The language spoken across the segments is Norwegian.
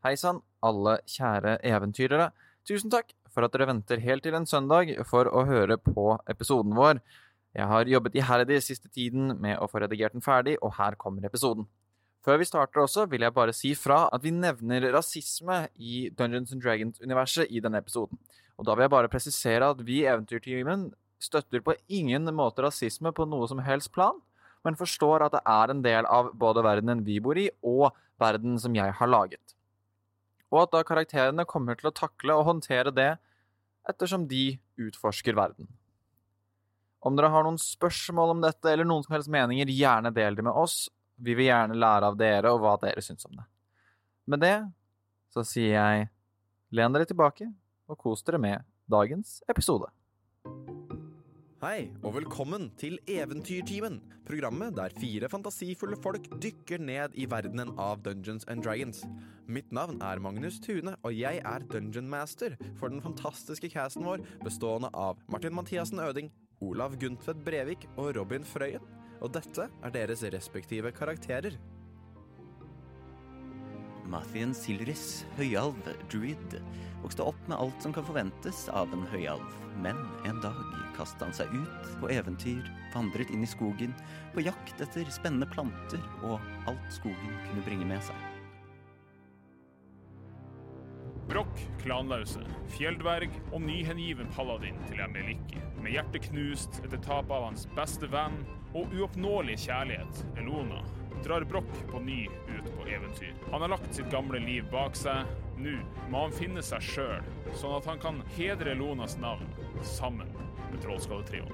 Hei sann, alle kjære eventyrere. Tusen takk for at dere venter helt til en søndag for å høre på episoden vår. Jeg har jobbet iherdig siste tiden med å få redigert den ferdig, og her kommer episoden. Før vi starter også, vil jeg bare si fra at vi nevner rasisme i Dungeons and Dragons-universet i denne episoden. Og da vil jeg bare presisere at vi i Eventyrteamen støtter på ingen måte rasisme på noe som helst plan, men forstår at det er en del av både verdenen vi bor i, og verden som jeg har laget. Og at da karakterene kommer til å takle og håndtere det ettersom de utforsker verden. Om dere har noen spørsmål om dette, eller noen som helst meninger, gjerne del det med oss. Vi vil gjerne lære av dere og hva dere syns om det. Med det så sier jeg len dere tilbake og kos dere med dagens episode. Hei, og velkommen til Eventyrtimen, programmet der fire fantasifulle folk dykker ned i verdenen av Dungeons and Dragons. Mitt navn er Magnus Tune, og jeg er Dungeon Master for den fantastiske casten vår, bestående av Martin Mathiassen Øding, Olav Guntvedt Brevik og Robin Frøyen. Og dette er deres respektive karakterer. Mathien Silris, høyalv, druid, vokste opp med alt som kan forventes av en høyalv. Men en dag kastet han seg ut på eventyr, vandret inn i skogen, på jakt etter spennende planter og alt skogen kunne bringe med seg. Brokk, klanlause, fjelldverg og nyhengiven paladin til Emeliki. Med hjertet knust etter tapet av hans beste venn og uoppnåelige kjærlighet, Elona, drar Brokk på ny ut på eventyr. Han har lagt sitt gamle liv bak seg. Nå må han finne seg sjøl, sånn at han kan hedre Lonas navn sammen med Trollskalletrioen.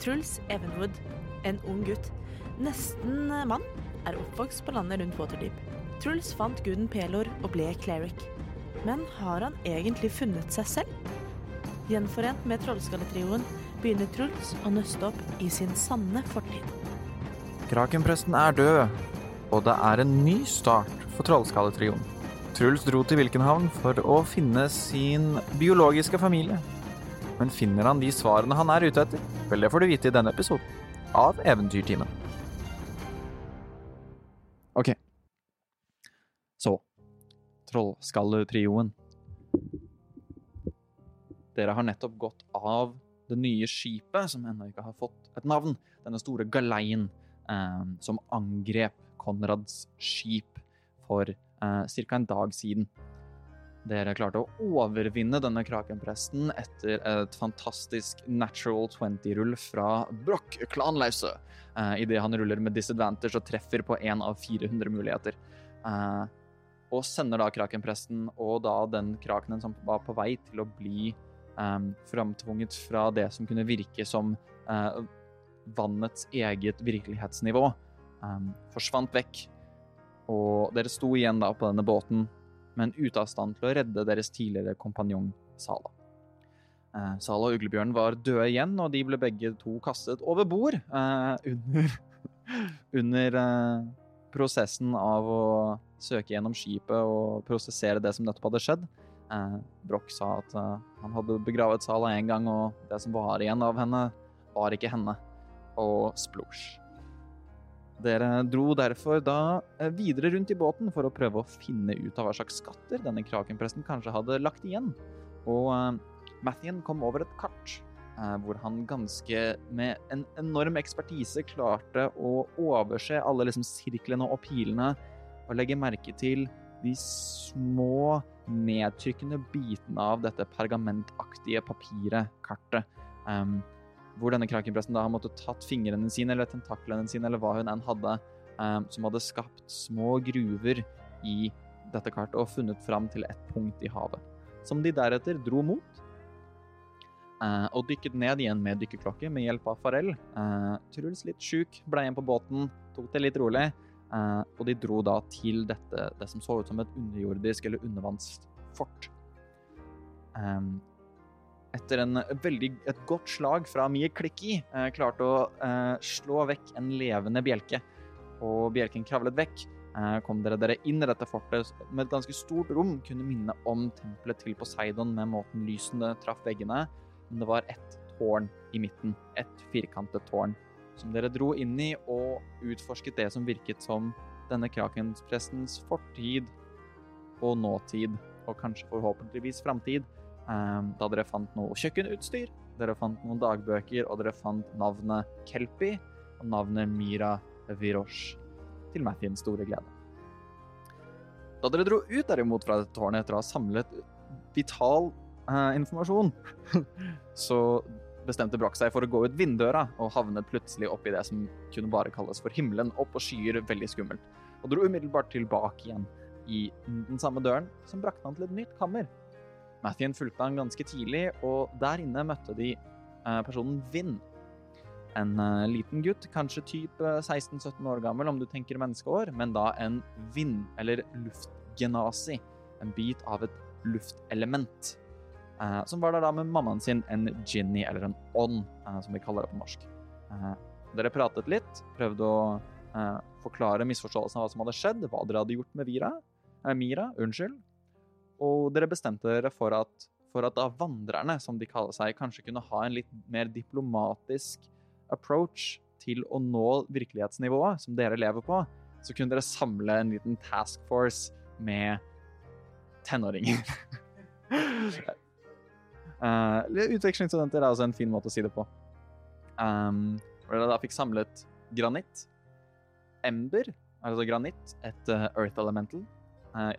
Truls Evenwood, en ung gutt, nesten mann, er oppvokst på landet rundt Waterdeep. Truls fant guden Pelor og ble cleric. Men har han egentlig funnet seg selv? Gjenforent med Trollskalletrioen begynner Truls å nøste opp i sin sanne fortid. Krakenpresten er død, og det er en ny start for Trollskalletrioen. Truls dro til Vilkenhavn for å finne sin biologiske familie. Men finner han de svarene han er ute etter? Vel, det får du vite i denne episoden av Eventyrtimen. Ok. Så Trollskalletrioen. Dere har nettopp gått av det nye skipet, som ennå ikke har fått et navn. Denne store galeien som angrep Konrads skip for eh, ca. en dag siden. Dere klarte å overvinne denne krakenpresten etter et fantastisk natural 20-rull fra Broch Klanlause. Eh, Idet han ruller med disadvantage og treffer på én av 400 muligheter. Eh, og sender da krakenpresten og da den krakenen som var på vei til å bli eh, framtvunget fra det som kunne virke som eh, vannets eget virkelighetsnivå, um, forsvant vekk. Og dere sto igjen da på denne båten men ute av stand til å redde deres tidligere kompanjong Sala. Uh, Sala og Uglebjørn var døde igjen, og de ble begge to kastet over bord uh, under, under uh, prosessen av å søke gjennom skipet og prosessere det som nettopp hadde skjedd. Eh, Broch sa at eh, han hadde begravet Sala én gang, og det som var igjen av henne, var ikke henne. Og splosj. Dere dro derfor da eh, videre rundt i båten for å prøve å finne ut av hva slags skatter denne krakenpresten kanskje hadde lagt igjen. Og uh, Mathien kom over et kart uh, hvor han ganske med en enorm ekspertise klarte å overse alle liksom sirklene og pilene og legge merke til de små, nedtrykkende bitene av dette pergamentaktige papiret, kartet. Um, hvor denne krakenpresten da har måttet tatt fingrene sine eller tentaklene sine eller hva hun enn hadde, um, som hadde skapt små gruver i dette kartet og funnet fram til et punkt i havet. Som de deretter dro mot. Uh, og dykket ned igjen med dykkerklokke med hjelp av Farell. Uh, Truls litt sjuk, ble igjen på båten, tok det litt rolig. Uh, og de dro da til dette, det som så ut som et underjordisk eller undervannsfort. Um, etter en veldig, et godt slag fra Mie Klikki, eh, klarte å eh, slå vekk en levende bjelke. Og bjelken kravlet vekk. Eh, kom dere dere inn i dette fortet med et ganske stort rom. Kunne minne om tempelet til Poseidon med måten lysene traff veggene. Men det var ett tårn i midten. Et firkantet tårn. Som dere dro inn i og utforsket det som virket som denne krakensprestens fortid og nåtid, og kanskje forhåpentligvis framtid, da dere fant noe kjøkkenutstyr, dere fant noen dagbøker, og dere fant navnet Kelpi og navnet Mira Virosh, til Mathins store glede. Da dere dro ut derimot fra dette tårnet etter å ha samlet vital eh, informasjon, så bestemte Broch seg for å gå ut vinddøra og havnet plutselig opp i det som kunne bare kalles for himmelen, opp og skyer, veldig skummelt, og dro umiddelbart tilbake igjen i den samme døren, som brakte han til et nytt kammer. Mathien fulgte han ganske tidlig, og der inne møtte de eh, personen Vinn. En eh, liten gutt, kanskje type 16-17 år gammel om du tenker menneskeår, men da en vind- eller luftgenasi, en bit av et luftelement. eh, som var der da med mammaen sin, en ginny, eller en ånd, eh, som vi kaller det på norsk. Eh, dere pratet litt, prøvde å eh, forklare misforståelsen av hva som hadde skjedd, hva dere hadde gjort med Vira, eh, Mira, unnskyld, og dere bestemte dere for at, for at da vandrerne, som de kaller seg, kanskje kunne ha en litt mer diplomatisk approach til å nå virkelighetsnivået som dere lever på, så kunne dere samle en liten task force med tenåringer. Uh, utvekslingsstudenter er altså en fin måte å si det på. Um, hvor dere da fikk samlet granitt, ember, altså granitt, et uh, earth elemental, uh,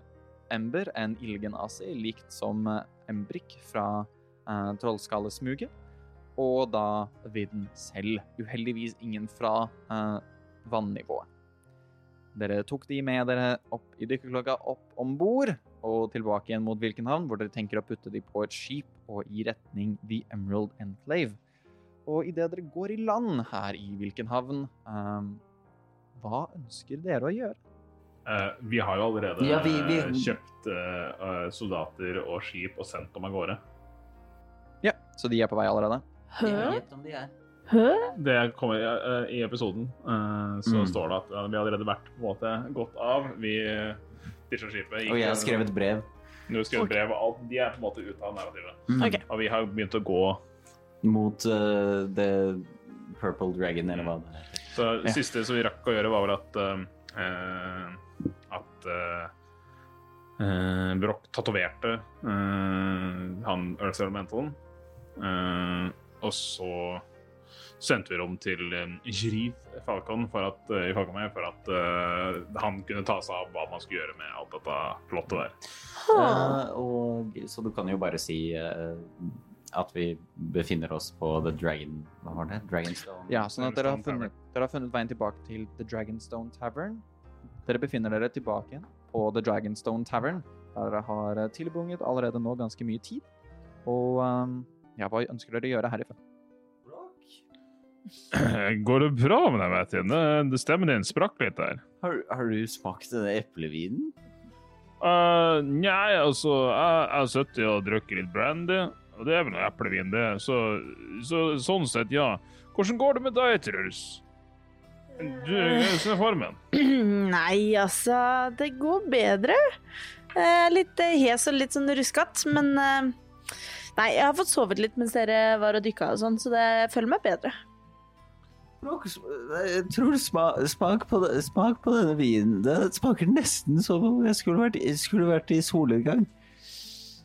ember, en Ilgenasi, likt som uh, embrik fra eh, trollskallesmuget, og da vidden selv. Uheldigvis ingen fra eh, vannivået. Dere tok de med dere opp i dykkerklokka opp om bord og tilbake igjen mot Vilkenhavn, hvor dere tenker å putte de på et skip og i retning The Emerald Enclave. Og idet dere går i land her i Vilkenhavn, eh, hva ønsker dere å gjøre? Eh, vi har jo allerede Ja, vi- vi- eh, kjøpt uh, soldater og skip og sendt dem av gårde. Ja, så de er på vei allerede? Hæ? De. Hæ? Det kommer uh, I episoden eh, så Mm. står det at vi har allerede vært på en måte gått av. Vi ditcha skipet. Og jeg har skrevet brev. Du har skrevet brev, og alt. De er på en måte ute av narrativet. Mm. Okay. Og vi har begynt å gå Mot uh, The Purple Dragon, eller hva det heter. Så det Ja. siste som vi rakk å gjøre, var vel at At uh, Broch tatoverte eh, han Earth Elementalen. Eh, og så sendte vi rom til Jriv Falcon for at, eh, i Falcon for at eh, han kunne ta seg av hva man skulle gjøre med alt dette plottet der. Eh, og, så du kan jo bare si eh, at vi befinner oss på The Dragon Hva var det? Dragonstone? Ja, sånn at dere har, funnet, dere har funnet veien tilbake til The Dragonstone Tavern. Dere befinner dere tilbake igjen på The Dragonstone Tavern, der dere har eh, tilbunget allerede nå ganske mye tid. Og um, ja, hva ønsker dere å gjøre herifra? Går det bra med deg, Martin? Det Stemmen din sprakk litt der. Har, har du smakt denne eplevinen? Uh, Nei, altså, jeg har sittet og drukket litt brandy, og det er vel noe eplevin, det. Så, så sånn sett, ja. Hvordan går det med deg, Truls? Du, hvordan er formen? Nei, altså, det går bedre. Eh, litt eh, hes og litt sånn ruskete, men eh, Nei, jeg har fått sovet litt mens dere var og dykka og sånn, så det føler meg bedre. Truls, smak, på, smak på denne vinen. Det smaker nesten som om jeg skulle vært, skulle vært i solnedgang.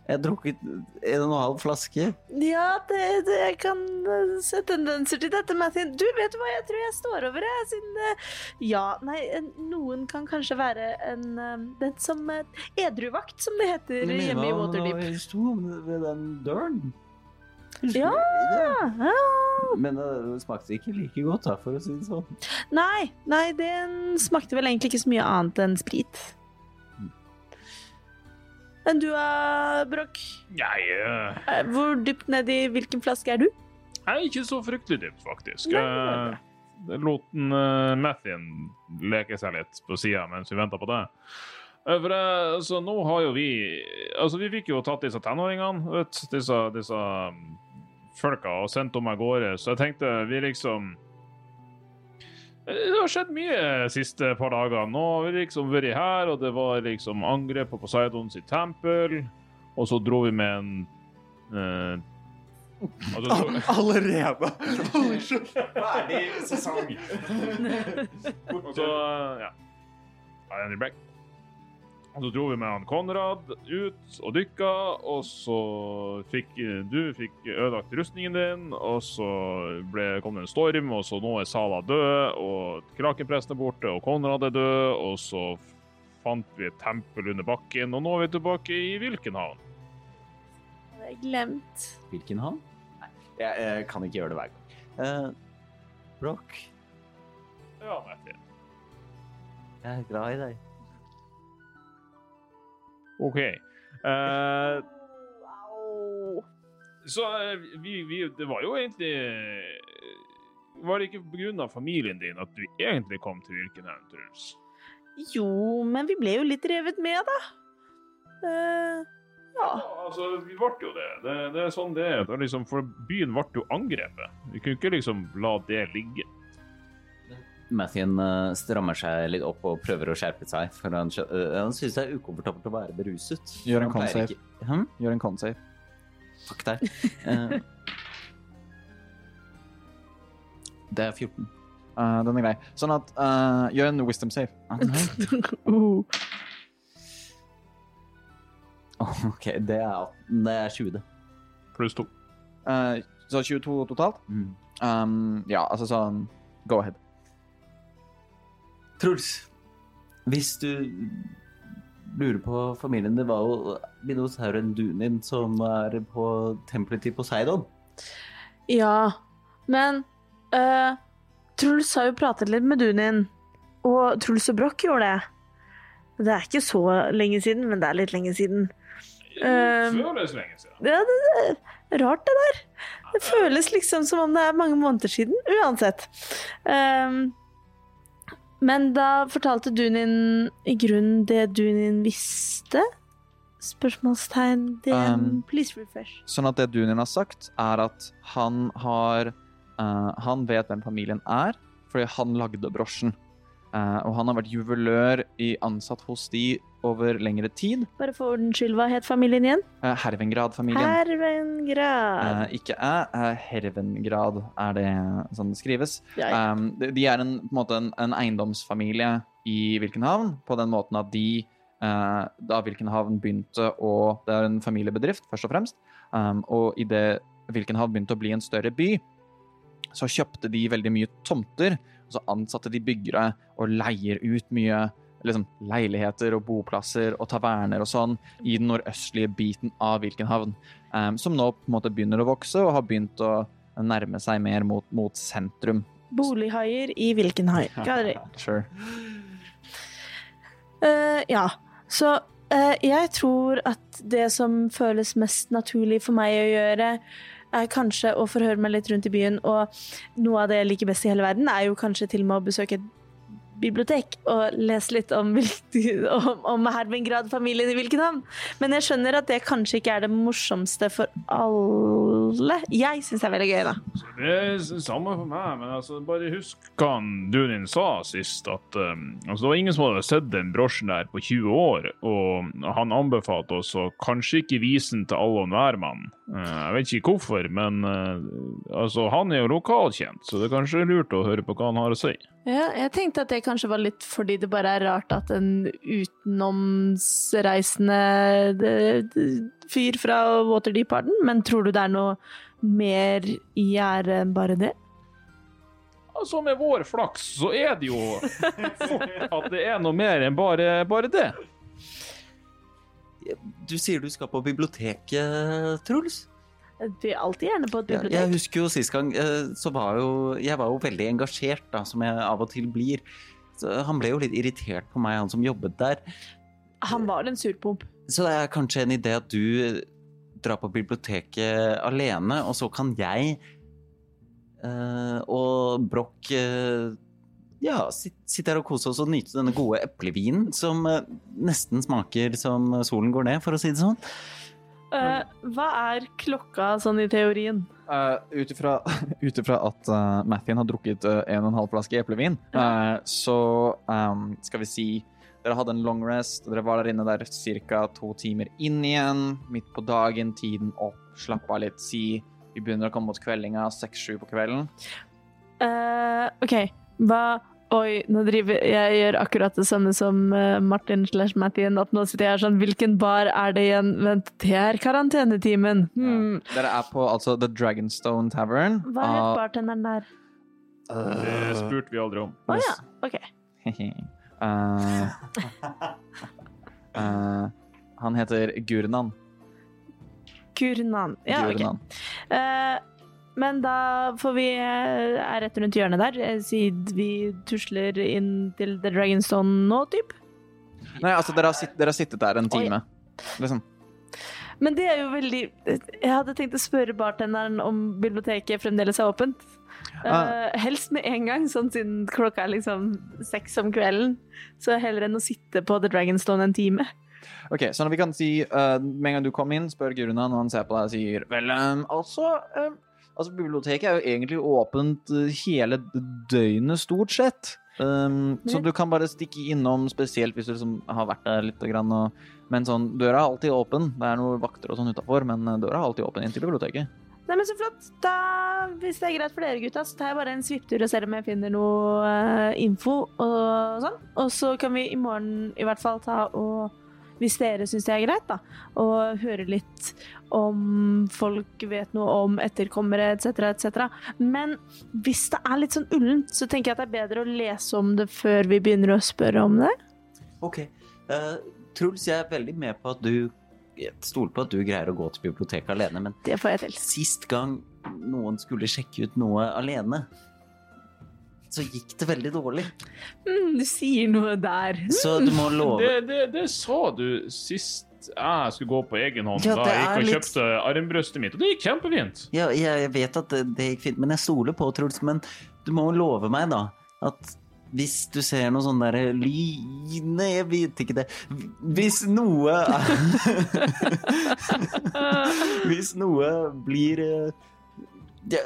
Jeg har drukket en og en halv flaske. Ja, det, det, jeg kan eh, se tendenser til dette, Martin. Du, vet hva, jeg tror jeg står over jeg, siden eh, Ja, nei, noen kan kanskje være en eh, Den som Edruvakt, som det heter hjemme i Waterdeep. hva sto ved den døren. Ja. Ja. Men det smakte ikke like godt, da, for å si det sånn. Nei, nei, den smakte vel egentlig ikke så mye annet enn sprit. Enn du, uh, Brokk? Jeg, eh, Eh, Hvor dypt nedi hvilken flaske er du? jeg er ikke så fryktelig dypt, faktisk. Nei, Eh, Jeg lot uh, Mathien leke seg litt på sida mens vi venta på det. Eh, For uh, så nå har jo vi Altså, vi fikk jo tatt disse tenåringene, vet disse, disse um, folka, og sendt dem av gårde, så jeg tenkte vi liksom Eh, Det har skjedd mye de siste par dagene. Nå har vi liksom vært her, og det var liksom angrep på Poseidons tempel, og så dro vi med en eh, altså, Allerede! Ferdig sesong. Og så, ja. I need a break. Og så dro vi med han Konrad ut og dykka, og så fikk du fikk ødelagt rustningen din, og så ble, kom det en storm, og så nå er Sala død, og krakenpresten er borte, og Konrad er død, og så fant vi et tempel under bakken, og nå er vi tilbake i Vilkenhavn. Det er glemt. Hvilken havn? Nei, jeg, jeg kan ikke gjøre det hver gang. Uh, Broch, Ja, Martin. jeg er glad i deg. OK. Eh, så eh, vi, vi Det var jo egentlig eh, Var det ikke pga. familien din at du egentlig kom til Vilkenhavn, Truls? Jo, men vi ble jo litt revet med, da. Uh, ja. Ja, altså, vi ble jo det. Det, det er sånn det er. Det er liksom, for byen ble jo angrepet. Vi kunne ikke liksom la det ligge. Mathien eh, strammer seg litt opp og prøver å skjerpe seg, for han, eh, han synes det er ukomfortabelt å være beruset. Gjør en con-save. Hm? Gjør en con-save. Fuck deg. Eh, det er 14. Uh, den er grei. Sånn at uh, Gjør en wisdom save. Ah. Uh. OK, det er, det er 20. Pluss 2. Uh, så 22 totalt? Mm. Um, ja, altså sånn Go ahead. Truls, hvis du lurer på familien, det var jo dinosauren Dunin som er på tempelet til Poseidon. Ja, men uh, Truls har jo pratet litt med Dunin, og Truls og Broch gjorde det. Det er ikke så lenge siden, men det er litt lenge siden. Det Føles lenge siden. Ja, det, det er rart det der. Det føles liksom som om det er mange måneder siden, uansett. Um, men da fortalte Dunin i grunnen det Dunin visste? Spørsmålstegn. Det, Um, please refresh. Sånn at det Dunin har sagt, er at han har uh, Han vet hvem familien er, fordi han lagde brosjen. Eh, og han har vært juvelør i ansatt hos de over lengre tid. Bare for ordens skyld, hva het familien igjen? Uh, Hervengrad-familien. Hervengrad. Uh, ikke æ, uh, Hervengrad er det sånn det skrives. Um, de, de er en, på en, måte en, en eiendomsfamilie i Vilkenhavn, på den måten at de Da Vilkenhavn begynte å Det er en familiebedrift, først og fremst. Um, og idet Vilkenhavn begynte å bli en større by, så kjøpte de veldig mye tomter. Så ansatte de byggere og leier ut mye liksom, leiligheter og boplasser og taverner og sånn i den nordøstlige biten av Vilkenhavn. Um, som nå på en måte begynner å vokse og har begynt å nærme seg mer mot, mot sentrum. Bolighaier i hvilken hai? Got it. Sure. Uh, ja, så uh, jeg tror at det som føles mest naturlig for meg å gjøre, er kanskje å forhøre meg litt rundt i byen, og noe av det jeg liker best i hele verden, er jo kanskje til og med å besøke et bibliotek og lese litt om, om, om Hermingrad-familien i Vilkenhavn. Men jeg skjønner at det kanskje ikke er det morsomste for alle. Jeg syns det er veldig gøy, da. Det er samme for meg, men altså, bare husk hva Dunin sa sist. At um, altså, det var ingen som hadde sett den brosjen der på 20 år, og han anbefalte oss å kanskje ikke vise den til alle og enhver mann. Uh, jeg vet ikke hvorfor, men uh, altså, han er jo lokalkjent, så det er kanskje lurt å høre på hva han har å si. Ja, jeg tenkte at det kanskje var litt fordi det bare er rart at en utenomsreisende fyr fra Waterdeep har den, men tror du det er noe mer i gjære enn bare det? Altså, med vår flaks så er det jo fort at det er noe mer enn bare, bare det. Du sier du skal på biblioteket, Truls? Vi er alltid gjerne på et Ja, bibliotek. jeg husker jo sist gang, eh, så var jo Jeg var jo veldig engasjert, da, som jeg av og til blir. Så han ble jo litt irritert på meg, han som jobbet der. Han var en surpomp. Så det er kanskje en idé at du drar på biblioteket alene, og så kan jeg Uh, og Broch uh, ja, sit- sitte her og kose oss og nyte denne gode eplevinen som uh, nesten smaker som solen går ned, for å si det sånn. Eh, hva er klokka sånn i teorien? Uh, Ut ifra at uh, Mathien har drukket uh, en og en halv flaske eplevin, uh, så um, skal vi si dere hadde en long rest, dere var der inne der ca. to timer inn igjen, midt på dagen, tiden opp, slapp av litt, si vi begynner å komme mot kveldinga, seks-sju på kvelden. Eh, OK, hva Oi, nå driver jeg gjør akkurat det samme som eh, Martin slash Mattien. At nå sitter jeg her sånn Hvilken bar er det igjen? Vent, det er karantenetimen. Hmm. Dere er på altså The Dragonstone Tavern. Hva het uh, bartenderen der? Det spurte vi aldri om. Å ja, OK. uh, eh, han heter Gurnan. Gurnan. Ja, OK. Gurnan. Eh, men da får vi eh, er rett rundt hjørnet der, eh, siden vi tusler inn til The Dragonstone nå, typ. Nei, altså, dere har, sitt, dere har sittet der en time. Liksom. Men det er jo veldig Jeg hadde tenkt å spørre bartenderen om biblioteket fremdeles er åpent. Eh, helst med en gang, sånn siden klokka er liksom seks om kvelden. Så heller enn å sitte på The Dragonstone en time. Ok, så vi kan si uh, Med en gang du kom inn, spør Guruna når han ser på deg og sier Vel, um, altså eh, Altså, biblioteket er jo egentlig åpent eh, hele døgnet, stort sett. Um, så du kan bare stikke innom, spesielt hvis du liksom har vært der litt. Grann, og, men sånn, døra er alltid åpen. Det er noen vakter og sånn utafor, men eh, døra er alltid åpen inn til biblioteket. Nei, men Så flott. Da, hvis det er greit for dere gutta, så tar jeg bare en svipptur og ser om jeg finner noe uh, info og sånn. Og så kan vi i morgen i hvert fall ta og hvis dere syns det er greit, da, og høre litt om folk vet noe om etterkommere etc., etc. Men hvis det er litt sånn ullent, så tenker jeg at det er bedre å lese om det før vi begynner å spørre om det. Ok. Uh, Truls, jeg er veldig med på at du stoler på at du greier å gå til biblioteket alene, men Det får jeg til. sist gang noen skulle sjekke ut noe alene, så gikk det veldig dårlig. Mm, du sier noe der. Så du må love Det, det, det sa du sist jeg skulle gå på egen hånd. Ja, da jeg gikk og litt- kjøpte armbrøstet mitt, og det gikk kjempefint. Ja, jeg jeg vet at det, det gikk fint, men jeg stoler på Truls. Men du må love meg, da, at hvis du ser noe sånn derre ly... Nei, jeg vet ikke det. Hvis noe Hvis noe blir eh, ja,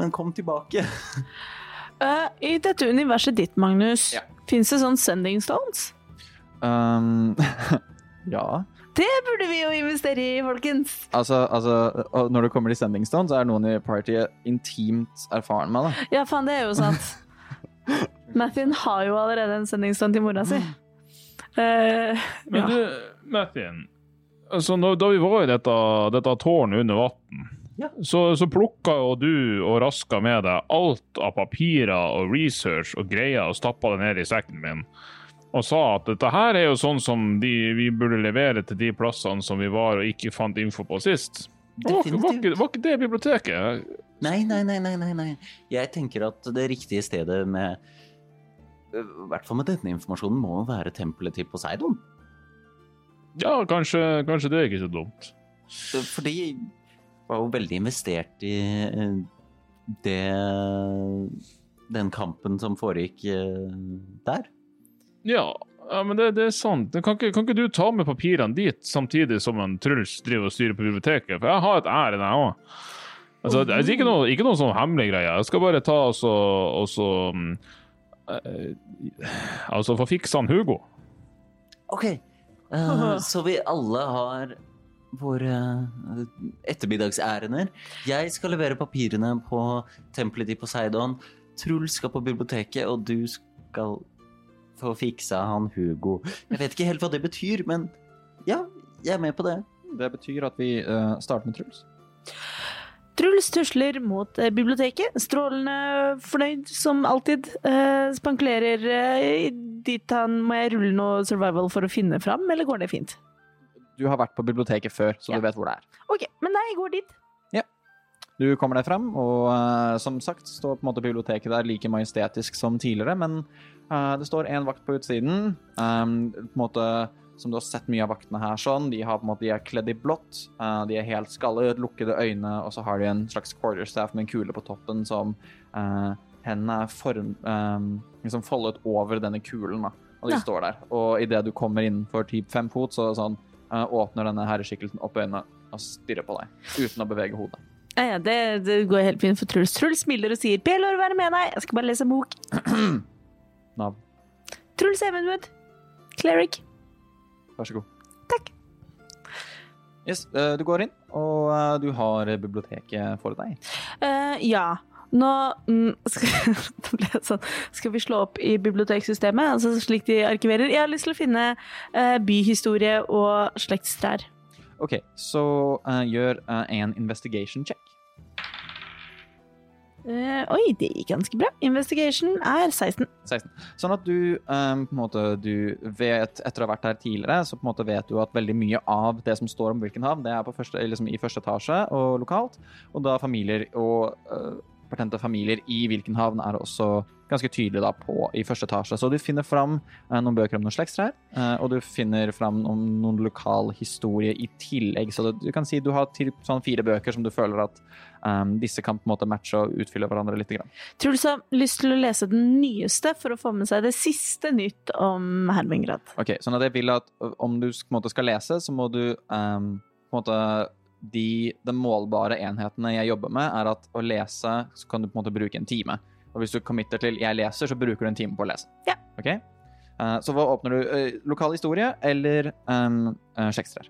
Men kom tilbake. Eh, I dette universet ditt, Magnus, Ja. fins det sånn sending stones? Um, ja. Det burde vi jo investere i, folkens! Altså, altså, når det kommer til Sending stones, så er noen i partyet intimt erfaren med det. Ja, faen, det er jo sant. Mathien har jo allerede en sending stone til mora si. Uh, Men ja. du, Mathien, altså, da vi var i dette, dette tårnet under vann, Ja. så, så plukka jo du og raska med deg alt av papirer og research og greier og stappa det ned i sekken min. Og sa at dette her er jo sånn som de, vi burde levere til de plassene som vi var og ikke fant info på sist. Det var, var, ikke, var ikke det biblioteket? Nei, nei, nei, nei, nei. Jeg tenker at det riktige stedet med I hvert fall med denne informasjonen må være tempelet til Poseidon. Ja, kanskje, kanskje det er ikke så dumt. For de var jo veldig investert i eh, det Den kampen som foregikk eh, der. Ja, men det, det er sant. Kan ikke, kan ikke du ta med papirene dit, samtidig som en Truls driver og styrer på biblioteket? For jeg har et ærend, jeg òg. Altså, det er ikke noe, ikke noe sånn hemmelig greie. Jeg skal bare ta og så, og så mm, eh, Altså få fiksa han Hugo. OK. Uh, så vi alle har våre eh, ettermiddagsærender. Jeg skal levere papirene på tempelet til Poseidon. Truls skal på biblioteket, og du skal få fiksa han Hugo. Jeg vet ikke helt hva det betyr, men ja, jeg er med på det. Det betyr at vi uh, starter med Truls. Truls tusler mot eh, biblioteket, strålende fornøyd som alltid. Uh, spankulerer uh, dit han Må jeg rulle noe survival for å finne fram, eller går det fint? Du har vært på biblioteket før, så Ja. du vet hvor det er. OK, men nei, jeg går dit. Du kommer deg frem, og uh, som sagt står på en måte biblioteket der like majestetisk som tidligere, men uh, det står en vakt på utsiden. Um, på en måte, som du har sett mye av vaktene her sånn, de, har på en måte, de er kledd i blått, uh, de er helt skallet, lukkede øyne, og så har de en slags quarterstaff med en kule på toppen som uh, hendene er form, um, liksom foldet over denne kulen, da. Og de Ja. står der. Og idet du kommer innenfor typ fem fot, så sånn, eh, åpner denne herreskikkelsen opp øynene og stirrer på deg, uten å bevege hodet. Ja, ja, det, det går helt fint for Truls. Truls smiler og sier 'Pelor, være med deg', jeg skal bare lese en bok. Navn. Truls Evenwood. Cleric. Vær så god. Takk. Yes, eh, du går inn, og eh, du har biblioteket for deg. Uh, ja. Nå mm, skal, sånn, skal vi slå opp i biblioteksystemet, altså slik de arkiverer? Jeg har lyst til å finne uh, byhistorie og slektstrær. OK, så uh, gjør uh, en investigation check. Oi, det gikk ganske bra. Investigation er 16. 16. Sånn at du um, på en måte du vet, etter å ha vært her tidligere, så på en måte vet du at veldig mye av det som står om Wilkenhav, det er på første, liksom i første etasje og lokalt. Og da familier og pertente familier i Wilkenhavn er også ganske tydelig da på i første etasje. Så du finner fram eh, noen bøker om noen slektstrær, eh, og du finner fram om noen lokal historie i tillegg. Så du kan si du har til, sånn fire bøker som du føler at um, disse kan på en måte matche og utfylle hverandre litt. Grann. Truls har lyst til å lese den nyeste for å få med seg det siste nytt om Hermingrad. Ok, sånn at jeg vil at om du på en måte skal lese, så må du um, på en måte de, de målbare enhetene jeg jobber med, er at å lese så kan du på en måte bruke en time. Og hvis du committer til 'jeg leser', så bruker du en time på å lese. Ja. Ok? Uh, så hva åpner du? Uh, lokal historie eller um, uh, Shakespeare?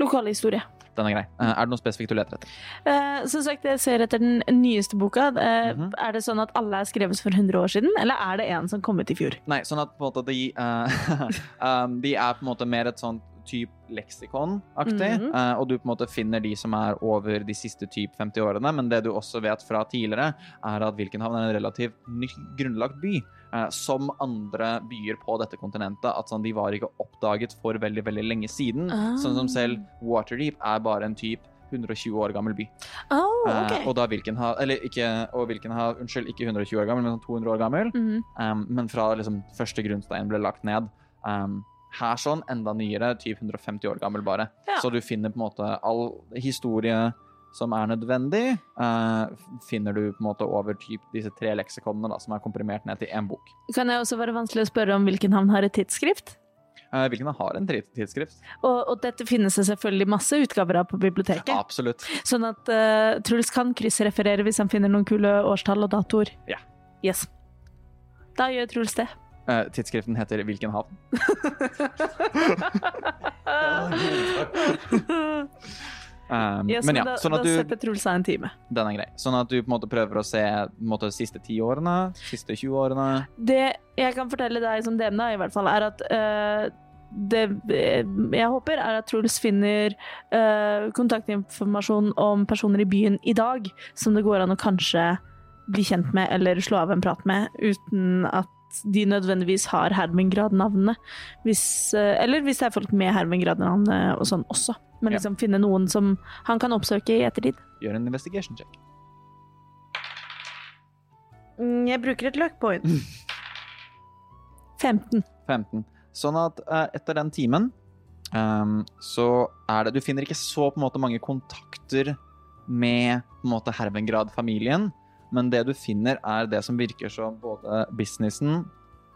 Lokal historie. Den er grei. Er det noe spesifikt du leter etter? Som sagt, jeg ser etter den nyeste boka. Mm -hmm. Er det sånn at alle er skrevet for 100 år siden, eller er det en som kom ut i fjor? Nei, sånn at på en måte de um, De er på en måte mer et sånt type leksikon-aktig, Mhm. eh, og du på en måte finner de som er over de siste typ 50 årene, men det du også vet fra tidligere, er at Wilkenhavn er en relativt ny grunnlagt by, eh, som andre byer på dette kontinentet, at sånn, de var ikke oppdaget for veldig, veldig lenge siden, Ah. sånn som selv Waterdeep er bare en typ 120 år gammel by. Oh, okay. uh, og da Vilkenhav eller ikke, og Wilkenhav, unnskyld, ikke 120 år gammel, men sånn 200 år gammel. Mhm. Um, men fra liksom, første grunnstein ble lagt ned. Um, her sånn, enda nyere, typ 150 år gammel bare. Ja. Så du finner på en måte all historie som er nødvendig, uh, finner du på en måte over typ disse tre leksikonene da, som er komprimert ned til én bok. Kan det også være vanskelig å spørre om hvilken havn har et tidsskrift? Uh, hvilken har en tidsskrift? Og, og dette finnes det selvfølgelig masse utgaver av på biblioteket. Absolutt. Sånn at uh, Truls kan kryssreferere hvis han finner noen kule årstall og datoer. Ja. Yes. Da gjør Truls det. Uh, tidsskriften heter Hvilken havn? Um, ja, men ja, da, sånn at du setter Truls av en time. Den er grei. Sånn at du på en måte prøver å se måte, de siste ti årene, siste 20 årene. Det jeg kan fortelle deg som DM, da, i hvert fall, er at uh, det jeg håper, er at Truls finner uh, kontaktinformasjon om personer i byen i dag, som det går an å kanskje bli kjent med eller slå av en prat med, uten at de nødvendigvis har hermengrad-navnene eh, eller hvis det er folk med Hermengrad-navnet og sånn også. Men Ja. liksom finne noen som han kan oppsøke i ettertid. Gjør en investigation check. Mm, Jeg bruker et luck point. 15. 15. Sånn at eh, etter den timen um, så er det Du finner ikke så på en måte mange kontakter med på en måte Hervengrad-familien, men det du finner, er det som virker som både businessen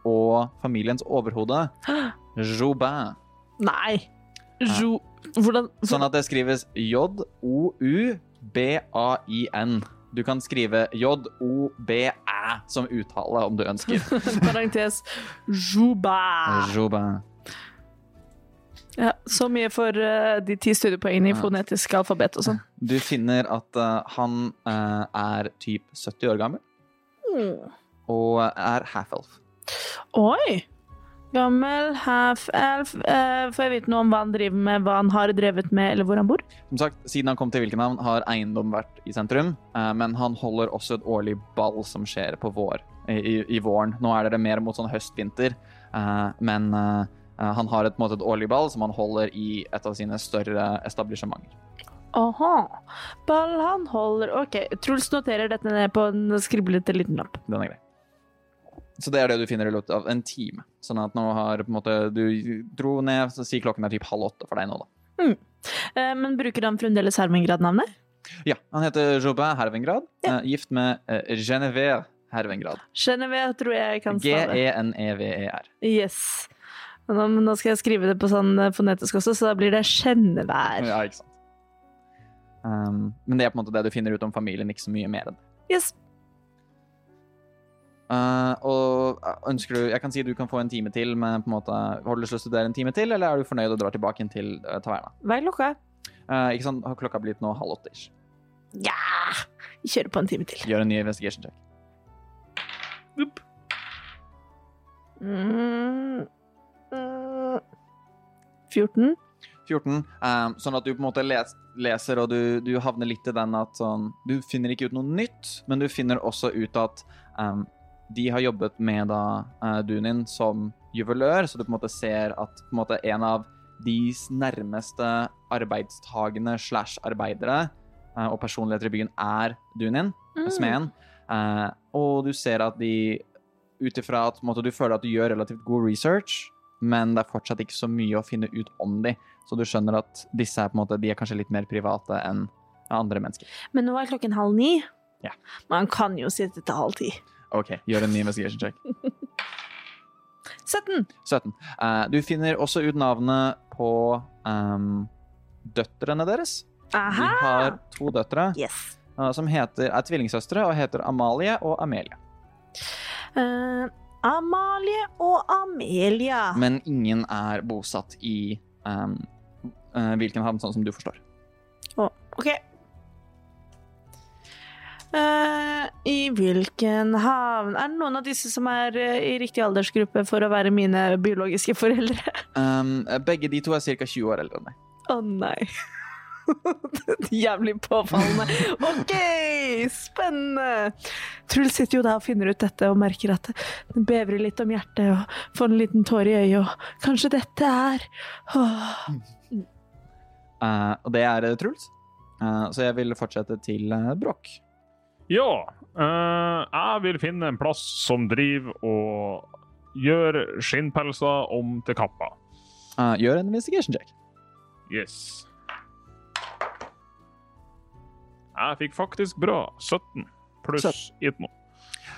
og familiens overhode, Jobin. Nei. Jo... Hvordan Sånn at det skrives J-O-U-B-A-I-N. Du kan skrive J-O-B-æ som uttale om du ønsker. Parentes Juba. Jobin. Ja, så mye for uh, de ti studiepoengene i fonetisk alfabet og sånn. Du finner at uh, han uh, er typ 70 år gammel og er half-elf. Oi! Gammel half-elf. Får jeg vite noe om hva han driver med, hva han har drevet med, eller hvor han bor? Som sagt, Siden han kom til Wilkenhavn, har eiendom vært i sentrum, men han holder også et årlig ball som skjer på vår, i, i, i våren. Nå er det mer mot sånn høst-vinter, men han har et, måte, et årlig ball som han holder i et av sine større establissementer. Aha. Ball han holder Ok, Truls noterer dette ned på en skriblete liten lapp. Den er grei. Så det er det du finner i løpet av en time. Sånn at nå har på en måte Du dro ned, så sier klokken er typ halv åtte for deg nå, da. Eh, men bruker han fremdeles Hermengrad-navnet? Ja, han heter Jobin Hervengrad, Ja. eh, gift med eh, Genevieve Hervengrad. Genevieve tror jeg kan E stave. G-E-N-E-V-E-R. Yes. Men Nå, nå skal jeg skrive det på sånn eh, fonetisk også, så da blir det skjennevær. Ja, ikke sant. Um, men det er på en måte det du finner ut om familien, ikke så mye mer enn det. Yes. Uh, og ønsker du Jeg kan si du kan få en time til, men på en måte har du lyst til å studere en time til, eller er du fornøyd og drar tilbake til uh, taverna? Hva er klokka? Uh, ikke sant, har klokka blitt nå halv åtte ish? Ja! Vi kjører på en time til. Gjør en ny investigation check. Upp. Mm. 14. 14. Um, sånn at du på en måte les, leser, og du, du havner litt i den at sånn Du finner ikke ut noe nytt, men du finner også ut at um, de har jobbet med da uh, Dunin som juvelør, så du på en måte ser at på en, måte, en av de nærmeste arbeidstagende slash arbeidere uh, og personligheter i byen er Dunin, Mm. smeden. Uh, og du ser at de ut ifra at måte, du føler at du gjør relativt god research, men det er fortsatt ikke så mye å finne ut om de. Så du skjønner at disse er måte, er kanskje litt mer private enn andre mennesker. Men nå er klokken halv ni. Ja. Man kan jo sitte til halv ti. OK, gjør en ny investigation check. 17. 17. Uh, du finner også ut navnet på um, døtrene deres. De har to døtre Yes. uh, som heter, er tvillingsøstre og heter Amalie og Amelie. Eh, Amalie og Amelia. Men ingen er bosatt i um, hvilken havn, sånn som du forstår. Å, OK. Uh, I hvilken havn Er det noen av disse som er uh, i riktig aldersgruppe for å være mine biologiske foreldre? Um, begge de to er ca. 20 år eldre enn meg. Å nei. Jævlig påfallende. OK, spennende. Truls sitter jo der og finner ut dette og merker at det bevrer litt om hjertet og får en liten tår i øyet, og kanskje dette er Åh. Uh, og det er eh, Truls. Uh, så jeg vil fortsette til uh, Brokk. Ja, eh, jeg vil finne en plass som driver og gjør skinnpelser om til kapper. Eh, gjør en investigation check. Yes. Jeg fikk faktisk bra. 17 pluss Itmo.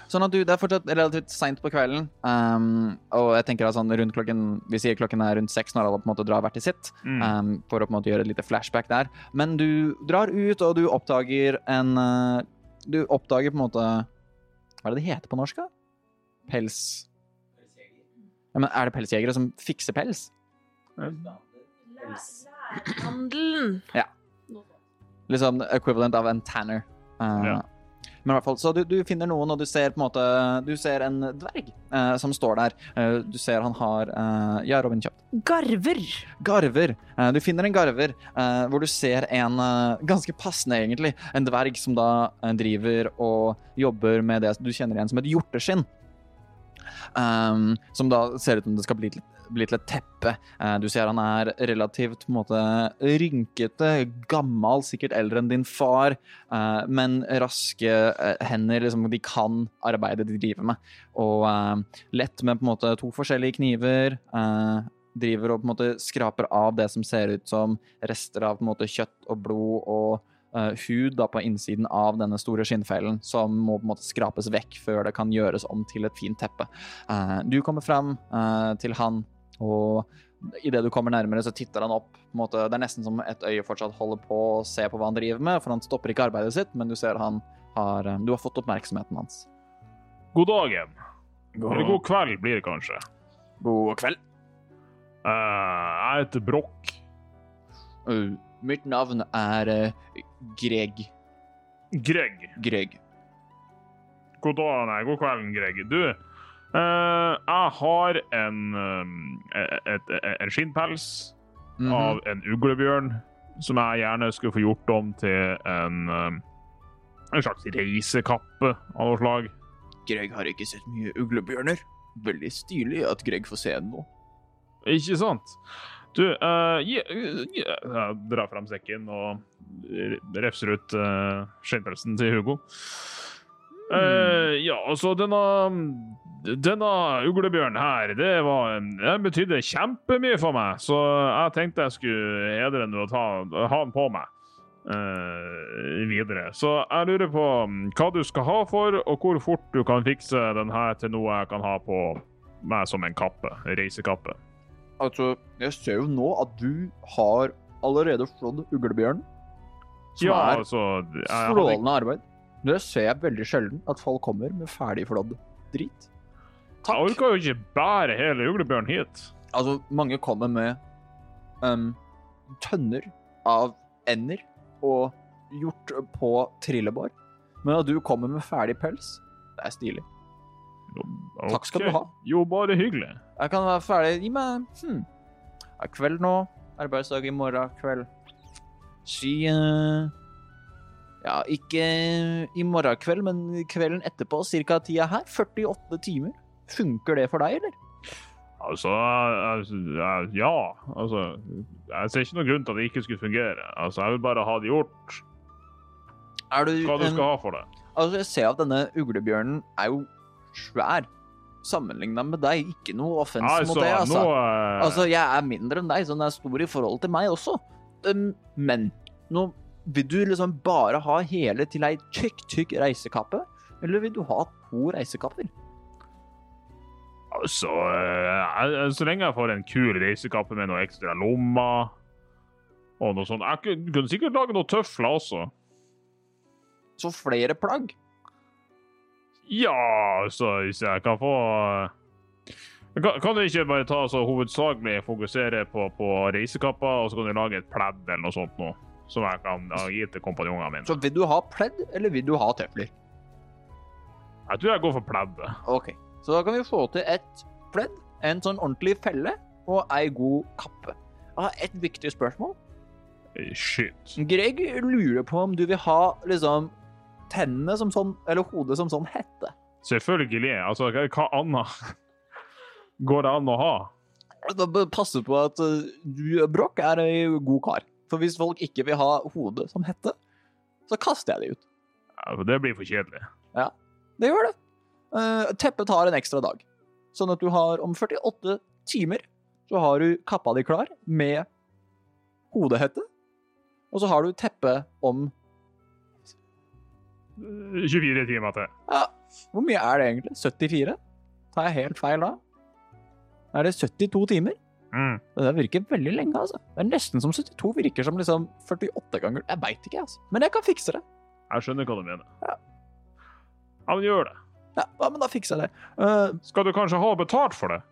Sånn at du, Det er fortsatt relativt seint på kvelden, um, og jeg tenker at sånn rundt klokken Vi sier klokken er rundt seks når alle på en måte drar hvert til sitt, Mm. um, for å på en måte gjøre et lite flashback der. Men du drar ut, og du oppdager en uh, Du oppdager på en måte Hva er det det heter på norsk, da? Pels... Ja, men Er det pelsjegere som fikser pels? Handelen. Liksom equivalent av en tanner. Uh, Ja. Men i hvert fall, så du, du finner noen, og du ser på en måte Du ser en dverg uh, som står der. Uh, du ser han har uh, Ja, Robin, kjapt. Garver. Garver. Eh, du finner en garver eh, hvor du ser en Ganske passende, egentlig. En dverg som da driver og jobber med det du kjenner igjen som et hjorteskinn. Um, som da ser ut som det skal bli til, bli til et teppe. Eh, du ser han er relativt på en måte rynkete, gammel, sikkert eldre enn din far, eh, men raske eh, hender. Liksom, de kan arbeidet de driver med. Og lett med på en måte to forskjellige kniver. driver og på en måte skraper av det som ser ut som rester av på en måte kjøtt og blod og hud da på innsiden av denne store skinnfellen, som må på en måte skrapes vekk før det kan gjøres om til et fint teppe. Du kommer fram til han, og idet du kommer nærmere, så titter han opp. På en måte, det er nesten som et øye fortsatt holder på å se på hva han driver med, for han stopper ikke arbeidet sitt, men du ser han har eh, Du har fått oppmerksomheten hans. God dagen. Eller god kveld blir det kanskje. God kveld. Uh, jeg heter Brokk. Uh, mitt navn er uh, Greg. Greg. Greg. God dag, nei, god kvelden, Greg. Du, jeg har en, um, et, et, en skinnpels Mhm. av en uglebjørn som jeg gjerne skulle få gjort om til en, um, en slags reisekappe av noe slag. Greg har ikke sett mye uglebjørner. Veldig stilig at Greg får se en nå. Ikke sant? Du, uh, gi- gi- jeg drar frem sekken og refser ut uh, skinnpelsen til Hugo. Eh, ja, altså, denne denne uglebjørnen her, det, var, det betydde kjempemye for meg, så jeg tenkte jeg skulle hedre den og ta, ha den på meg uh, videre. Så jeg lurer på mm, hva du skal ha for, og hvor fort du kan fikse den her til noe jeg kan ha på meg som en kappe, reisekappe. Altså, jeg ser jo nå at du har allerede flådd uglebjørnen. Som Ja, er altså jeg hadde, strålende arbeid. Det ser jeg veldig sjelden, at folk kommer med ferdigflådd drit. Takk. Jeg orker jo ikke bære hele uglebjørnen hit. Altså, mange kommer med um, tønner av ender og gjort på trillebår, men at du kommer med ferdig pels, det er stilig. Takk skal du ha. Jo, bare hyggelig. Jeg kan være ferdig Gi meg hmm. Det er kveld nå. Arbeidsdag i morgen kveld. Si eh, Ja, ikke i morgen kveld, men kvelden etterpå, cirka tida her. 48 timer. Funker det for deg, eller? Altså, altså, ja. Altså, jeg ser ikke noen grunn til at det ikke skulle fungere. Altså, jeg vil bare ha det gjort. Du Hva du skal ha for det. Altså, jeg ser at denne uglebjørnen er jo svær. Sammenligna med deg. Ikke noe offens Altså, mot det, altså. nå eh, Altså, jeg er mindre enn deg, så den er stor i forhold til meg også. Um, men nå vil du liksom bare ha hele til ei tykk, tykk reisekappe? Eller vil du ha to reisekapper? Altså, eh, så lenge jeg får en kul reisekappe med noe ekstra lommer og noe sånt Jeg kunne- sikkert lage noen tøfler også. Så flere plagg? Ja, altså, hvis jeg kan få eh, kan, kan du ikke bare ta så hovedsakelig fokusere på, på reisekappa, og så kan du lage et pledd eller noe sånt nå, som jeg kan gi til kompanjongene mine? Så vil du ha pledd, eller vil du ha tøfler? Jeg tror jeg går for pledd. OK. Så da kan vi få til et pledd, en sånn ordentlig felle og ei god kappe. Jeg har et viktig spørsmål. Eh, Shit. Greg lurer på om du vil ha liksom tennene som sånn, eller hodet som sånn hette. Selvfølgelig. Altså, hva annet går det an å ha? Da passe på at uh, du, Broch, er ei god kar. For hvis folk ikke vil ha hodet som hette, så kaster jeg det ut. Ja, for Det blir for kjedelig. Ja, Det gjør det. Uh, teppet tar en ekstra dag. Sånn at du har om 48 timer så har du kappa di klar med hodehette. Og så har du teppet om Eh, 24 timer til. Ja, hvor mye er det egentlig? 74? Tar jeg helt feil da? Er det 72 timer? Mm. Det virker veldig lenge, altså. Det er nesten som 72 virker som liksom 48 ganger. Jeg veit ikke, altså. Men jeg kan fikse det. Jeg skjønner hva du mener. Ja. Ja, men gjør det. Ja, ja, men da fikser jeg det. Uh, Skal du kanskje ha betalt for det?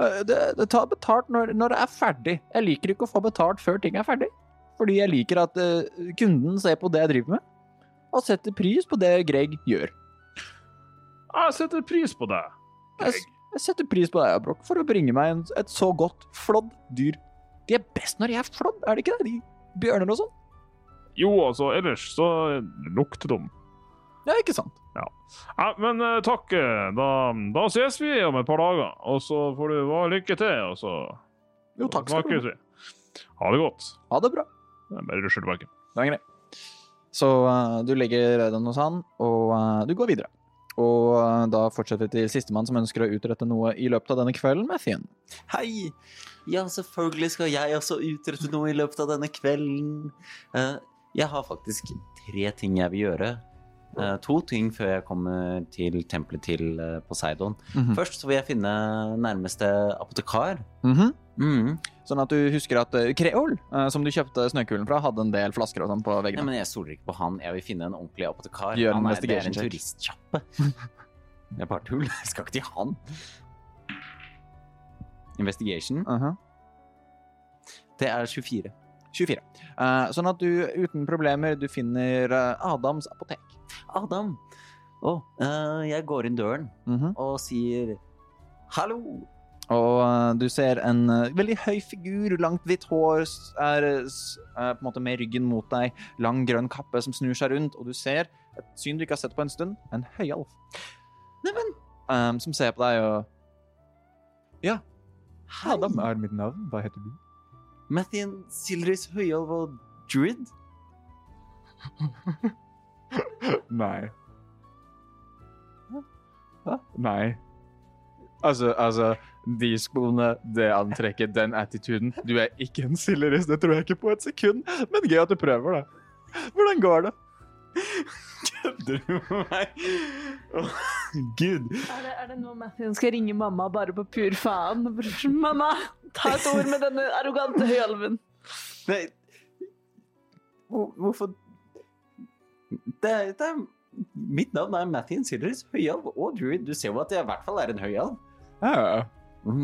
uh, det, det tar betalt når, når det er ferdig. Jeg liker ikke å få betalt før ting er ferdig. Fordi jeg liker at uh, kunden ser på det jeg driver med, og setter pris på det Greg gjør. Jeg setter pris på det. Greg. Jeg setter pris på deg, Brokk, for å bringe meg en, et så godt flådd dyr. De er best når de er flådd, er det ikke det? De bjørner og sånn. Jo, altså, ellers så lukter de. Ja, ikke sant? Ja, men uh, takk. eh, Da, da ses vi om et par dager, og så får du ha lykke til, og så Jo, takk skal du ha. Ha det godt. Ha det bra. Jeg Bare rusler tilbake. Det er greit. Så uh, du legger den hos han, og uh, du går videre. Og eh, da fortsetter vi til sistemann som ønsker å utrette noe i løpet av denne kvelden, Mathien. Hei! Ja, selvfølgelig skal jeg også utrette noe i løpet av denne kvelden. Eh, jeg har faktisk tre ting jeg vil gjøre. Eh, to ting før jeg kommer til tempelet til eh, Poseidon. -hmm. Først så vil jeg finne nærmeste apotekar. Mhm. Mm. Sånn at du husker at eh, Kreol, som du kjøpte snøkulen fra, hadde en del flasker og sånn på Nei, veggene. men jeg stoler ikke på han. Jeg vil finne en ordentlig apotekar. Gjør han er, det er en turistkjappe. Det er bare tull. Jeg skal ikke til han. Investigation. Mhm. Det er 24. 24. Eh, sånn at du uten problemer du finner Adams apotek. Adam! Og uh, jeg går inn døren Mhm. og sier hallo. Og uh, du ser en uh, veldig høy figur, langt hvitt hår, er eh, eh, på en måte med ryggen mot deg, lang grønn kappe som snur seg rundt, og du ser et syn du ikke har sett på en stund, en høyalf. Neimen, Um, som ser på deg og Ja, hei. Adam er mitt navn. Hva heter du? Mathien Silris høyalv og druid. Nei. Hva? Nei. Altså, altså De skoene, det antrekket, den attituden. Du er ikke en silderist, det tror jeg ikke på et sekund. Men gøy at du prøver, da. Hvordan går det? Kødder du med meg? Åh, Gud. Er det, er det nå Matthew skal ringe mamma bare på pur faen? Mamma, ta et ord med denne arrogante høyalven. Nei Hvorfor det det er Mitt navn er Mathien Silris, høyalv og druid. Du ser jo at jeg i hvert fall er en høyalv. Ja.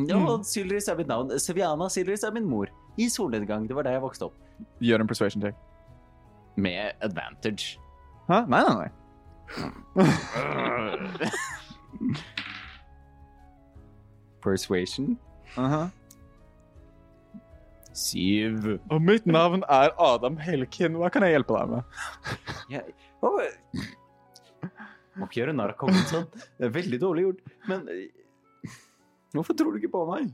Ja, og Silris er mitt navn. Seviana Silris er min mor. I solnedgang. Det var der jeg vokste opp. Gjør en persuasion check. Med advantage. Hæ? Nei, nei, nei. Persuasion. Aha. Syv. Og mitt navn er Adam Helkin. Hva kan jeg hjelpe deg med? Jeg, Å, Må ikke gjøre narr av kongen sånn. Det er veldig dårlig gjort. Men eh, hvorfor tror du ikke på meg?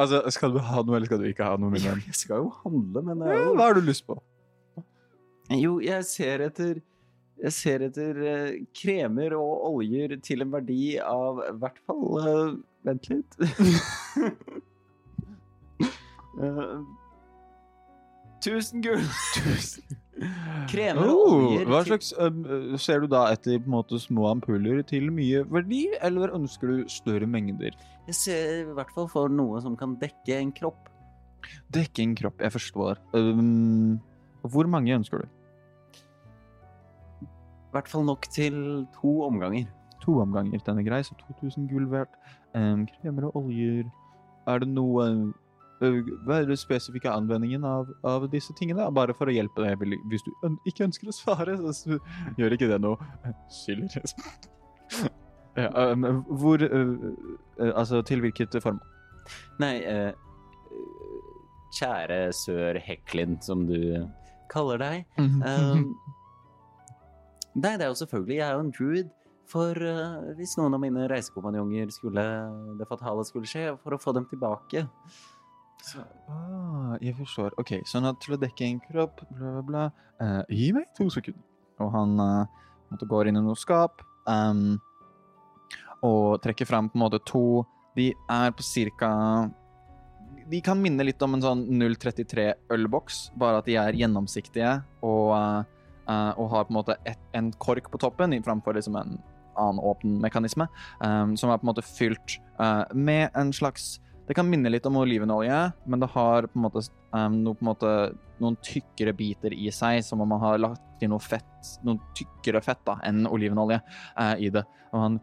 Altså, Skal du ha noe, eller skal du ikke ha noe? min venn? Jeg skal jo handle, men det Ja, Hva har du lyst på? Jo, jeg ser etter Jeg ser etter eh, kremer og oljer til en verdi av i hvert fall eh, Vent litt. Eh, Tusen gull. Kremer og Oh, hva slags uh, Ser du da etter på en måte små ampuller til mye verdi, eller ønsker du større mengder? Jeg ser i hvert fall for noe som kan dekke en kropp. Dekke en kropp, jeg forstår. Um, hvor mange ønsker du? I hvert fall nok til to omganger. To omganger, den er grei, så 2000 gull hvert. Um, kremer og oljer. Er det noe uh, Hva er den spesifikke anvendingen av, av disse tingene? Bare for å hjelpe deg. Hvis du ikke ønsker å svare, så gjør ikke det noe. Skylder. ja, um, hvor uh, Altså, til hvilket formål? Nei, uh, kjære sør Heklin, som du kaller deg. Um, nei, det er jo selvfølgelig Jeg er jo en druid. For uh, hvis noen av mine reisekompanjonger skulle det fatale skulle skje, for å få dem tilbake. Så, Ah, jeg forstår. Ok, sånn at til å dekke en kropp, bla, bla, bla. uh, gi meg to sekunder. Og han uh, måtte går inn i noe skap um, og trekker fram på en måte to De er på cirka De kan minne litt om en sånn 033 ølboks, bare at de er gjennomsiktige og, uh, og har på en måte et, en kork på toppen framfor liksom en annen åpen mekanisme, um, som er på en måte fylt med en slags det kan minne litt om olivenolje, men det har på en måte, um, noe, på en måte noen tykkere biter i seg, som om man har lagt i noe fett, noe tykkere fett da, enn olivenolje uh, i det. Og han,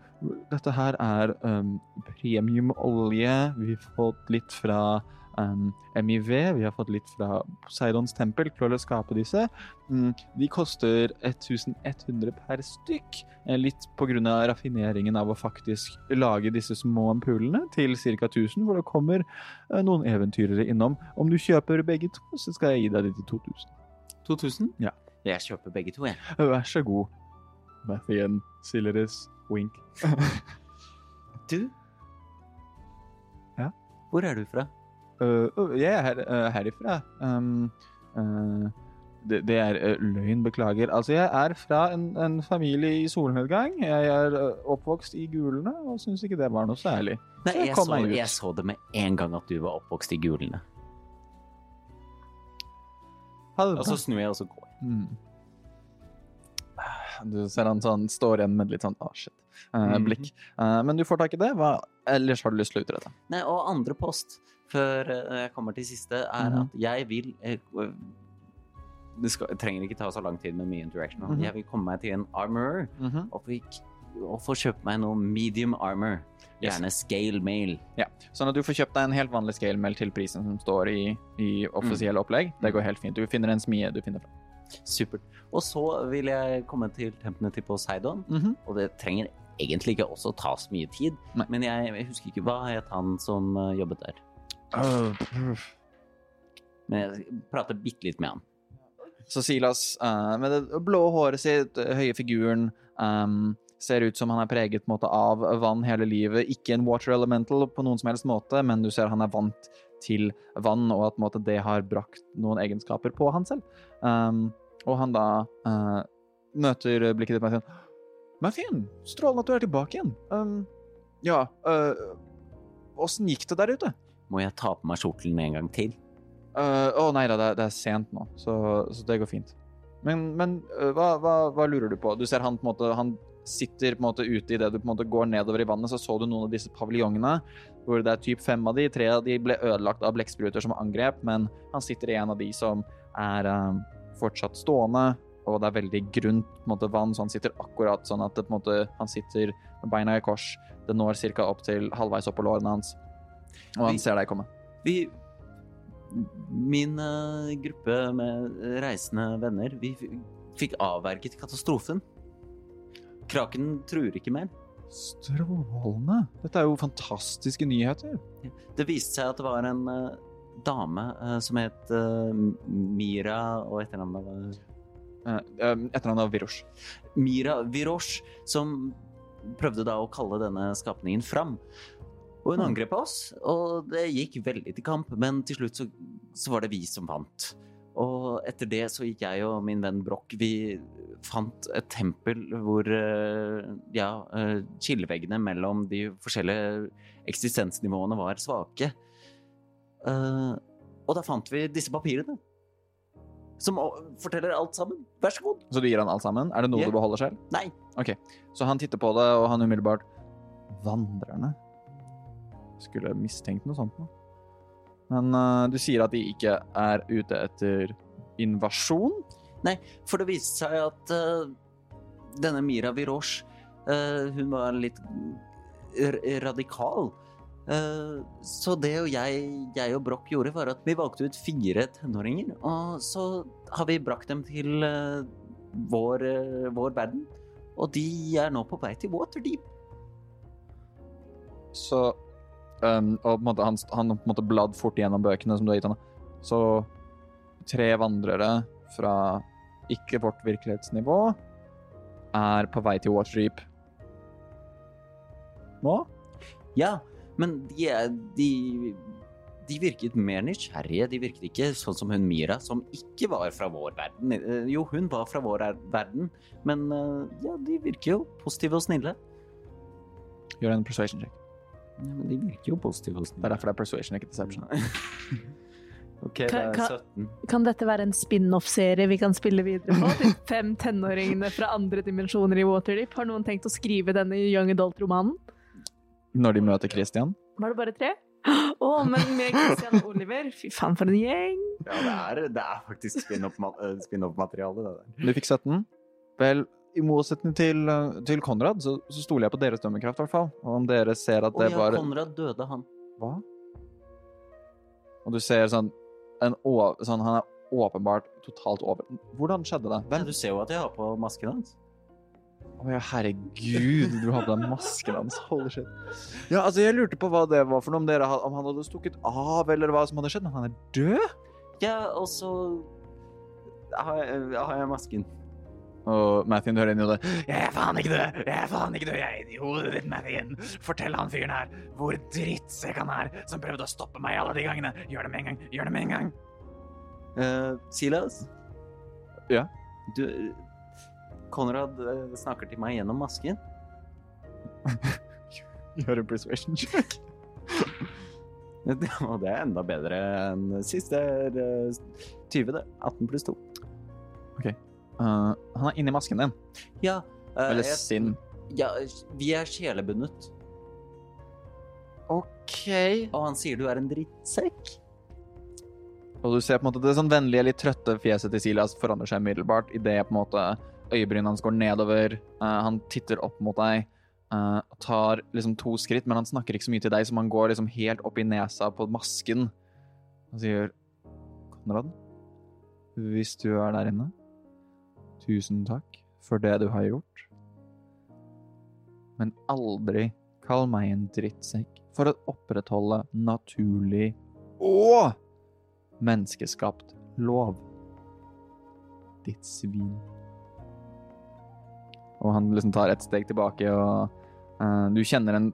dette her er um, premiumolje. Vi har fått litt fra um, MIV, vi har fått litt fra Poseidons tempel til å skape disse. Um, de koster 1100 per stykk, eh, litt av raffineringen av å faktisk lage disse små ampulene til ca. 1000, hvor det kommer uh, noen eventyrere innom. Om du kjøper begge to, så skal jeg gi deg de til 2000. 2000? Ja. Jeg kjøper begge to, jeg. Vær så god. Mathien, Sileris, Wink. Du? Ja? Hvor er du fra? Øh, jeg er her, øh, herifra. Um, det, det er øh, løgn, beklager. Altså, jeg er fra en, en familie i solnedgang. Jeg er oppvokst i Gulene og syns ikke det var noe særlig. Nei, Så jeg jeg så, meg jeg så det med en gang at du var oppvokst i Gulene. Og så snur jeg, og så går jeg. Mm. Du ser han sånn, står igjen med litt sånn ah, shit, eh, Mhm. blikk. Eh, men du får tak i det. Hva ellers har du lyst til å utrede? Nei, og andre post, før eh, jeg kommer til siste, er Mhm. at jeg vil eh, det, skal, det trenger ikke ta så lang tid med mye interaction. Mm -hmm. Jeg vil komme meg til en armorer og, -hmm. og få kjøpt meg noe medium armor. Gjerne scale mail. Ja, sånn at du får kjøpt deg en helt vanlig scale mail til prisen som står i, i offisielle opplegg. Det går helt fint. Du finner en smie du finner fram. Supert. Og så vil jeg komme til templene til Poseidon, Mhm. og det trenger egentlig ikke også ta så mye tid. Nei. Men jeg, jeg husker ikke hva het han som eh, jobbet der. Uh, Men jeg prater bitte litt med han. Så Silas, uh, med det blå håret sitt, høye figuren, um, ser ut som han er preget måte, av vann hele livet. Ikke en water elemental på noen som helst måte, men du ser han er vant til vann, og at måte, det har brakt noen egenskaper på han selv. Um, og han da uh, møter blikket ditt med sånn Mathien, strålende at du er tilbake igjen. Um, ja, åssen uh, gikk det der ute? Må jeg ta på meg kjortelen en gang til? Uh, Å nei da, det, det er sent nå, så, så det går fint. Men, men uh, hva, hva, hva lurer du på? Du ser han på en måte Han sitter på en måte ute idet du på en måte går nedover i vannet, så så du noen av disse paviljongene hvor det er typ fem av de. Tre av de ble ødelagt av blekkspruter som angrep, men han sitter i en av de som er eh, fortsatt stående, og det er veldig grunt på en måte, vann, så han sitter akkurat sånn at det, på en måte, han sitter med beina i kors. Det når ca. opp til halvveis opp på lårene hans, og han Vi- ser deg komme. Vi, min uh, gruppe med reisende venner, vi f- fikk avverget katastrofen. Kraken truer ikke mer. Strålende. Dette er jo fantastiske nyheter. Det viste seg at det var en uh, dame uh, som het Mira og etternavnet var Etternavnet av Virosh. Mira Virosh, som prøvde da å kalle denne skapningen fram. Og hun Hmm. angrep oss, og det gikk veldig til kamp, men til slutt så, så var det vi som vant. Og etter det så gikk jeg og min venn Broch, vi fant et tempel hvor eh, ja, eh, skilleveggene mellom de forskjellige eksistensnivåene var svake. Eh, og da fant vi disse papirene. Som forteller alt sammen. Vær så god. Så du gir han alt sammen? Er det noe yeah. du beholder selv? Nei. Ok, Så han titter på det, og han umiddelbart Vandrerne? Skulle mistenkt noe sånt noe. Men uh, du sier at de ikke er ute etter invasjon? Nei, For det viste seg at uh, denne Mira Virosh, uh, hun var litt radikal. Eh, så det og jeg, jeg og Broch gjorde, var at vi valgte ut fire tenåringer. Og så har vi brakt dem til eh, vår, eh, vår verden. Og de er nå på vei til Waterdeep. Så um, Og på en måte, han, han på en måte bladd fort gjennom bøkene som du har gitt ham. Så tre vandrere fra ikke vårt virkelighetsnivå er på vei til Waterdeep. Nå? Ja, men de, de, de virket mer nysgjerrige. De virket ikke sånn som hun Mira, som ikke var fra vår verden. Eh, Jo, hun var fra vår er- verden, men eh, ja, de virker jo positive og snille. Gjør en persuasion check. Ja, men de virker jo positive og snille. Det er derfor det er persuasion, ikke deception. Okay, det Kan- kan- Kan dette være en spin-off-serie vi kan spille videre på? De fem tenåringene fra andre dimensjoner i Waterdeep. Har noen tenkt å skrive denne young adult-romanen? Når de møter Christian. Var det bare tre? Å, men med Christian og Oliver. Fy faen, for en gjeng! Ja, det er, det er faktisk spin-off-materiale, det der. Du fikk 17. Vel, i motsetning til, uh, til Konrad, så, så stoler jeg på deres dømmekraft, i hvert fall. Og om dere ser at det oh, ja, var Konrad døde, han. Hva? Og du ser sånn, en å, sånn Han er åpenbart totalt over Hvordan skjedde det? Ja, du ser jo at jeg har på masken hans. Å ja, herregud, du har den masken hans. Holy shit. Ja, altså, jeg lurte på hva det var for noe, om, dere, om han hadde stukket av, eller hva som hadde skjedd. Men han er død? Ja, og så har jeg, har jeg masken. Og Mathien hører inn i det. Jeg er faen ikke død! Jeg er faen ikke død! Jeg er inni hodet ditt, Mathien! Fortell han fyren her hvor drittsekk han er, som prøvde å stoppe meg alle de gangene. Gjør det med en gang! Gjør det med en gang! Uh, Silas? Ja? Du Konrad eh, snakker til meg gjennom masken. Gjør en persuasion check. Og det er enda bedre enn sist. Det er eh, 20, det. 18 pluss 2. Uh, han er inni masken din. Ja. Uh, Eller jeg- sin. Ja, vi er sjelebundet. OK. Og han sier du er en drittsekk. Og du ser på en måte det sånn vennlige, litt trøtte fjeset til Silas forandrer seg umiddelbart idet på en måte øyebrynene hans går nedover. Eh, han titter opp mot deg eh, tar liksom to skritt, men han snakker ikke så mye til deg, så han går liksom helt opp i nesa på masken og sier Konrad, hvis du er der inne, tusen takk for det du har gjort. Men aldri kall meg en drittsekk for å opprettholde naturlig og menneskeskapt lov. Ditt svin. Og han liksom tar et steg tilbake, og uh, du kjenner en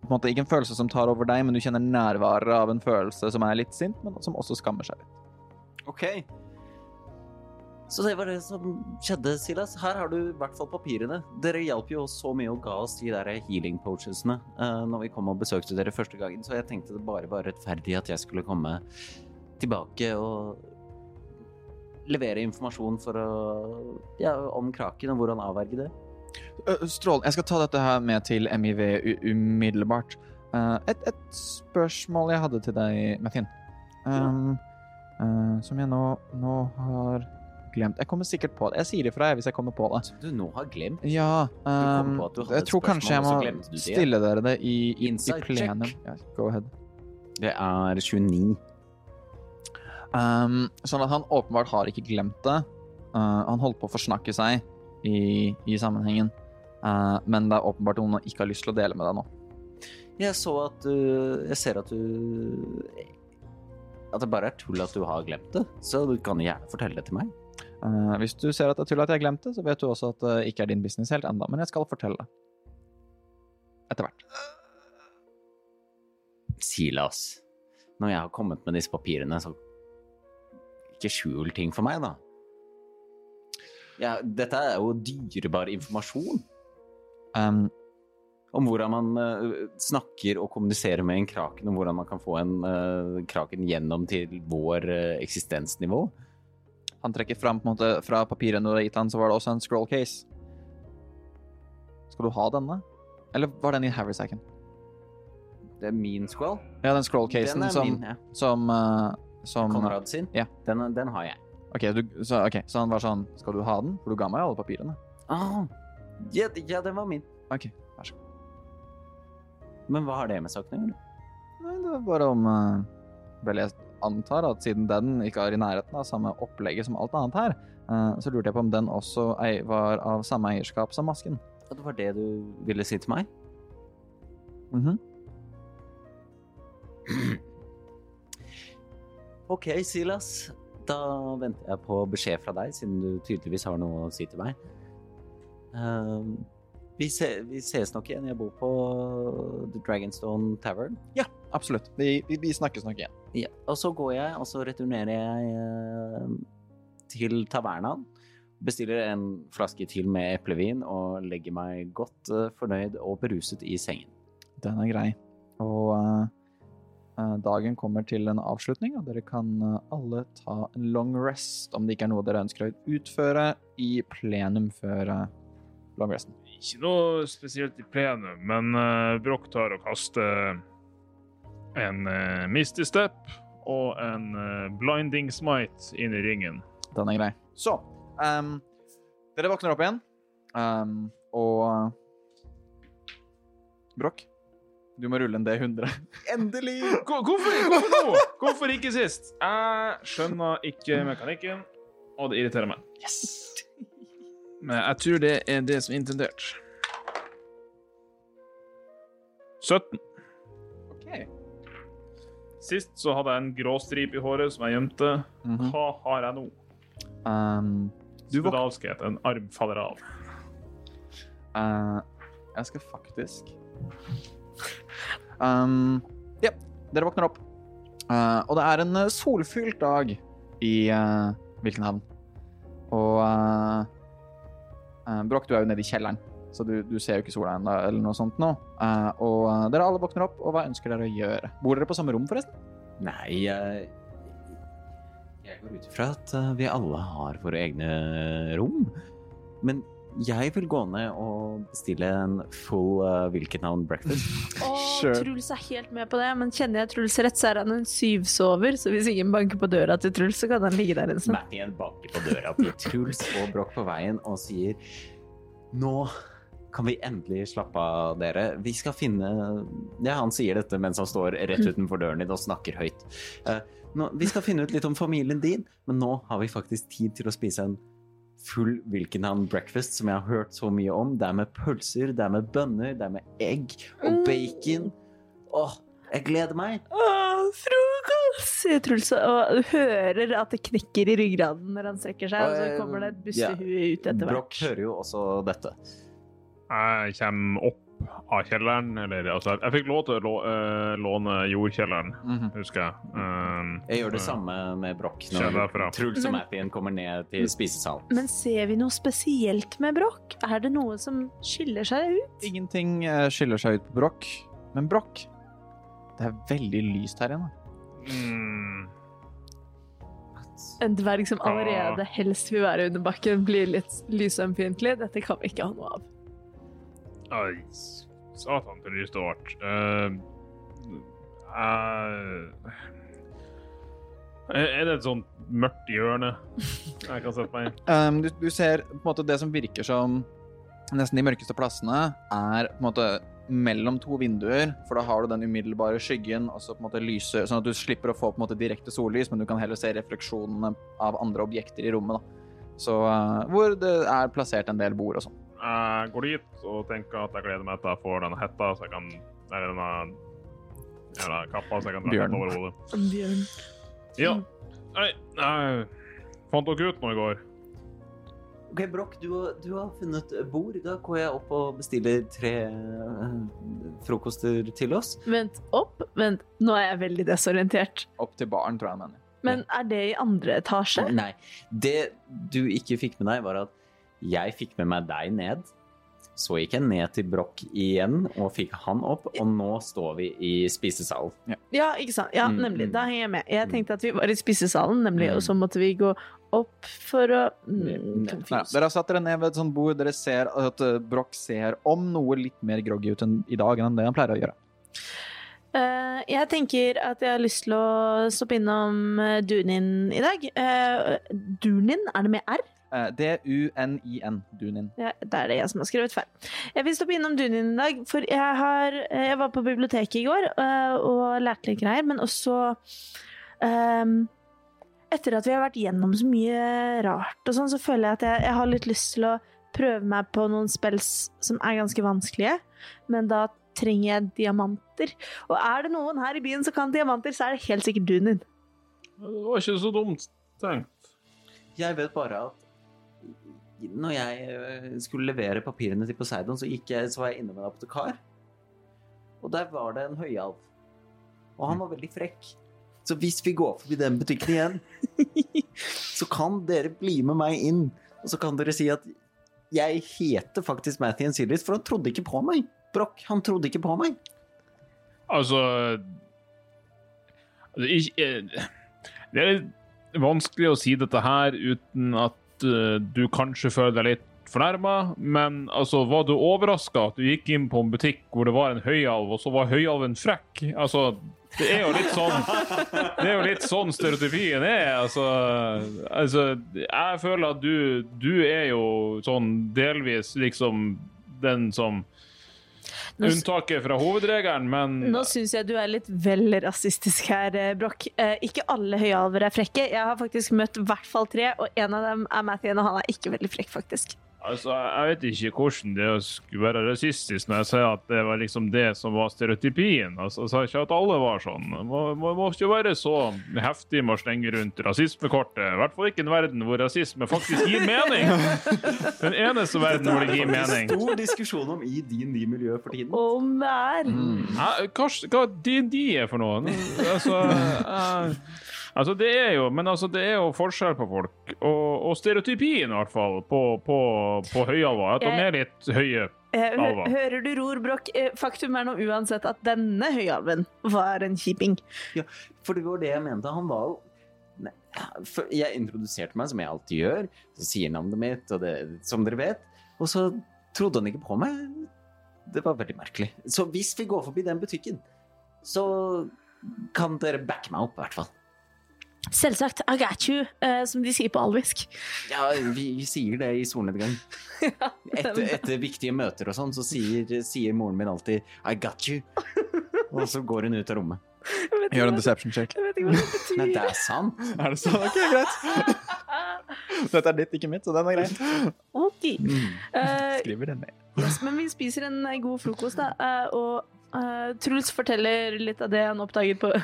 på en måte Ikke en følelse som tar over deg, men du kjenner nærværet av en følelse som er litt sint, men som også skammer seg litt. Ok. Så det var det som skjedde, Silas. Her har du i hvert fall papirene. Dere hjalp jo oss så mye og ga oss de der healing poachersene uh, når vi kom og besøkte dere første gangen, så jeg tenkte det bare var rettferdig at jeg skulle komme tilbake og levere informasjon for å Ja, om kraken og hvordan avverge det. Uh, Strål, jeg skal ta dette her med til MIV umiddelbart. Eh, et, et spørsmål jeg hadde til deg, Mathien. Um, uh, som jeg nå, nå har glemt. Jeg kommer sikkert på det. Jeg sier ifra deg hvis jeg kommer på det. Du nå har glemt. Ja, um, jeg tror kanskje jeg må det. stille dere det i, i, i plenum. Ja, go ahead. Det er 29. Um, sånn at han åpenbart har ikke glemt det. Uh, han holdt på å forsnakke seg i, i sammenhengen, Uh, men det er åpenbart noen ikke har lyst til å dele med deg nå. Jeg så at du Jeg ser at du At det bare er tull at du har glemt det. Så du kan gjerne fortelle det til meg. Uh, hvis du ser at det er tull at jeg har glemt det, så vet du også at det ikke er din business helt enda, men jeg skal fortelle det. Etter hvert. Silas, når jeg har kommet med disse papirene, så ikke skjul ting for meg, da. Ja, dette er jo dyrebar informasjon Um, om hvordan man uh, snakker og kommuniserer med en kraken, og hvordan man kan få en uh, kraken gjennom til vår uh, eksistensnivå. han trekker fram på en måte fra papirene du har gitt han, så var det også en scroll case. Skal du ha denne? Eller var den i Harrysacken? Det er min scroll. Ja, den scroll-casen Den er som, min, ja. som, som Konrad sin. Ja. Den, den har jeg. Ok, du, så, okay, så han var sånn Skal du ha den? For du ga meg alle papirene. Ah, ja, ja, den var min. Ok, vær så god. Men hva har det med saken å gjøre? Nei, det var bare om uh, Vel, jeg antar at siden den ikke er i nærheten av samme opplegget som alt annet her, uh, så lurte jeg på om den også var av samme eierskap som masken. At det var det du ville si til meg? Mhm. Ok, Silas. Da venter jeg på beskjed fra deg, siden du tydeligvis har noe å si til meg. Ehm, vi, se, vi ses nok igjen. Jeg bor på The Dragonstone Tavern. Ja, absolutt. Vi, vi, vi snakkes nok igjen. Ja, og så går jeg, og så returnerer jeg eh, til tavernaen. Bestiller en flaske til med eplevin og legger meg godt eh, fornøyd og beruset i sengen. Den er grei. Og eh, dagen kommer til en avslutning, og dere kan eh, alle ta en long rest om det ikke er noe dere ønsker å utføre i plenum før eh, long resten. Ikke noe spesielt i plenum, men uh, Broch tar og kaster en uh, Misty Step og en uh, Blinding Smite inn i ringen. Den er grei. Så um, Dere våkner opp igjen, um, og Brokk, du må rulle en D100. Endelig! Hvorfor, hvorfor nå? Hvorfor ikke sist? Jeg skjønner ikke mekanikken, og det irriterer meg. Yes! Men jeg tror det er det som er intendert. 17. OK. Sist så hadde jeg en grå stripe i håret som jeg gjemte. Mhm. Hva har jeg nå? Um, Spedalskhet. En arm faller av. Uh, jeg skal faktisk um, Ja, dere våkner opp. Uh, og det er en eh, solfylt dag i uh, Vilkenhavn. Og uh, uh, Brokk, du er jo nede i kjelleren, så du, du ser jo ikke sola ennå, eller noe sånt nå. Eh, og eh, dere alle våkner opp, og hva ønsker dere å gjøre? Bor dere på samme rom, forresten? Nei, jeg Jeg går ut ifra at eh, vi alle har våre egne rom. Men jeg vil gå ned og bestille en full uh, Wilkenhavn breakfast. Oh, Sure. Truls er helt med på det, men kjenner jeg Truls rett, så er han en syvsover, så hvis ingen banker på døra til Truls, så kan han ligge der en stund. Mappien banker på døra til Truls og Broch på veien og sier Nå kan vi endelig slappe av, dere. Vi skal finne Ja, han sier dette mens han står rett utenfor døren din og snakker høyt. Uh, nå, vi skal finne ut litt om familien din, men nå har vi faktisk tid til å spise en full Wilkenhavn breakfast som jeg har hørt så mye om. Det er med pølser, det er med bønner, det er med egg og bacon. Åh, jeg gleder meg! Åh, frokost! sier Truls, og hører at det knekker i ryggraden når han strekker seg, og så kommer det et bustehue ut etter Broch hvert. hører jo også dette. Jeg kommer opp av kjelleren, eller altså Jeg fikk lov til å eh, låne jordkjelleren, Mhm. husker jeg. Um, Jeg gjør det eh, samme med Broch når. Truls og Men- kommer ned til spisesalen. Men ser vi noe spesielt med Broch? Er det noe som skiller seg ut? Ingenting eh, skiller seg ut på Brokk, men Brokk Det er veldig lyst her inne. mm, En dverg som allerede helst vil være under bakken, blir litt lysømfintlig. Dette kan vi ikke ha noe av. Ai, satan lyst og vart. Uh, er det et sånt mørkt hjørne jeg kan sette meg i? Um, du, du ser på en måte det som virker som nesten de mørkeste plassene, er på en måte mellom to vinduer, for da har du den umiddelbare skyggen, og så på en måte lyse, sånn at du slipper å få på en måte direkte sollys, men du kan heller se refleksjonene av andre objekter i rommet. da. Så uh, hvor det er plassert en del bord og sånn. Jeg går dit og tenker at jeg gleder meg til jeg får denne hetta, så jeg kan Eller denne jævla kappa, så jeg kan dra den over hodet. Bjørn. Ja. Nei, jeg fant dere ut nå i går. Ok, Broch, du, har- du har funnet bord. Da går jeg opp og bestiller tre eh, frokoster til oss. Vent, opp. Vent, nå er jeg veldig desorientert. Opp til baren, tror jeg han mener. Men er det i andre etasje? Nei, det du ikke fikk med deg, var at jeg fikk med meg deg ned. Så gikk jeg ned til Broch igjen og fikk han opp, og nå står vi i spisesalen. Ja, ikke sant. Ja, Mm, nemlig. mm. Da henger jeg med. Jeg tenkte at vi var i spisesalen, nemlig, Mm. og så måtte vi gå opp for å mm, Mm. Nei, dere har satt dere ned ved et sånt bord. Dere ser at uh, Broch ser om noe litt mer groggy ut enn i dag enn det han pleier å gjøre. Uh, jeg tenker at jeg har lyst til å stoppe innom eh, Dunin i dag. Uh, Dunin, er det med R? Uh, D-U-N-I-N, Dunin. Ja, det er det jeg som har skrevet feil. Jeg vil stoppe innom Dunin i dag, for jeg, har, eh, jeg var på biblioteket i går eh, og lærte litt greier, men også um, Etter at vi har vært gjennom så mye rart og sånn, så føler jeg at jeg, jeg har litt lyst til å prøve meg på noen spells som er ganske vanskelige, men da trenger jeg diamanter. Og er det noen her i byen som kan diamanter, så er det helt sikkert Dunin. Det var ikke så dumt tenkt. Jeg vet bare at når jeg eh, skulle levere papirene til Poseidon, så, gikk jeg, så var jeg innom en apotekar. Og der var det en høyalv. Og han var veldig frekk. Så hvis vi går forbi den butikken igjen, så kan dere bli med meg inn. Og så kan dere si at jeg heter faktisk Mathien Sillis, for han trodde ikke på meg. Broch, han trodde ikke på meg. Altså det er, ikke, eh, det er vanskelig å si dette her uten at du kanskje føler deg litt fornærma, men altså, var du overraska at du gikk inn på en butikk hvor det var en høyalv, og så var høyalven frekk? Altså, det er jo litt sånn Det er jo litt sånn stereotypien er. Altså, altså jeg føler at du, du er jo sånn delvis liksom den som Unntaket fra hovedregelen, men Nå syns jeg du er litt vel rasistisk her, eh, Broch. Eh, ikke alle høyalver er frekke. Jeg har faktisk møtt i hvert fall tre, og en av dem er Mathien, og han er ikke veldig frekk, faktisk. Altså, Jeg vet ikke hvordan det skulle være rasistisk når jeg sier at det var liksom det som var stereotypien. Altså, Jeg sa ikke at alle var sånn. Man må, må, må ikke være så heftig med å slenge rundt rasismekortet. I hvert fall ikke en verden hvor rasisme faktisk gir mening. Den eneste verden hvor det gir mening. Det er stor diskusjon om i din nye miljø for tiden. Om det er? Hva, hva DND er for noe? Altså, eh, altså det er jo Men altså, det er jo forskjell på folk. Og, og stereotypien, i hvert fall, på, på, på høyalver. At de er litt høye. Eh, Alva. Hører du ror, Broch? Eh, Faktum er nå uansett at denne høyalven var en kjiping. For det var det jeg mente. Han var jo Jeg introduserte meg, som jeg alltid gjør. Så sier navnet mitt, og det, som dere vet. Og så trodde han ikke på meg. Det var veldig merkelig. Så hvis vi går forbi den butikken, så kan dere backe meg opp, i hvert fall. Selvsagt. I got you, uh, som de sier på alvisk. Ja, vi, vi sier det i solnedgang. Etter, etter viktige møter og sånn, så sier, sier moren min alltid 'I got you'. Og så går hun ut av rommet. Gjør en deception check. Jeg vet ikke hva det betyr. Nei, det er sant. Er det sant? Ok, greit. Dette er ditt, ikke mitt, så den er grei. Ok. Mm. Skriver den ned. yes, men vi spiser en eh, god frokost, da. eh, og eh, Truls forteller litt av det han oppdager på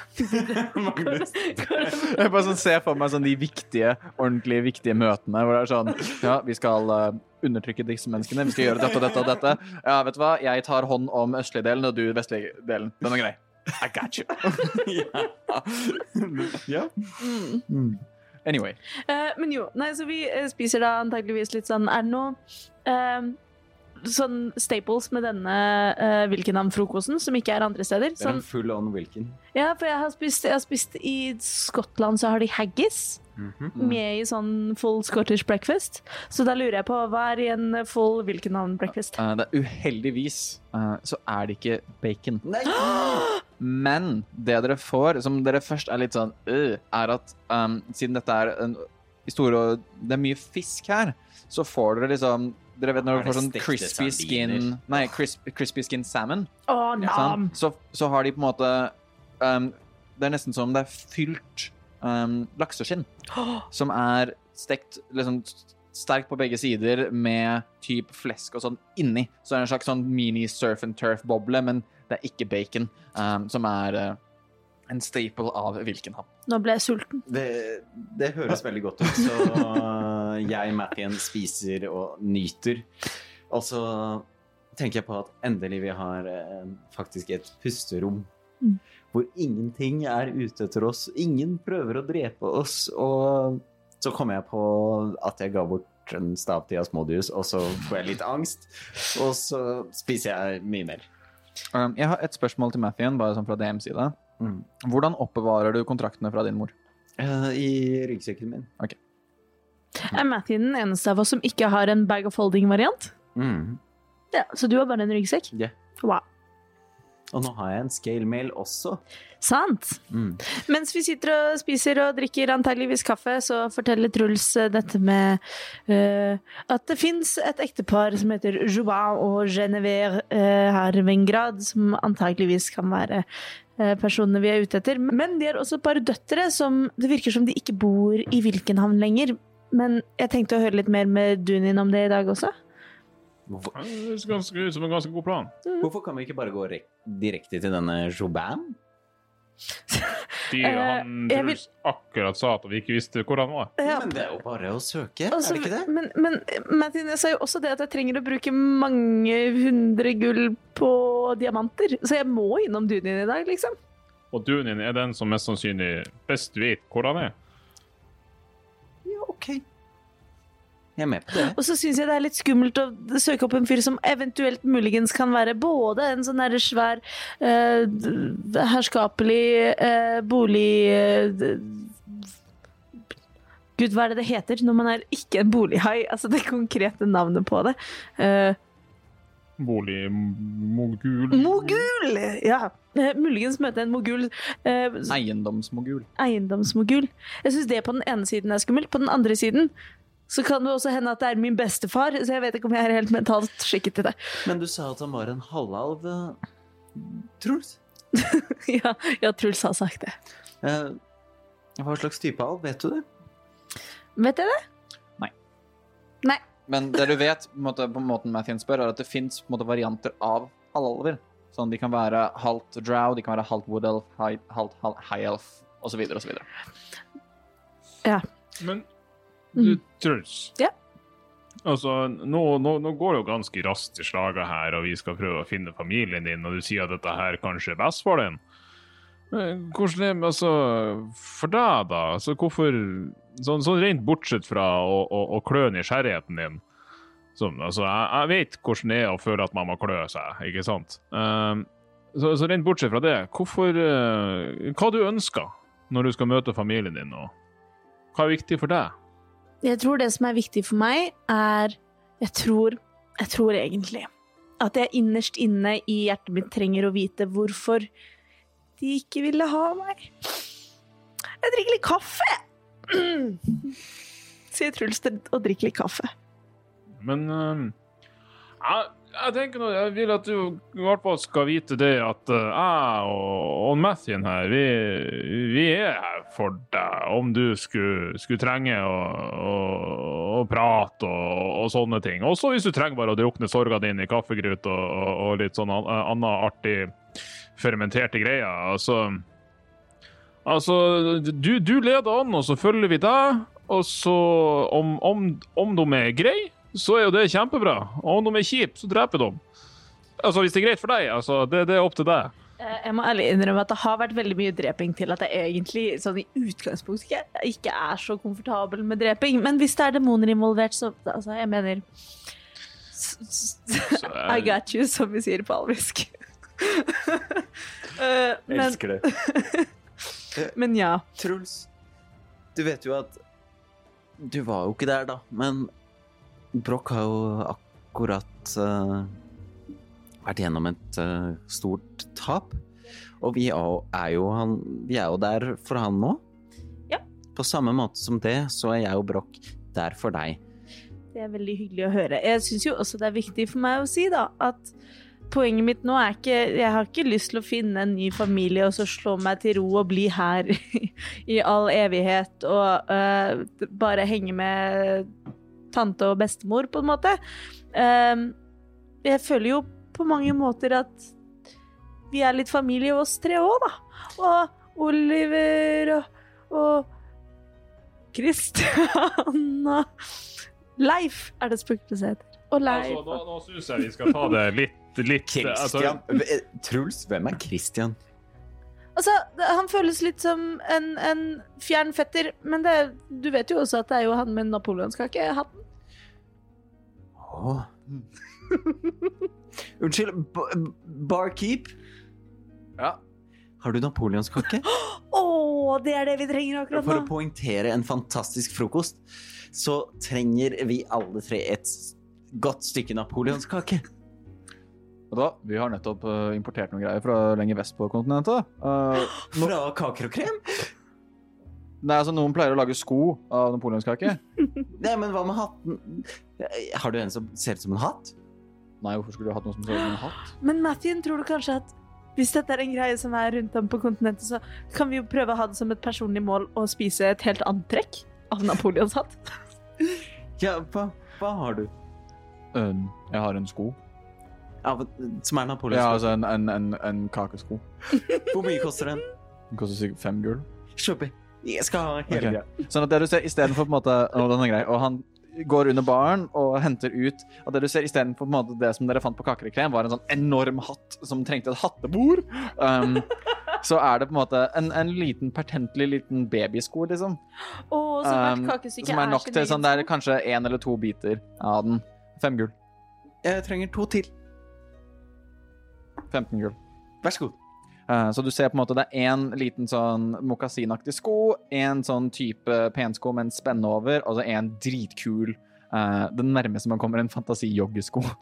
Jeg bare sånn ser for meg sånn de viktige, ordentlig viktige møtene hvor det er sånn Ja, vi skal uh, undertrykke disse menneskene. Vi skal gjøre dette og dette og dette. Ja, vet du hva? Jeg tar hånd om østlige delen, og du vestlige delen. Den er grei. I got you. ja. mm. Anyway. Uh, men jo, nei, så vi spiser da antageligvis litt sånn Er det noe sånn staples med denne uh, Wilkinham-frokosten, som ikke er andre steder? Det er Sånn, en full on Wilkin. ja, for jeg har, spist, jeg har spist I Skottland så har de haggis Mhm. med i sånn full Scottish breakfast. Så da lurer jeg på hva er i en full Wilkenham-breakfast? Uh, det er uheldigvis uh, så er det ikke bacon. Nei! Men det dere får, som dere først er litt sånn øh, er at um, siden dette er en historie og det er mye fisk her, så får dere liksom Dere vet når du får sånn crispy crispy skin? Nei, crisp, crispy skin salmon. Oh, sant? Så, så har de på en måte um, Det er nesten som om det er fylt um, lakseskinn. Som er stekt liksom sterkt på begge sider med typ flesk og sånn inni. Så det er en slags sånn mini surf and turf-boble, men det er ikke bacon. Um, som er uh, en staple av Wilkenham. Nå ble jeg sulten. Det, det høres veldig godt ut, så jeg, Mathien, spiser og nyter. Og så tenker jeg på at endelig vi har eh, faktisk et pusterom. Mm. Hvor ingenting er ute etter oss. Ingen prøver å drepe oss. Og så kom jeg på at jeg ga bort en stav til Asmodius, og så får jeg litt angst. Og så spiser jeg mye mer. Um, jeg har et spørsmål til Mathien, bare sånn fra DMs side. Mm. Hvordan oppbevarer du kontraktene fra din mor? Uh, I ryggsekken min. Er Matthew den eneste av oss som ikke har en bag of holding-variant? Mm. Ja, Så du har bare en ryggsekk? Ja. Wow. Og nå har jeg en scale mail også. Sant. Mm. Mens vi sitter og spiser og drikker antageligvis kaffe, så forteller Truls eh, dette med uh, at det fins et ektepar som heter Joubin og Genevieve uh, her ved en grad, som antageligvis kan være personene vi er ute etter. Men de har også et par døtre som det virker som de ikke bor i Vilkenhavn lenger. Men jeg tenkte å høre litt mer med Dunin om det i dag også. Hvorfor, Det høres ut som en ganske god plan. hvorfor kan vi ikke bare gå direkte til denne Joubin? De, Eh, han Truls vil- akkurat sa at vi ikke visste hvor han var. Ja, Men det er jo bare å søke, Altså, er det ikke det? Men, men Martin, jeg sa jo også det at jeg trenger å bruke mange hundre gull på diamanter. Så jeg må innom Dunin i dag, liksom. Og Dunin er den som mest sannsynlig best vet hvor han er. Ja, ok. Jeg er med på det. Og så syns jeg det er litt skummelt å søke opp en fyr som eventuelt muligens kan være både en sånn derre svær, uh, herskapelig uh, bolig... Uh, Gud, hva er det det heter når man er ikke en bolighai? Altså det konkrete navnet på det. Uh, Bolig mogul. mogul! Ja. Eh, muligens møte en mogul. Eh, Eiendomsmogul. eiendomsmogul. Jeg syns det på den ene siden er skummelt. På den andre siden så kan det også hende at det er min bestefar, så jeg vet ikke om jeg er helt mentalt skikket til det. Men du sa at han var en halvalv, eh, Truls. ja, ja, Truls har sagt det. Eh, Hva slags type alv, vet du det? Vet jeg det? Nei. Nei. Men det du vet, på, måte, på måten Mathien spør, er at det fins varianter av halvalver. Sånn, de kan være halvt drow, de kan være halvt wood elf, high- halvt high elf, osv. osv. Men du, Mm. Truls. Ja? Altså, nå, nå, nå går det jo ganske raskt i slaget her, og vi skal prøve å finne familien din, og du sier at dette her kanskje er best for den. Men Hvordan er det altså, for deg, da? Altså, hvorfor Sånn, sånn rent bortsett fra å, å, å klø nysgjerrigheten din. Som, altså, jeg, jeg vet hvordan det er å føle at man må klø seg, ikke sant? Um, så, så rent bortsett fra det, hvorfor uh, Hva du ønsker når du skal møte familien din, og hva er viktig for deg? Jeg tror det som er viktig for meg, er Jeg tror Jeg tror egentlig at jeg innerst inne i hjertet mitt trenger å vite hvorfor de ikke ville ha meg. Jeg drikker litt kaffe! Sier Truls og drikker litt kaffe. Men uh, jeg tenker nå, jeg vil at du i hvert fall skal vite det at eh, jeg og, og Mathien her, vi, vi er her for deg om du skulle, skulle trenge å, å, å prate og, og sånne ting. Også hvis du trenger bare å drukne sorga dine i kaffegrut og, og, litt sånn an- annen artig fermenterte greier. Altså, altså du, du leder an, og så følger vi deg. Og så, om, om, om de er greie, så er jo det kjempebra. Og om de er kjipe, så dreper de. Altså, hvis det er greit for deg, altså, det, det er opp til deg. Eh, Jeg må ærlig innrømme at det har vært veldig mye dreping til at jeg egentlig sånn i utgangspunktet ikke, ikke er så komfortabel med dreping. Men hvis det er demoner involvert, så altså, jeg mener I got you, som vi sier på alvisk. uh, men, Elsker det. men ja. Truls, du vet jo at Du var jo ikke der, da, men Broch har jo akkurat uh, vært gjennom et uh, stort tap. Og vi er jo- han, vi er jo der for han nå. Ja. På samme måte som det, så er jeg og Broch der for deg. Det er veldig hyggelig å høre. Jeg syns jo også det er viktig for meg å si, da, at poenget mitt nå er ikke Jeg har ikke lyst til å finne en ny familie og så slå meg til ro og bli her i all evighet og uh, bare henge med tante og bestemor, på en måte. Ehm, jeg føler jo på mange måter at vi er litt familie oss tre òg, da. Og Oliver og, og Kristianna Leif er det spøkelset heter. Og Leif. Altså, nå nå syns jeg vi skal ta det litt, litt altså, Christian Altså... Truls, hvem er Christian? Altså, han føles litt som en, en fjern fetter, men det, du vet jo også at det er jo han med napoleonskakehatten. Åh. Unnskyld, barkeep? Ja. Har du napoleonskake? Å, det er det vi trenger akkurat nå. For å poengtere en fantastisk frokost, så trenger vi alle tre et godt stykke napoleonskake. Og da, Vi har nettopp eh, importert noen greier fra lenger vest på kontinentet. Uh, Fra kaker og krem? er altså Noen pleier å lage sko av napoleonskake. Nei, men hva med hatten? Har du en som ser ut som en hatt? Nei, hvorfor skulle du hatt noe som ser ut som en hatt? Men Mathien, tror du kanskje at hvis dette er en greie som er rundt om på kontinentet, så kan vi jo prøve å ha det som et personlig mål å spise et helt antrekk av Napoleons hatt? Ja, hva, hva har du? Um, jeg har en sko. Av, som er Ja, altså en, en, en, en kakesko. Hvor mye koster den? Den koster sikkert fem gull. Kjøper. Jeg skal ha hele greia. Sånn at det du ser istedenfor på en måte Og den er grei. Og han går under baren og henter ut Og det du ser istedenfor på en måte det som dere fant på Kakerekrem, var en sånn enorm hatt som trengte et hattebord. Um, så er det på en måte en, en liten pertentlig liten babysko, liksom. Oh, som, Um, som er nok er til sånn Det er kanskje én eller to biter av den. Fem gull. Jeg trenger to til. 15 gull. Vær så god. Uh, Så du ser på en måte det er én liten sånn mokasinaktig sko, en sånn type pensko med en spenne over, og så en dritkul uh, Det nærmeste man kommer en fantasi-joggesko.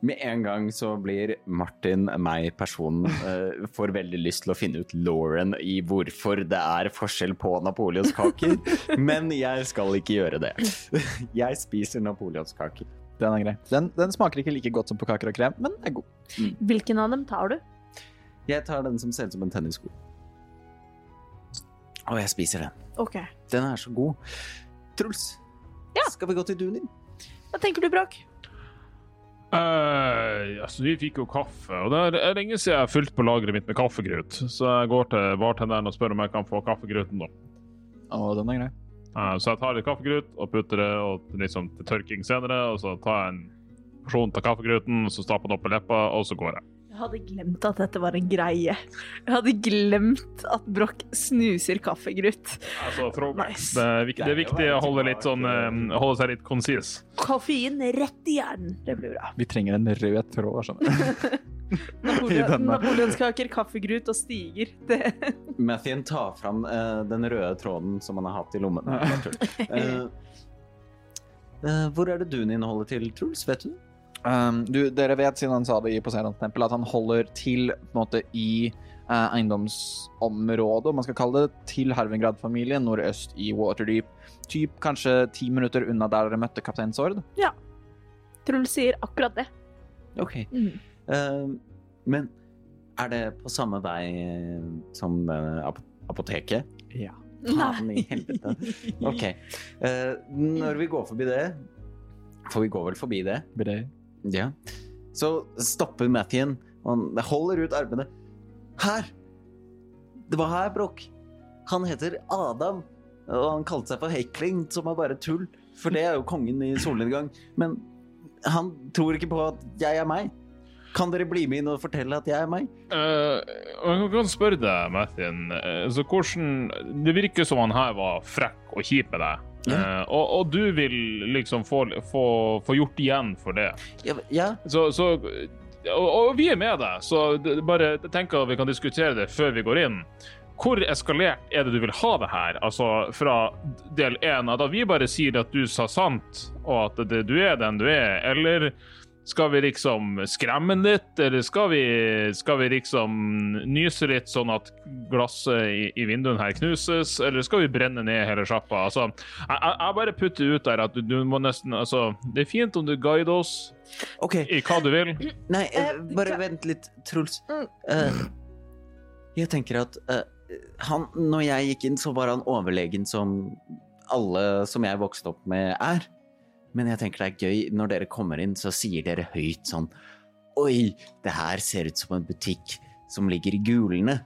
Med en gang så blir Martin, meg, personen, uh, får veldig lyst til å finne ut Lauren i hvorfor det er forskjell på napoleonskaker. Men jeg skal ikke gjøre det. Jeg spiser napoleonskaker. Den er grei. Den, den smaker ikke like godt som på kaker og krem, men er god. Hvilken av dem tar du? Jeg tar den som ser ut som en tennissko. Og jeg spiser den. OK. Den er så god. Truls, Ja. skal vi gå til duen din? Hva tenker du, Bråk? Eh, altså, vi fikk jo kaffe, og det er- er lenge siden jeg har fylt på lageret mitt med kaffegrut. Så jeg går til bartenderen og spør om jeg kan få kaffegruten, da. Å, den er grei. Eh, så jeg tar litt kaffegrut og putter det og liksom, til tørking senere. Og så tar jeg en porsjon av kaffegruten, så stapper den opp på leppa, og så går jeg. Jeg hadde glemt at dette var en greie. Jeg hadde glemt at Broch snuser kaffegrutt. Altså, throwback. Nice. Det, er viktig, det er viktig å holde, litt sånn, eh, holde seg litt konsis. Koffein rett i hjernen. Det blir bra. Vi trenger en rød tråd, skjønner du. Napoleon. Napoleonskaker, kaffegrut og stiger. Det. Mathien tar fram uh, den røde tråden som han har hatt i lommen. Uh. Eh, eh, hvor er det duen inneholder til, Truls? Vet du? Um, du, dere vet, siden han sa det i Poseidons tempel, at han holder til på en måte i uh, eiendomsområdet, om man skal kalle det, til Hervingrad-familien nordøst i Waterdeep. Typ kanskje ti minutter unna der dere møtte kaptein Sord. Ja. Truls sier akkurat det. Ok. Mm. Uh, men er det på samme vei eh, som ap apoteket? Ja. Faen i helvete. Ok. Uh, når vi går forbi det For vi går vel forbi det? Ja. Så stopper Mathien, og han holder ut armene. Her! Det var her, Brokk. Han heter Adam, og han kalte seg for Hekling, som er bare tull. For det er jo kongen i solnedgang. Men han tror ikke på at jeg er meg. Kan dere bli med inn og fortelle at jeg er meg? Uh, og jeg kan spørre deg, Mathien, Uh, så hvordan Det virker som han her var frekk og kjip med deg. Ja. Uh, og, og du vil liksom få, få, få gjort igjen for det. Ja, ja. Så, så og, og vi er med deg, så bare tenk at vi kan diskutere det før vi går inn. Hvor eskalert er det du vil ha det her? Altså fra del én, da vi bare sier at du sa sant, og at det, du er den du er, eller Skal vi liksom skremme den litt, eller skal vi, skal vi liksom nyse litt sånn at glasset i, i vinduene her knuses, eller skal vi brenne ned hele sjappa? Altså, jeg, jeg bare putter ut der at du, du må nesten Altså, det er fint om du guider oss okay. i hva du vil. Nei, eh, Eh, bare vent litt, Truls. Mm. Eh, jeg tenker at han Når jeg gikk inn, så var han overlegen som alle som jeg vokste opp med, er. Men jeg tenker det er gøy når dere kommer inn, så sier dere høyt sånn Oi, det her ser ut som en butikk som ligger i Gulene.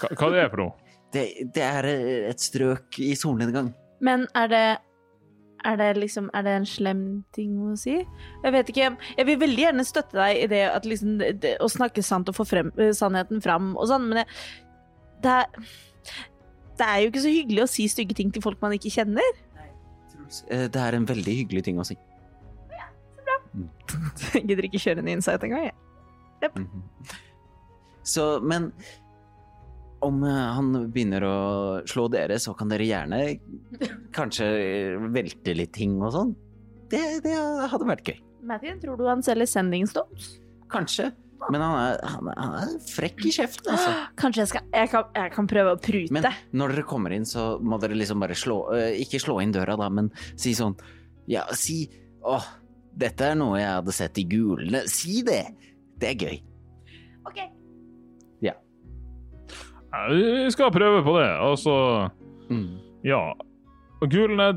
Hva, hva det er for noe? Det, det er eh, et strøk i solnedgang. Men er det er det liksom Er det en slem ting å si? Jeg vet ikke. Jeg vil veldig gjerne støtte deg i det at liksom det, å snakke sant og få frem, eh, sannheten fram og sånn, men det, det er Det er jo ikke så hyggelig å si stygge ting til folk man ikke kjenner. Eh, det er en veldig hyggelig ting å si. Ja, så bra Jeg gidder ikke kjøre en insight engang, jeg. Mhm. Så, men om eh, han begynner å slå dere, så kan dere gjerne kanskje velte litt ting og sånn. Det, det hadde vært gøy. Matthew, tror du han selger sending stones? Kanskje. Men han er, han er, han er frekk i kjeften, altså. Kanskje jeg skal Jeg kan, jeg kan prøve å prute. Men når dere kommer inn, så må dere liksom bare slå eh, Ikke slå inn døra, da, men si sånn Ja, si Å, dette er noe jeg hadde sett i gulene. Si det! Det er gøy. Ok. Ja, Vi skal prøve på det. Altså, Mm. ja. Og Gulene,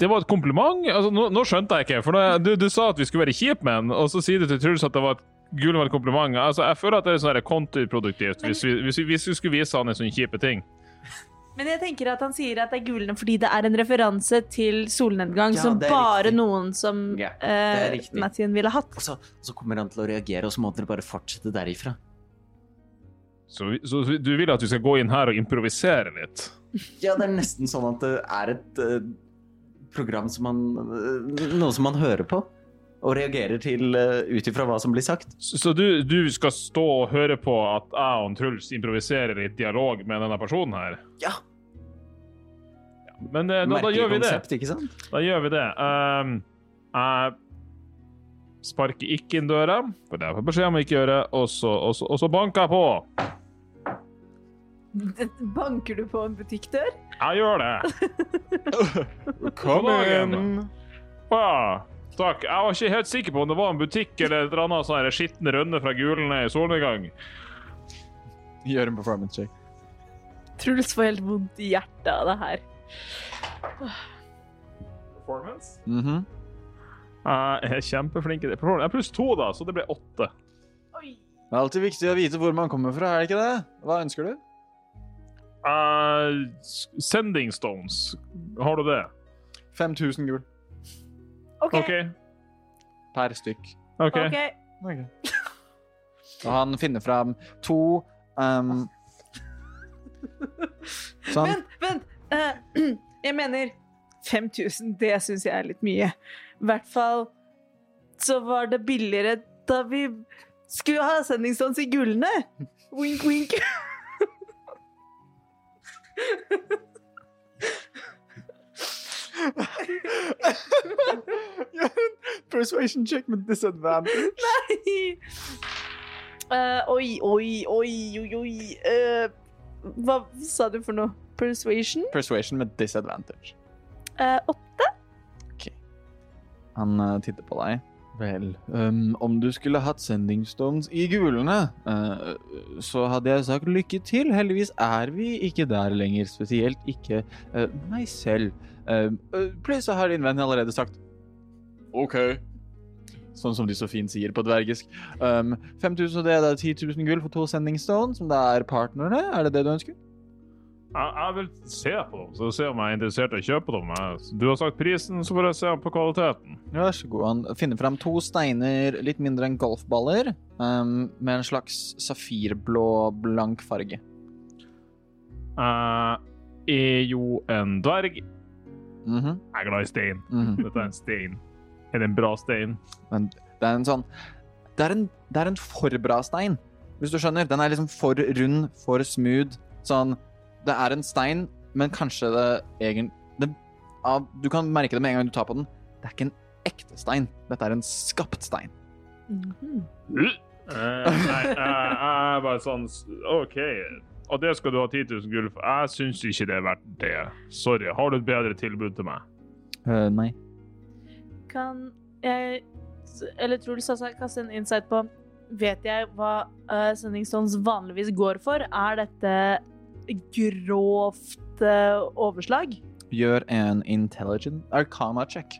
det, var et kompliment? Altså, nå, nå skjønte jeg ikke, for da, du, du sa at vi skulle være kjipe med den, og så sier du til Truls at det var et Gulen var et kompliment. Altså, jeg føler at det er sånn kontraproduktivt hvis vi, hvis, hvis vi skulle vise han en sånn kjipe ting. Men jeg tenker at han sier at det er gulene fordi det er en referanse til solnedgang Ja, som bare riktig. noen som Ja, er eh. Mathien ville hatt. Og så, så kommer han til å reagere, og så må dere bare fortsette derifra. Så, så du vil at vi skal gå inn her og improvisere litt? Ja, det er nesten sånn at det er et eh, program som man eh, Noe som man hører på. Og reagerer til uh, ut ifra hva som blir sagt. Så, du, du skal stå og høre på at jeg og Truls improviserer i dialog med denne personen her? Ja. Men eh, da, da gjør vi det. konsept, ikke sant? Da gjør vi det. Um, jeg sparker ikke inn døra, for det har jeg fått beskjed om å ikke gjøre, og så, og, så, og så banker jeg på. Banker du på en butikkdør? Jeg gjør det. Kom inn. Ja, takk. Jeg var ikke helt sikker på om det var en butikk eller et eller annet sånn skitten rønne fra Gulene i solnedgang. Gjør en performance check. Truls får helt vondt i hjertet av det her. Performance? Mhm. Jeg er kjempeflink i det. Jeg er pluss to, da, så det ble åtte. Oi. Det er alltid viktig å vite hvor man kommer fra, er det ikke det? Hva ønsker du? Uh, sending stones. Har du det? 5000 gull OK. OK. per stykk. ok. ok. Og han finner fram to um, Sånn. Vent, vent! Uh, jeg mener 5000, det syns jeg er litt mye. I hvert fall så var det billigere da vi skulle ha sendingsstans i Gullene. Wink, wink. Persuasion check med disadvantage. Eh, oi, oi, oi, oi, oi. Uh, hva sa du for noe? Persuasion? Persuasion med disadvantage. Uh, åtte? Han eh, titter på deg. Vel, um, om du skulle hatt sending stones i gulene, uh, så hadde jeg sagt lykke til. Heldigvis er vi ikke der lenger, spesielt ikke uh, meg selv. Uh, Pluss så har din venn allerede sagt OK. Sånn som de så fint sier på dvergisk. Um, 5000 og det er da 10 000 gull for to sending stones, som da er partnerne. Er det det du ønsker? Jeg, jeg vil se på dem, så se om jeg er interessert i å kjøpe dem. Du har sagt prisen, så får jeg se på kvaliteten. Vær så god. Han finner frem to steiner litt mindre enn golfballer, um, med en slags safirblå, blank farge. Jeg er jo en dverg. Mhm, Jeg er glad i stein. mhm. Dette er en stein. Er det en bra stein? Men det er en sånn det er en, det er en for bra stein, hvis du skjønner. Den er liksom for rund, for smooth. Sånn Det er en stein, men kanskje det egentlig det, av, Du kan merke det med en gang du tar på den. Det er ikke en ekte stein. Dette er en skapt stein. Mm -hmm. uh, nei, jeg jeg er bare sånn OK. Og det skal du ha 10 000 gull for. Jeg syns ikke det er verdt det. Sorry. Har du et bedre tilbud til meg? Uh, nei. Kan jeg Eller tror du Sasa kaste en insight på Vet jeg hva uh, vanligvis går for? Er dette grovt uh, overslag? Gjør en intelligent arcana check.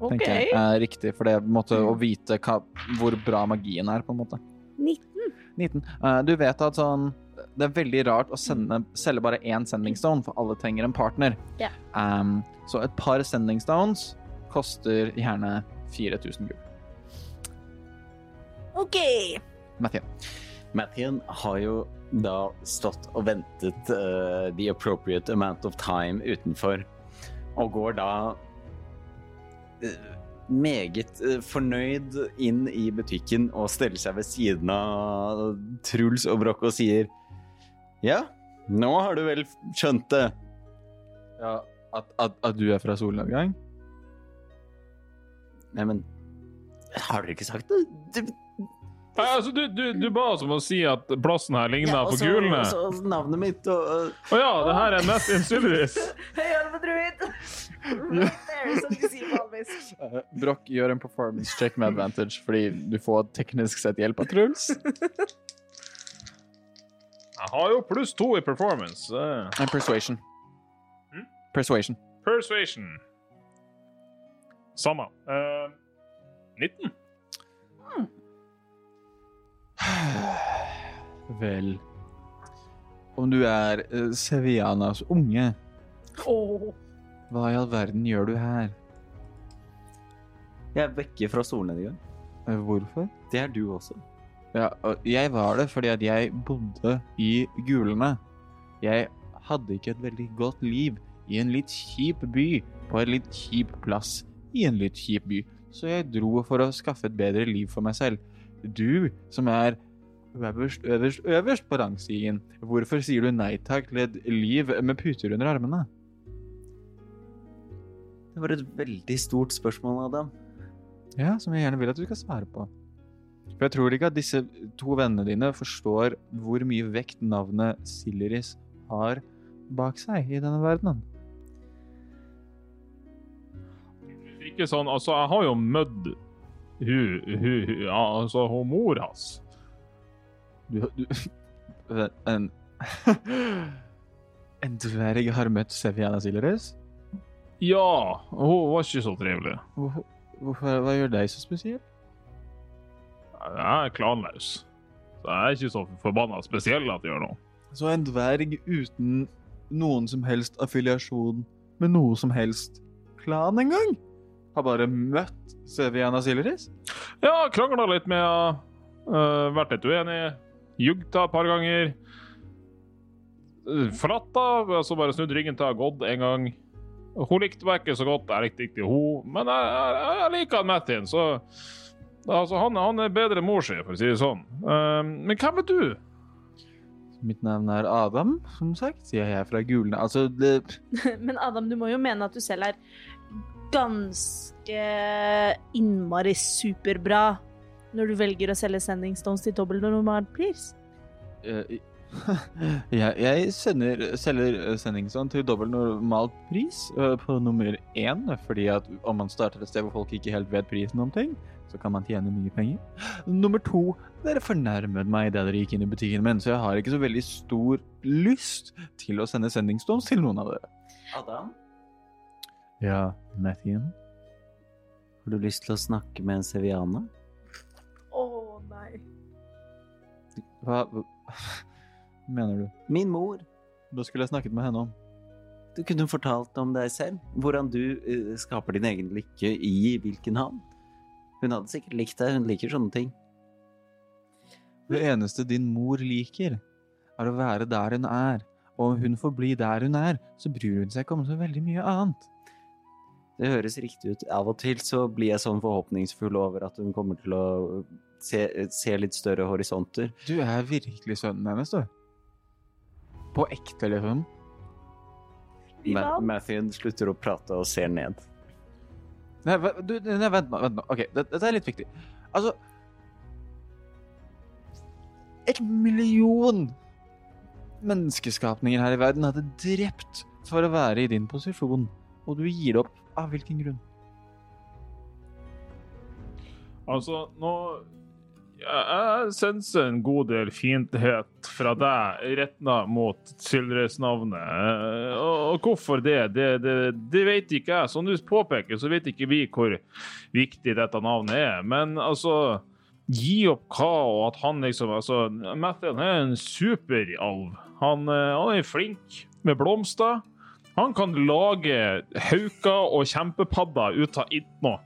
OK. tenker jeg er riktig, for det måte å vite hva, hvor bra magien er, på en måte. 19. 19. Uh, du vet at sånn Det er veldig rart å sende, selge bare én sending stone, for alle trenger en partner. Yeah. Um, så et par sending stones koster gjerne 4000 gull. OK. Mathieu. Mathien har jo da stått og ventet uh, the appropriate amount of time utenfor, og går da uh, meget uh, fornøyd inn i butikken og steller seg ved siden av Truls og Brokk og sier Ja, nå har du vel skjønt det? Ja, at, at, at du er fra solnedgang? Nei, men Har dere ikke sagt det? Nei, altså, du, du, du ba oss om å si at plassen her ligna ja, på gulene. gulene. og så navnet mitt og Å ja, det her er mest Insidious. Det er det de sier vanligvis. Uh, Brokk gjør en performance check med advantage fordi du får teknisk sett hjelp av Truls. Jeg har jo pluss to i performance. Uh. And persuasion. Hmm? Persuasion. Persuasion. Samme. Uh, 19. Vel Om du er uh, Sevianas unge, oh. hva i all verden gjør du her? Jeg er vekke fra solnedgang. Eh, Hvorfor? Det er du også. Ja, og jeg var det fordi at jeg bodde i Gulene. Jeg hadde ikke et veldig godt liv i en litt kjip by, på en litt kjip plass i en litt kjip by. Så jeg dro for å skaffe et bedre liv for meg selv. Du, som er øverst, øverst, øverst på rangstigen, hvorfor sier du nei takk til et liv med puter under armene? Det var et veldig stort spørsmål, Adam. Ja, som jeg gjerne vil at du skal svare på. For jeg tror ikke at disse to vennene dine forstår hvor mye vekt navnet Silleris har bak seg i denne verdenen. Ikke sånn, altså, jeg har jo møtt hu, hun, hun ja, altså, hun mor hans. Du, du En En dverg har møtt Seviana Silleris? Ja, hun var ikke så trivelig. Hvorfor, hvorfor, hva gjør deg så spesiell? Jeg er klanløs. Så jeg er ikke så forbanna spesiell at jeg gjør noe. Så en dverg uten noen som helst affiliasjon med noe som helst klan engang? Har bare møtt Seviana Silleris? Ja, krangla litt med henne. Uh, vært litt uenig. Jugd et par ganger. Forlatt henne, altså bare snudd ryggen til henne, gått en gang. Hun likte meg ikke så godt, jeg likte ikke hun, men jeg, jeg, jeg liker Mattin, så altså, han, han er bedre enn mor si, for å si det sånn. Uh, men hvem er du? Mitt navn er Adam, som sagt. Jeg er fra Gulene. Altså, det Men Adam, du må jo mene at du selv er ganske innmari superbra når du velger å selge Sending Stones til dobbelt normal pris. Eh, jeg, jeg sender, selger Sending Stones til dobbelt normal pris eh, på nummer én, fordi at om man starter et sted hvor folk ikke helt vet prisen om ting, så kan man tjene mye penger. Nummer to, dere fornærmet meg da dere gikk inn i butikken min, så jeg har ikke så veldig stor lyst til å sende sendingstones til noen av dere. Adam? Ja, Mathien? Har du lyst til å snakke med en seviane? Å nei. Hva hva mener du? Min mor. Da skulle jeg snakket med henne om. Du kunne fortalt om deg selv. Hvordan du uh, skaper din egen lykke i hvilken havn. Hun hadde sikkert likt deg. Hun liker sånne ting. Det eneste din mor liker, er å være der hun er. Og om hun får bli der hun er, så bryr hun seg ikke om så veldig mye annet. Det høres riktig ut. Av og til så blir jeg sånn forhåpningsfull over at hun kommer til å se, se litt større horisonter. Du er virkelig sønnen hennes, du. På ekte, liksom. Ma Matthew slutter å prate og ser ned. Nei, du, nei, vent nå. Vent nå. OK, det- dette er litt viktig. Altså En million menneskeskapninger her i verden hadde drept for å være i din posisjon, og du gir opp av hvilken grunn? Altså, nå Jeg, senser en god del fiendtlighet fra deg retna mot Sildres-navnet. Eh, Og, og hvorfor det, det, det, det vet ikke jeg. Som du påpeker, så vet ikke vi hvor viktig dette navnet er. Men altså Gi opp hva, og at han liksom altså, Matthew er en superalv. Han, eh, han er flink med blomster. Han kan lage hauker og kjempepadder ut av noe.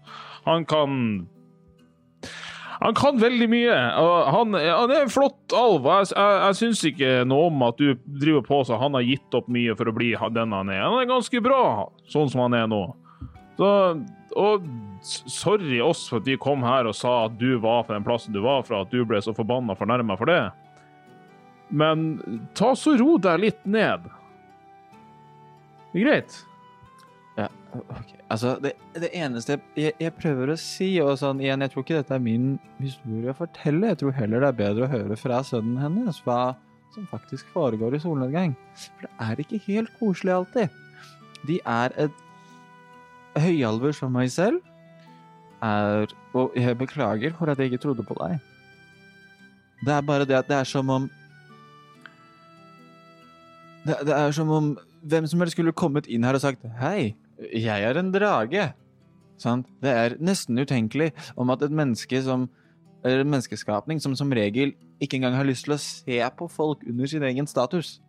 Han kan han kan veldig mye. Han, han er en flott alv. Jeg, jeg, jeg syns ikke noe om at du driver på så han har gitt opp mye for å bli den han er. Han er ganske bra sånn som han er nå. Så, og sorry oss for at vi kom her og sa at du var fra den plassen du var fra, at du ble så forbanna fornærma for det. Men ta så ro deg litt ned. Det er greit. Ja, ok. Altså, det, det eneste jeg, jeg prøver å si, og sånn igjen, jeg tror ikke dette er min historie å fortelle, jeg tror heller det er bedre å høre fra sønnen hennes hva som faktisk foregår i solnedgang. For det er ikke helt koselig alltid. De er et høyalver som meg selv, er Og jeg beklager for at jeg ikke trodde på deg. Det er bare det at det er som om det, det er som om hvem som helst skulle kommet inn her og sagt Hei, jeg er en drage. Sant? Det er nesten utenkelig om at et menneske som eller en menneskeskapning som som regel ikke engang har lyst til å se på folk under sin egen status.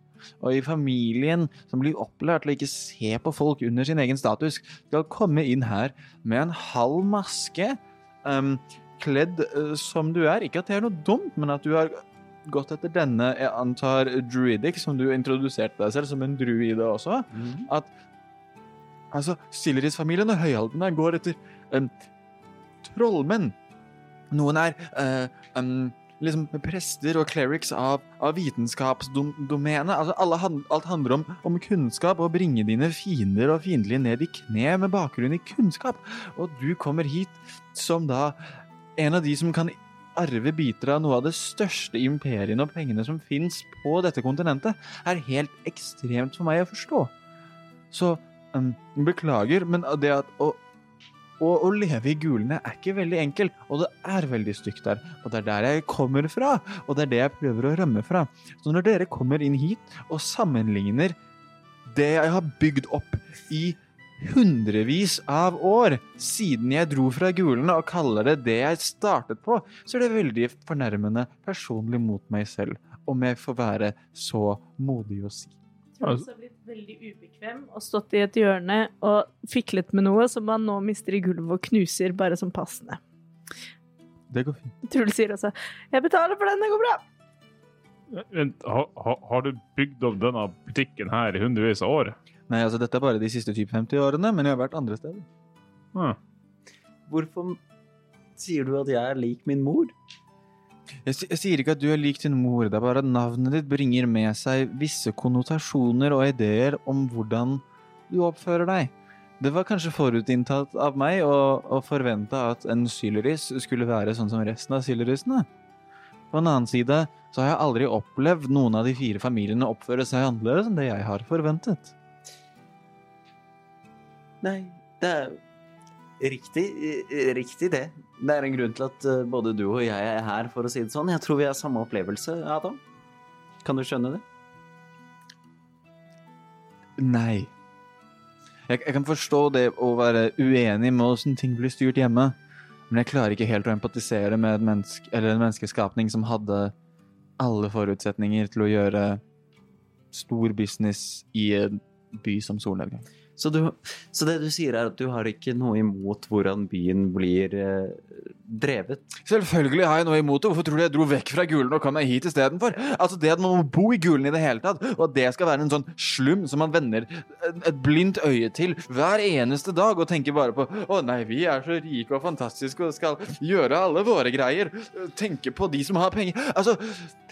Og i familien som blir opplært til å ikke se på folk under sin egen status, skal komme inn her med en halv maske, um, kledd uh, som du er. Ikke at det er noe dumt, men at du har gått etter denne, jeg antar, druidic, som du introduserte deg selv som en druide også. At altså, Silleris-familien og høyaldene går etter um, trollmenn. Noen er uh, um, liksom prester og clerics av, av vitenskapsdomenet. Altså, alle alt handler om, om kunnskap, og bringe dine fiender og fiendtlige ned i kne med bakgrunn i kunnskap. Og du kommer hit som da en av de som kan arve biter av noe av det største imperiene og pengene som fins på dette kontinentet, er helt ekstremt for meg å forstå. Så um, beklager, men det at å, å, å leve i gulene er ikke veldig enkelt, og det er veldig stygt der. Og det er der jeg kommer fra, og det er det jeg prøver å rømme fra. Så når dere kommer inn hit og sammenligner det jeg har bygd opp i hundrevis av år siden jeg dro fra gulene og kaller det det jeg startet på, så er det veldig fornærmende personlig mot meg selv, om jeg får være så modig å si. Jeg har blitt veldig ubekvem og stått i et hjørne og fiklet med noe som man nå mister i gulvet og knuser bare som passende. Det går fint. Truls sier også 'Jeg betaler for den, det går bra'. Vent, ha, ha, har du bygd opp denne butikken her i hundrevis av år? Nei, altså dette er bare de siste typ 50 årene, men jeg har vært andre steder. Ah. Hvorfor sier du at jeg er lik min mor? Jeg, jeg sier ikke at du er lik din mor, det er bare at navnet ditt bringer med seg visse konnotasjoner og ideer om hvordan du oppfører deg. Det var kanskje forutinntatt av meg å, å forvente at en syleris skulle være sånn som resten av sylerisene. På den annen side så har jeg aldri opplevd noen av de fire familiene oppføre seg annerledes enn det jeg har forventet. Nei, det er riktig, eh, riktig det. Det er en grunn til at eh, både du og jeg er her, for å si det sånn. Jeg tror vi har samme opplevelse, Adam. Kan du skjønne det? Nei. Jeg, jeg kan forstå det å være uenig med åssen ting blir styrt hjemme, men jeg klarer ikke helt å empatisere med et menneske, eller en menneskeskapning som hadde alle forutsetninger til å gjøre stor business i en by som Solnedgang. Så, du, så det du sier er at du har ikke noe imot hvordan byen blir eh, drevet? Selvfølgelig har jeg noe imot det. Hvorfor tror du jeg dro vekk fra Gulen og kom meg hit istedenfor? Altså det at man må bo i Gulen i det hele tatt, og at det skal være en sånn slum som man vender et blindt øye til hver eneste dag og tenker bare på å nei, vi er så rike og fantastiske og skal gjøre alle våre greier. Tenke på de som har penger. Altså,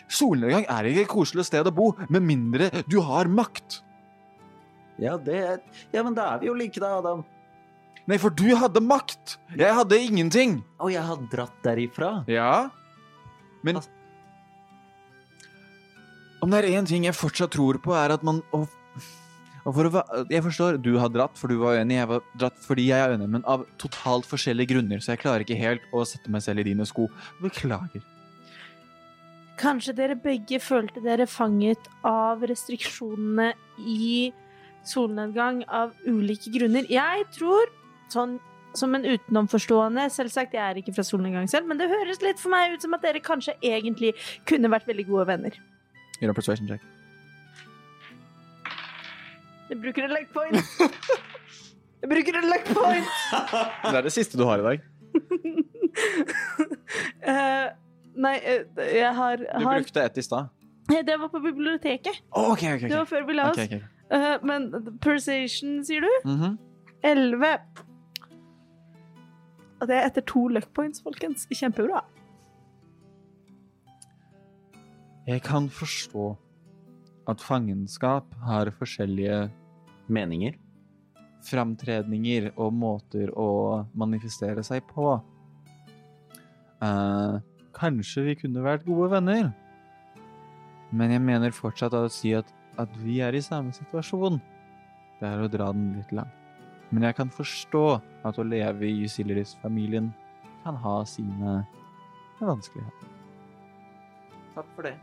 solnedgang er ikke et koselig sted å bo, med mindre du har makt. Ja, det, ja, men da er vi jo like, da, Adam. Nei, for du hadde makt! Jeg hadde ingenting! Og jeg har dratt derifra. Ja, men Altså- Om det er én ting jeg fortsatt tror på, er at man og, og for å, Jeg forstår, du har dratt for du var uenig, jeg var dratt fordi jeg er uenig, men av totalt forskjellige grunner, så jeg klarer ikke helt å sette meg selv i dine sko. Beklager. Kanskje dere begge følte dere fanget av restriksjonene i solnedgang av ulike grunner. Jeg tror, sånn som en utenomforstående Selvsagt, jeg er ikke fra solnedgang selv, men det høres litt for meg ut som at dere kanskje egentlig kunne vært veldig gode venner. Gjør en persuasion check. Jeg bruker en luck point. Jeg bruker en luck point. Det er det siste du har i dag. uh, nei, eh, jeg har, Du brukte ett i stad. Det var på biblioteket. Oh, okay, okay, okay. Det var før vi la oss. Eh, men persuasion, sier du? Mhm. 11. Og det er etter to luck points, folkens. Kjempebra. Jeg kan forstå at fangenskap har forskjellige Meninger. framtredninger og måter å manifestere seg på. Uh, kanskje vi kunne vært gode venner, men jeg mener fortsatt å si at, at vi er i samme situasjon. Det er å dra den litt langt. Men jeg kan forstå at å leve i Ysiliris-familien kan ha sine vanskeligheter. Takk for det.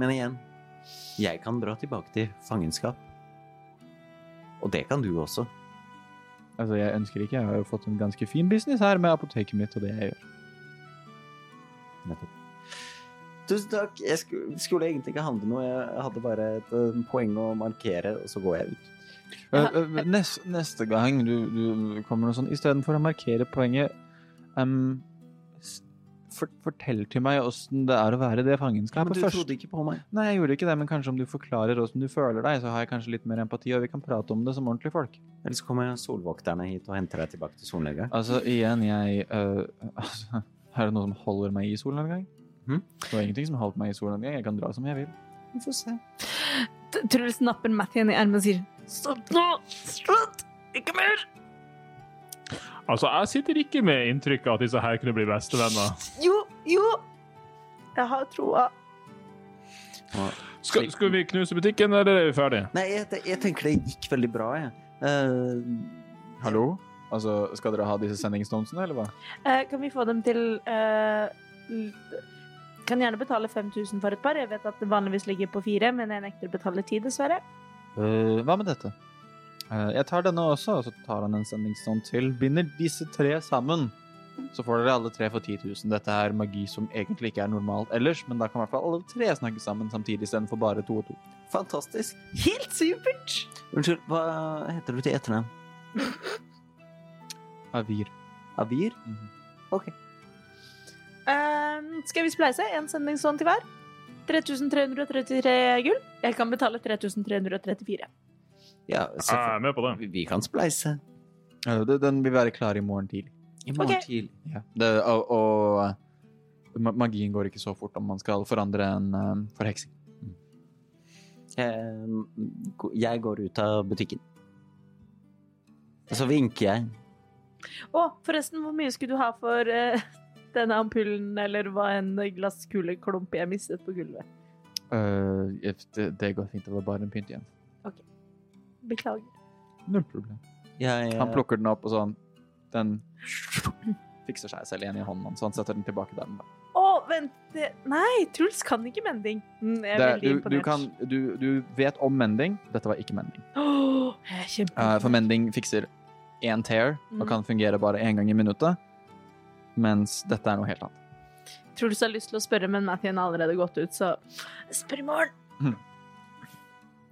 Men igjen, jeg kan dra tilbake til fangenskap. Og det kan du også. Altså, jeg ønsker ikke, jeg har jo fått en ganske fin business her med apoteket mitt og det jeg gjør. Nettopp. Tusen takk. Jeg skulle, skulle egentlig ikke handle noe. Jeg hadde bare et eh, poeng å markere, og så går jeg ut. Uh, uh, neste, neste gang du, du kommer noe sånn, istedenfor å markere poenget um, for, Fortell til meg åssen det er å være det Ja, men du først. trodde ikke på meg. Nei, jeg gjorde ikke det, men kanskje om du forklarer åssen du føler deg, så har jeg kanskje litt mer empati, og vi kan prate om det som ordentlige folk. Eller så kommer solvokterne hit og henter deg tilbake til solnedgang. Altså, igjen, jeg uh, altså, Er det noe som holder meg i solnedgang? Mhm. Det var ingenting som holdt meg i solnedgang. Jeg kan dra som jeg vil. Vi får se. Truls napper Mathien i ermet og sier Stopp nå! Slutt! Ikke mer! Altså, jeg sitter ikke med inntrykket av at disse her kunne bli bestevenner. Jo, jo! Jeg har troa. Skal, skal vi knuse butikken, eller er vi ferdige? Nei, jeg, jeg tenker det gikk veldig bra, jeg. Uh, Hallo? Altså, skal dere ha disse sendingsdonsene, eller hva? Uh, kan vi få dem til eh, l- Kan gjerne betale 5000 for et par. Jeg vet at det vanligvis ligger på fire, men jeg nekter å betale ti, dessverre. Uh, hva med dette? Uh, jeg tar denne også, og så tar han en sendingsstand til. Binder disse tre sammen. Så får dere alle tre for 10 000. Dette er magi som egentlig ikke er normalt ellers, men da kan i hvert fall alle tre snakke sammen samtidig istedenfor bare to og to. fantastisk. Helt supert! Unnskyld, hva heter du til etternavn? Avir. Avir? Mhm. Ok. Eh, skal vi spleise? En sendingssånn til hver? 3333 gull. Jeg kan betale 3334. Ja, Jeg er med på det. Vi- kan spleise. Eh, den vil være klar i morgen tidlig. I morgen okay. tidlig. Ja. Det, og, og eh, magien går ikke så fort om man skal forandre en um, forheksing. Eh, Jeg går ut av butikken. Og så vinker jeg. Å, forresten, hvor mye skulle du ha for eh, denne ampullen, eller hva en glasskuleklump jeg mistet på gulvet? Uh, det, det går fint. Det var bare en pynt igjen. OK. Beklager. Null problem. jeg Han plukker den opp, og sånn Den fikser seg selv igjen i hånden hans, så han setter den tilbake der den var. Å, vent det- Nei, Truls kan ikke mending. Mm, jeg er Det, veldig du, imponert. du, kan, du, du vet om mending. Dette var ikke mending. Oh, jeg. Eh, for mending fikser én tear Mm. og kan fungere bare én gang i minuttet. Mens dette er noe helt annet. Truls har lyst til å spørre, men Mathien har allerede gått ut, så spør i morgen.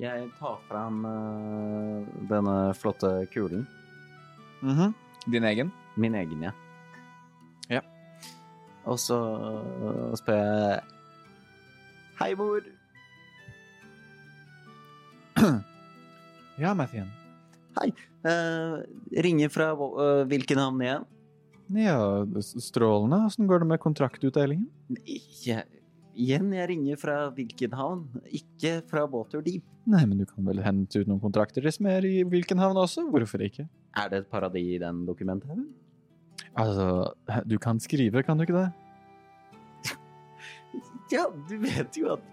Jeg tar fram uh, denne flotte kulen. Mhm. Din egen? Min egen, ja. Ja. Og så uh, spør jeg Hei, mor. Ja, Mathien. Eh, ringer fra uh, hvilken havn igjen? Ja, strålende. Åssen går det med kontraktutdelingen? Jeg, igjen, jeg ringer fra hvilken havn? Ikke fra Waterdeep. Nei, men du kan vel hente ut noen kontrakter i Smer i hvilken havn også? Hvorfor ikke? Er det et paradis i den dokumenthaugen? Altså, du kan skrive, kan du ikke det? Ja, du vet jo at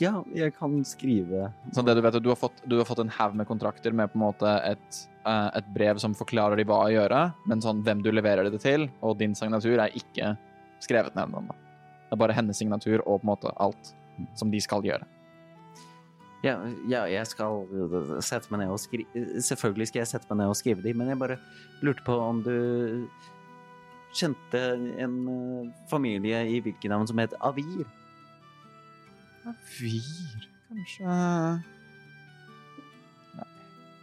Ja, jeg kan skrive Sånn det Du vet, du har fått, du har fått en haug med kontrakter med på en måte et, et brev som forklarer de hva å gjøre, men sånn hvem du leverer det til, og din signatur er ikke skrevet ned ennå. Det er bare hennes signatur og på en måte alt som de skal gjøre. Ja, ja, jeg skal sette meg ned og skrive Selvfølgelig skal jeg sette meg ned og skrive de, men jeg bare lurte på om du kjente en eh, familie i Birkenhavn som het Avir? Avir, kanskje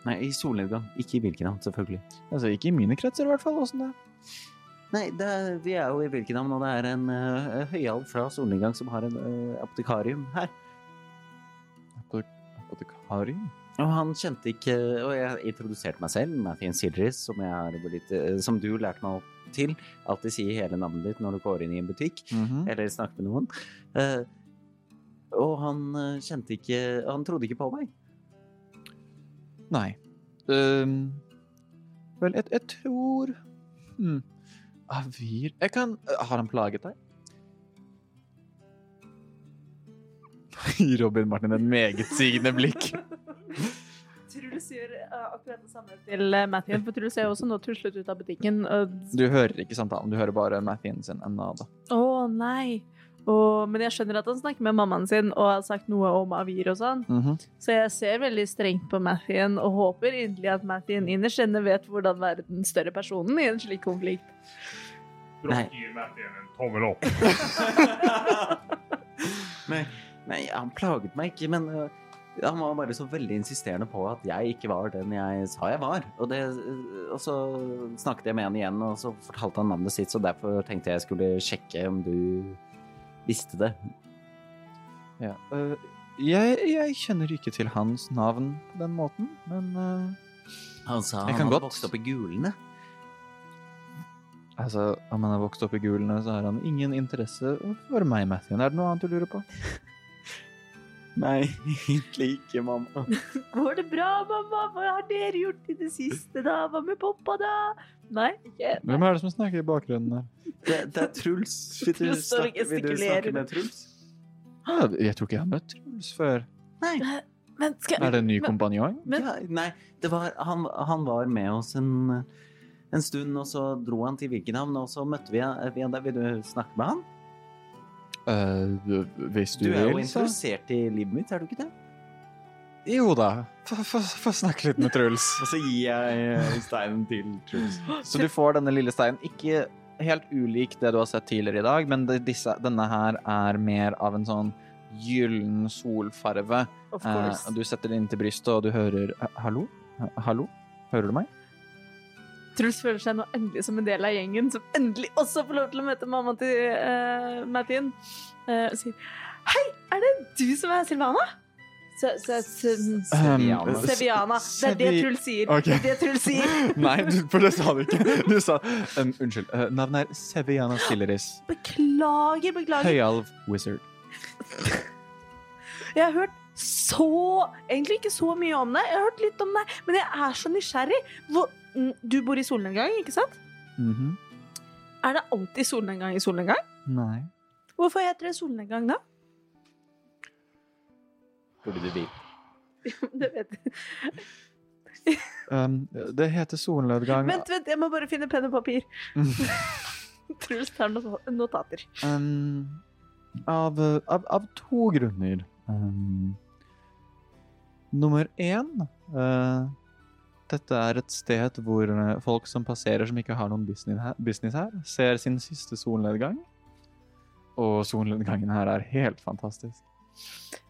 Nei, i solnedgang. Ikke i Birkenhavn, selvfølgelig. Altså, ikke i mine kretser, i hvert fall. Åssen det Nei, det er, vi er jo i Birkenhavn, og det er en uh, høyalv fra solnedgang som har en uh, apotekarium her. Apotekarium? Og han kjente ikke Og jeg introduserte meg selv, Mathien Silris, som, blitt, eh, som du lærte meg opp til. Alltid si hele navnet ditt når du går inn i en butikk, Mhm. eller snakker med noen. Uh, og han eh, kjente ikke Han trodde ikke på meg. Nei. Um, vel, jeg, jeg tror hmm. Avir Jeg kan Har han plaget deg? Robin Martin et meget sigende blikk. Truls gjør eh, akkurat det samme til Mathien, Matthew, for Truls er også nå tuslet ut av butikken. Du hører ikke samtalen, du hører bare Mathien sin ennå. Å nei. Og, men jeg skjønner at han snakker med mammaen sin og har sagt noe om Avir og sånn. Mhm. Så jeg ser veldig strengt på Mathien og håper inderlig at Mathien innerst inne vet hvordan være den større personen i en slik konflikt. Nei. Brokk gir Mathien en tommel opp. Nei, nei, han plaget meg ikke, men uh, han var bare så veldig insisterende på at jeg ikke var den jeg sa jeg var. Og, det, uh, og så snakket jeg med han igjen, og så fortalte han navnet sitt, så derfor tenkte jeg skulle sjekke om du visste det. Ja. Uh, jeg, jeg kjenner ikke til hans navn på den måten, men uh, Han sa han hadde godt- vokst opp i Gulene. altså, om han har vokst opp i gulene, så har han ingen interesse for meg, Mathien. Er det noe annet du lurer på? Nei, egentlig ikke, mamma. Går det bra, mamma? Hva har dere gjort i det siste, da? Hva med pappa, da? Nei, ikke Hvem er det som snakker i bakgrunnen der? Det, det er Truls. Truls står og vil du gestikulerer. snakke med Truls? Ah, jeg tror ikke jeg har møtt Truls før. Nei. Men skal Er det en ny Men- kompanjong? Men- ja, nei, det var, han, han var med oss en, en stund, og så dro han til Vikenhavn, og så møtte vi han vi han der. Vil du snakke med han? Eh, hvis du, Du er jo vil, så interessert i livet mitt, er du ikke det? Jo da. Få- snakke litt med Truls. Og så gir jeg steinen til Truls. Så du får denne lille steinen. Ikke helt ulik det du har sett tidligere i dag, men det, disse, denne her er mer av en sånn gyllen solfarve. Eh, du setter det inntil brystet, og du hører eh, Hallo? Eh, Hallo? Hører du meg? Truls føler seg nå endelig som en del av gjengen, som endelig også får lov til å møte mamma til uh, Mathien. Uh, og sier Hei, er det du som er Silvana? Se, se, se, Seviana. Seviana. Det er det Truls sier. Okay. Det er det Truls sier. Nei, du, for det sa du ikke. Du sa um, Unnskyld. Uh, navnet er Seviana Stilleris. Beklager, beklager. Høyalv wizard. Jeg har hørt så Egentlig ikke så mye om det. Jeg har hørt litt om det, men jeg er så nysgjerrig. Hvor, mm, du bor i solnedgang, ikke sant? Mhm. Er det alltid solnedgang i solnedgang? Nei. Hvorfor heter det solnedgang da? Burde du vite. Det vet jeg. Um, det heter solnedgang Vent, vent, jeg må bare finne penn og papir. Truls tar notater. um, av, av, av to grunner. Um, nummer én uh, Dette er et sted hvor eh, folk som passerer som ikke har noen business her, business her, ser sin siste solnedgang. Og solnedgangen her er helt fantastisk.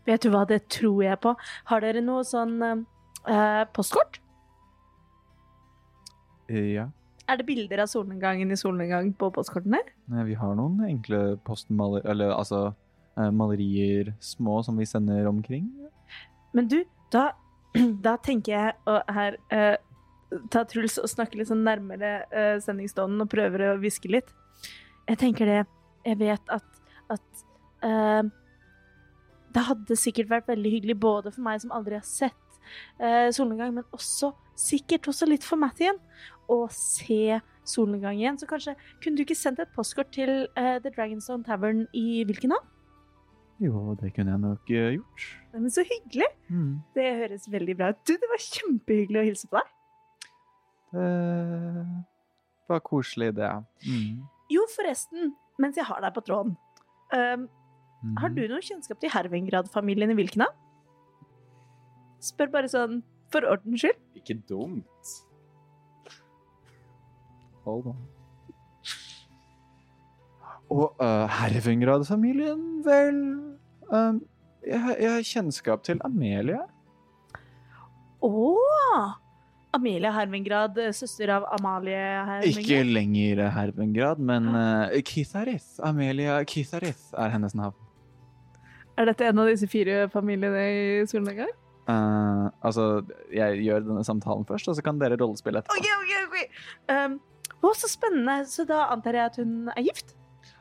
Vet du hva, det tror jeg på. Har dere noe sånn eh, postkort? Ja. Er det bilder av solnedgangen i solnedgang på postkortene? Nei, Vi har noen enkle postmaler... Eller altså eh, malerier små som vi sender omkring. Men du, da, da tenker jeg å her eh, ta Truls og snakke litt sånn nærmere uh, sendingsstånden og prøver å hviske litt. Jeg tenker det Jeg vet at, at eh, det hadde sikkert vært veldig hyggelig både for meg som aldri har sett eh, solnedgang, men også sikkert også litt for Mathien å se solnedgang igjen. Så kanskje kunne du ikke sendt et postkort til eh, The Dragonstone Tavern i hvilken havn? Jo, det kunne jeg nok eh, gjort. Men så hyggelig! Mm. Det høres veldig bra ut. Du, det var kjempehyggelig å hilse på deg. Det var koselig, det. Mm. Jo, forresten, mens jeg har deg på tråden. Um, Mhm. har du noe kjennskap til Hervengrad-familien i Vilkenhavn? Spør bare sånn for ordens skyld. Ikke dumt. Hold on. Og uh, Hervengrad-familien, vel um, jeg, jeg har kjennskap til Amelie. Å! Amelia Hervengrad, søster av Amalie Hervengrad. Ikke lenger Hervengrad, men uh, Kitharith. Amelia Kitharith er hennes navn. Er dette en av disse fire familiene i solnedgang? Uh, altså, jeg gjør denne samtalen først, og så kan dere rollespille etterpå. Okay, okay, okay. Um, å, så spennende. Så da antar jeg at hun er gift?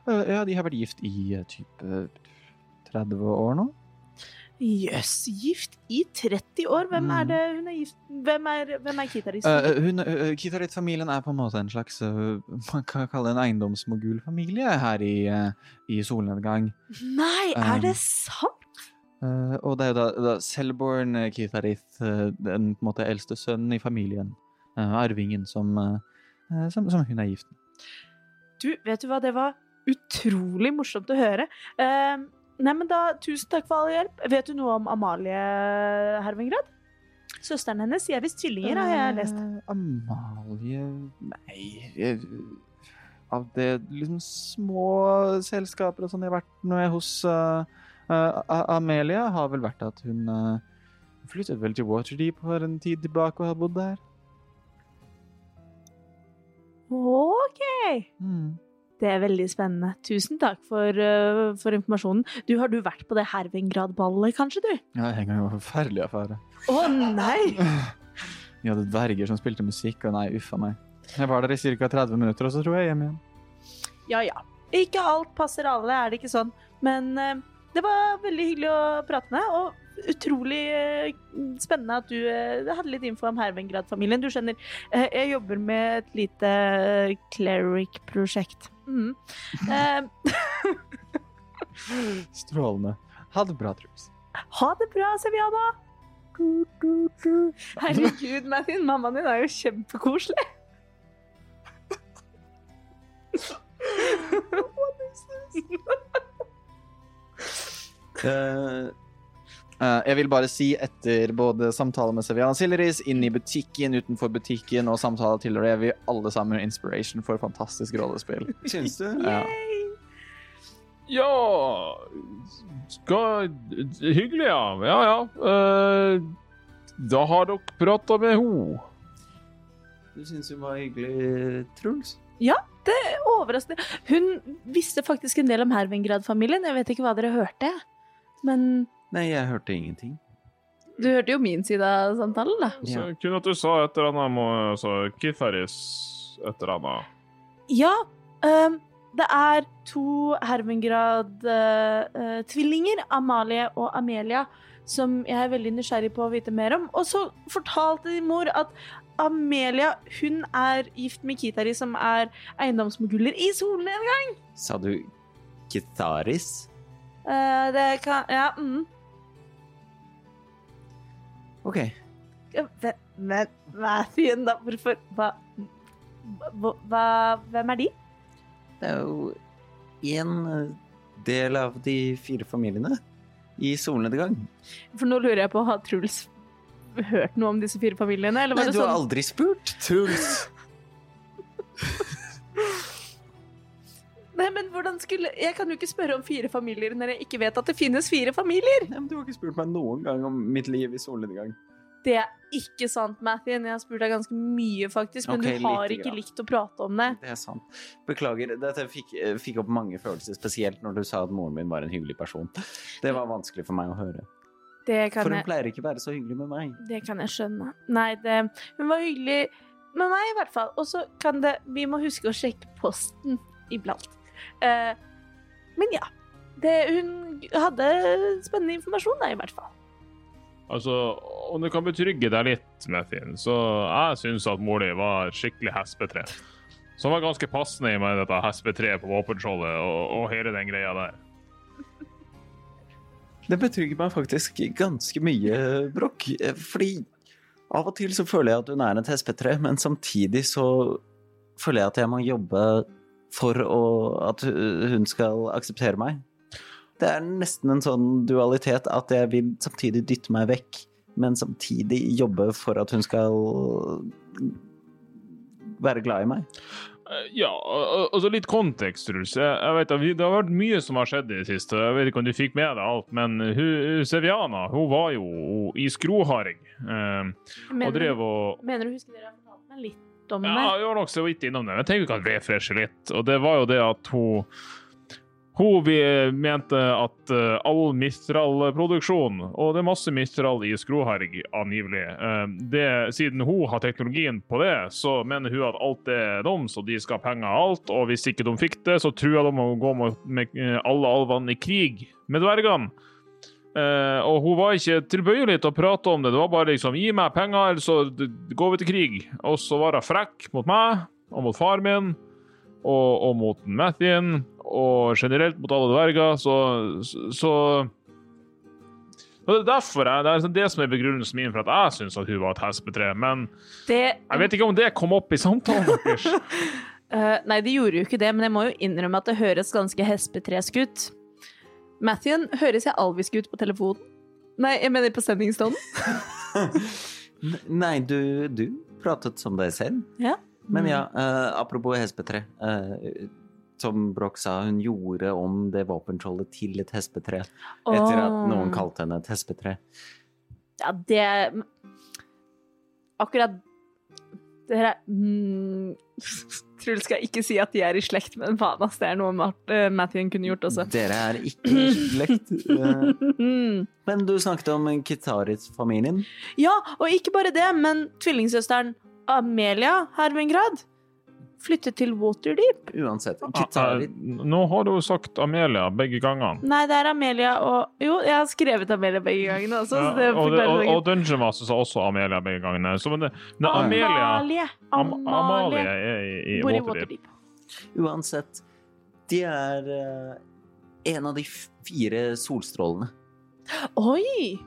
Uh, ja, de har vært gift i uh, type 30 år nå. Jøss, gift i 30 år? Hvem er Mm. det hun er gift Hvem er, hvem er Kitaris? Uh, hun, uh, Kitharith-familien er på en måte en slags uh, Man kan kalle det en eiendomsmogulfamilie her i, uh, i solnedgang. Nei, er det sant? Uh, og det er jo da, da Selborn Kitarith, uh, den på en måte eldste sønnen i familien. Uh, arvingen som, uh, uh, som, som hun er gift med. Du, vet du hva, det var utrolig morsomt å høre. Um, nei, men da, tusen takk for all hjelp. Vet du noe om Amalie Hervengrad? Søsteren hennes. Jeg er visst tvillinger, har jeg lest. Uh, Amalie Nei jeg, Av det liksom små selskaper og sånn jeg har vært med hos uh, uh, Amelia, har vel vært at hun flyttet vel til Waterdeep for en tid tilbake og har bodd der. OK. Mm. Det er veldig spennende. Tusen takk for, uh, for informasjonen. Du, Har du vært på det Hervingrad-ballet, kanskje, du? Ja, en gang var det forferdelig affære. Å nei! Vi hadde dverger som spilte musikk, og nei, uffa meg. Jeg var der i ca. 30 minutter, og så tror jeg hjem igjen. Ja ja. Ikke alt passer alle, er det ikke sånn. Men uh, det var veldig hyggelig å prate med, og utrolig eh, spennende at du hadde litt info om Hervengrad-familien. Du skjønner, jeg jobber med et lite cleric-prosjekt. Mhm. Eh, Strålende. Ha det bra, Truls. ha det bra, Seviana! Herregud, Mathin, mammaen din er jo kjempekoselig. Eh, eh, jeg vil bare si etter både samtale med Seviana Silleris, inn i butikken, utenfor butikken og samtale til dere, er vi alle sammen inspiration for fantastisk rollespill. Syns du? Ja. Ja Skal Hyggelig, ja. Ja, ja. Uh, da har dere prata med henne. Du syns hun var hyggelig, Truls? Ja, Det er overraskende. Hun visste faktisk en del om Hervengrad-familien. Jeg vet ikke hva dere hørte, men Nei, jeg hørte ingenting. du hørte jo min side av samtalen, da. Så Kun at du sa et eller annet om altså, Kitharis et eller annet. Ja, Um, det er to Hermengrad-tvillinger, Amalie og Amelia, som jeg er veldig nysgjerrig på å vite mer om. Og så fortalte din mor at Amelia hun er gift med Kitari, som er eiendomsmoguler i solnedgang. Sa du Kitharis? Uh, det kan Ja. Mm. OK. Men hva er fienden, da? Hvorfor Hva, hva, Hvem er de? Det er jo én del av de fire familiene i solnedgang. For nå lurer jeg på, har Truls hørt noe om disse fire familiene? Eller var Nei, det du har sånn aldri spurt, Truls. Nei, men hvordan skulle Jeg kan jo ikke spørre om fire familier når jeg ikke vet at det finnes fire familier! Nei, men Du har ikke spurt meg noen gang om mitt liv i solnedgang. Det er ikke sant, Mathien. Jeg har spurt deg ganske mye, faktisk, men okay, du har ikke grann. likt å prate om det. Det er sant. Beklager. Dette fikk, eh, fikk opp mange følelser, spesielt når du sa at moren min var en hyggelig person. Det var vanskelig for meg å høre. Det For hun jeg, pleier ikke å være så hyggelig med meg. det kan jeg skjønne. Nei, det Hun var hyggelig med meg, i hvert fall. Og så kan det Vi må huske å sjekke posten iblant. Eh, men ja. Det, hun hadde spennende informasjon, da, i hvert fall. Altså, om du kan betrygge deg litt, Methin, så jeg syns at mor di var et skikkelig hespetre. Som var ganske passende i med dette hespetreet på våpenskjoldet og, og hele den greia der. Det betrygger meg faktisk ganske mye, Brokk. Fordi av og til så føler jeg at hun er et hespetre, men samtidig så føler jeg at jeg må jobbe for å, at hun skal akseptere meg. Det er nesten en sånn dualitet at jeg vil samtidig dytte meg vekk, men samtidig jobbe for at hun skal være glad i meg. Eh, Ja, al- altså litt kontekst, Truls. Jeg, jeg vet, Det har vært mye som har skjedd i det siste. Jeg vet ikke om du fikk med deg alt, men hun, Seviana hun var jo i skroharing Eh, og drev og mener du husker dere har fortalt meg litt om Ja, det? jeg var nok så vidt innom det. Jeg tenker vi kan refreshe litt. Og det var jo det at hun hun vi mente at eh, all Mistral-produksjon, og det er masse Mistral i Skroherg angivelig, eh, det, siden hun har teknologien på det, så mener hun at alt er deres, og de skal ha penger av alt. Og hvis ikke de fikk det, så tror jeg de må gå med, eh, alle alvene i krig med dvergene. Eh, og hun var ikke tilbøyelig til å prate om det. Det var bare liksom 'gi meg penger, eller så går vi til krig'. Og så var hun frekk mot meg og mot far min og, og mot Mathien og generelt mot alle dverger, så, så og Det er derfor jeg, det er liksom det som er begrunnelsen min for at jeg syns hun var et hespetre. Men Det, jeg vet ikke om det kom opp i samtalen deres. uh, nei, det gjorde jo ikke det, men jeg må jo innrømme at det høres ganske hespetresk ut. Matthew, høres jeg alvisk ut på telefonen? Nei, jeg mener på sendingstonen. Nei, du, du pratet som deg selv. Ja. Men ja, uh, apropos hespetre. Uh, som Broch sa, hun gjorde om det våpenskjoldet til et hespetre. Etter at noen kalte henne et hespetre. Ja, det Akkurat det her er mm, Truls skal ikke si at de er i slekt, men faen, ass, det er noe Mart- eh, Mathien kunne gjort også. Dere er ikke i slekt. eh, Men du snakket om Kitarit-familien. ja, og ikke bare det, men tvillingsøsteren Amelia Hermengrad flyttet til Waterdeep. Uansett. Ah, Kitarit Nå har du jo sagt Amelia begge gangene. Nei, det er Amelia og Jo, jeg har skrevet Amelia begge gangene også. Ja, så det og, det, og, og Dungeon Master sa også Amelia begge gangene. Så men det, ne, Amelia Amalie. Am, Amalie Amalie. er i, i Bor i Waterdeep. Waterdeep. Uansett. De er uh, en av de fire solstrålene. Oi!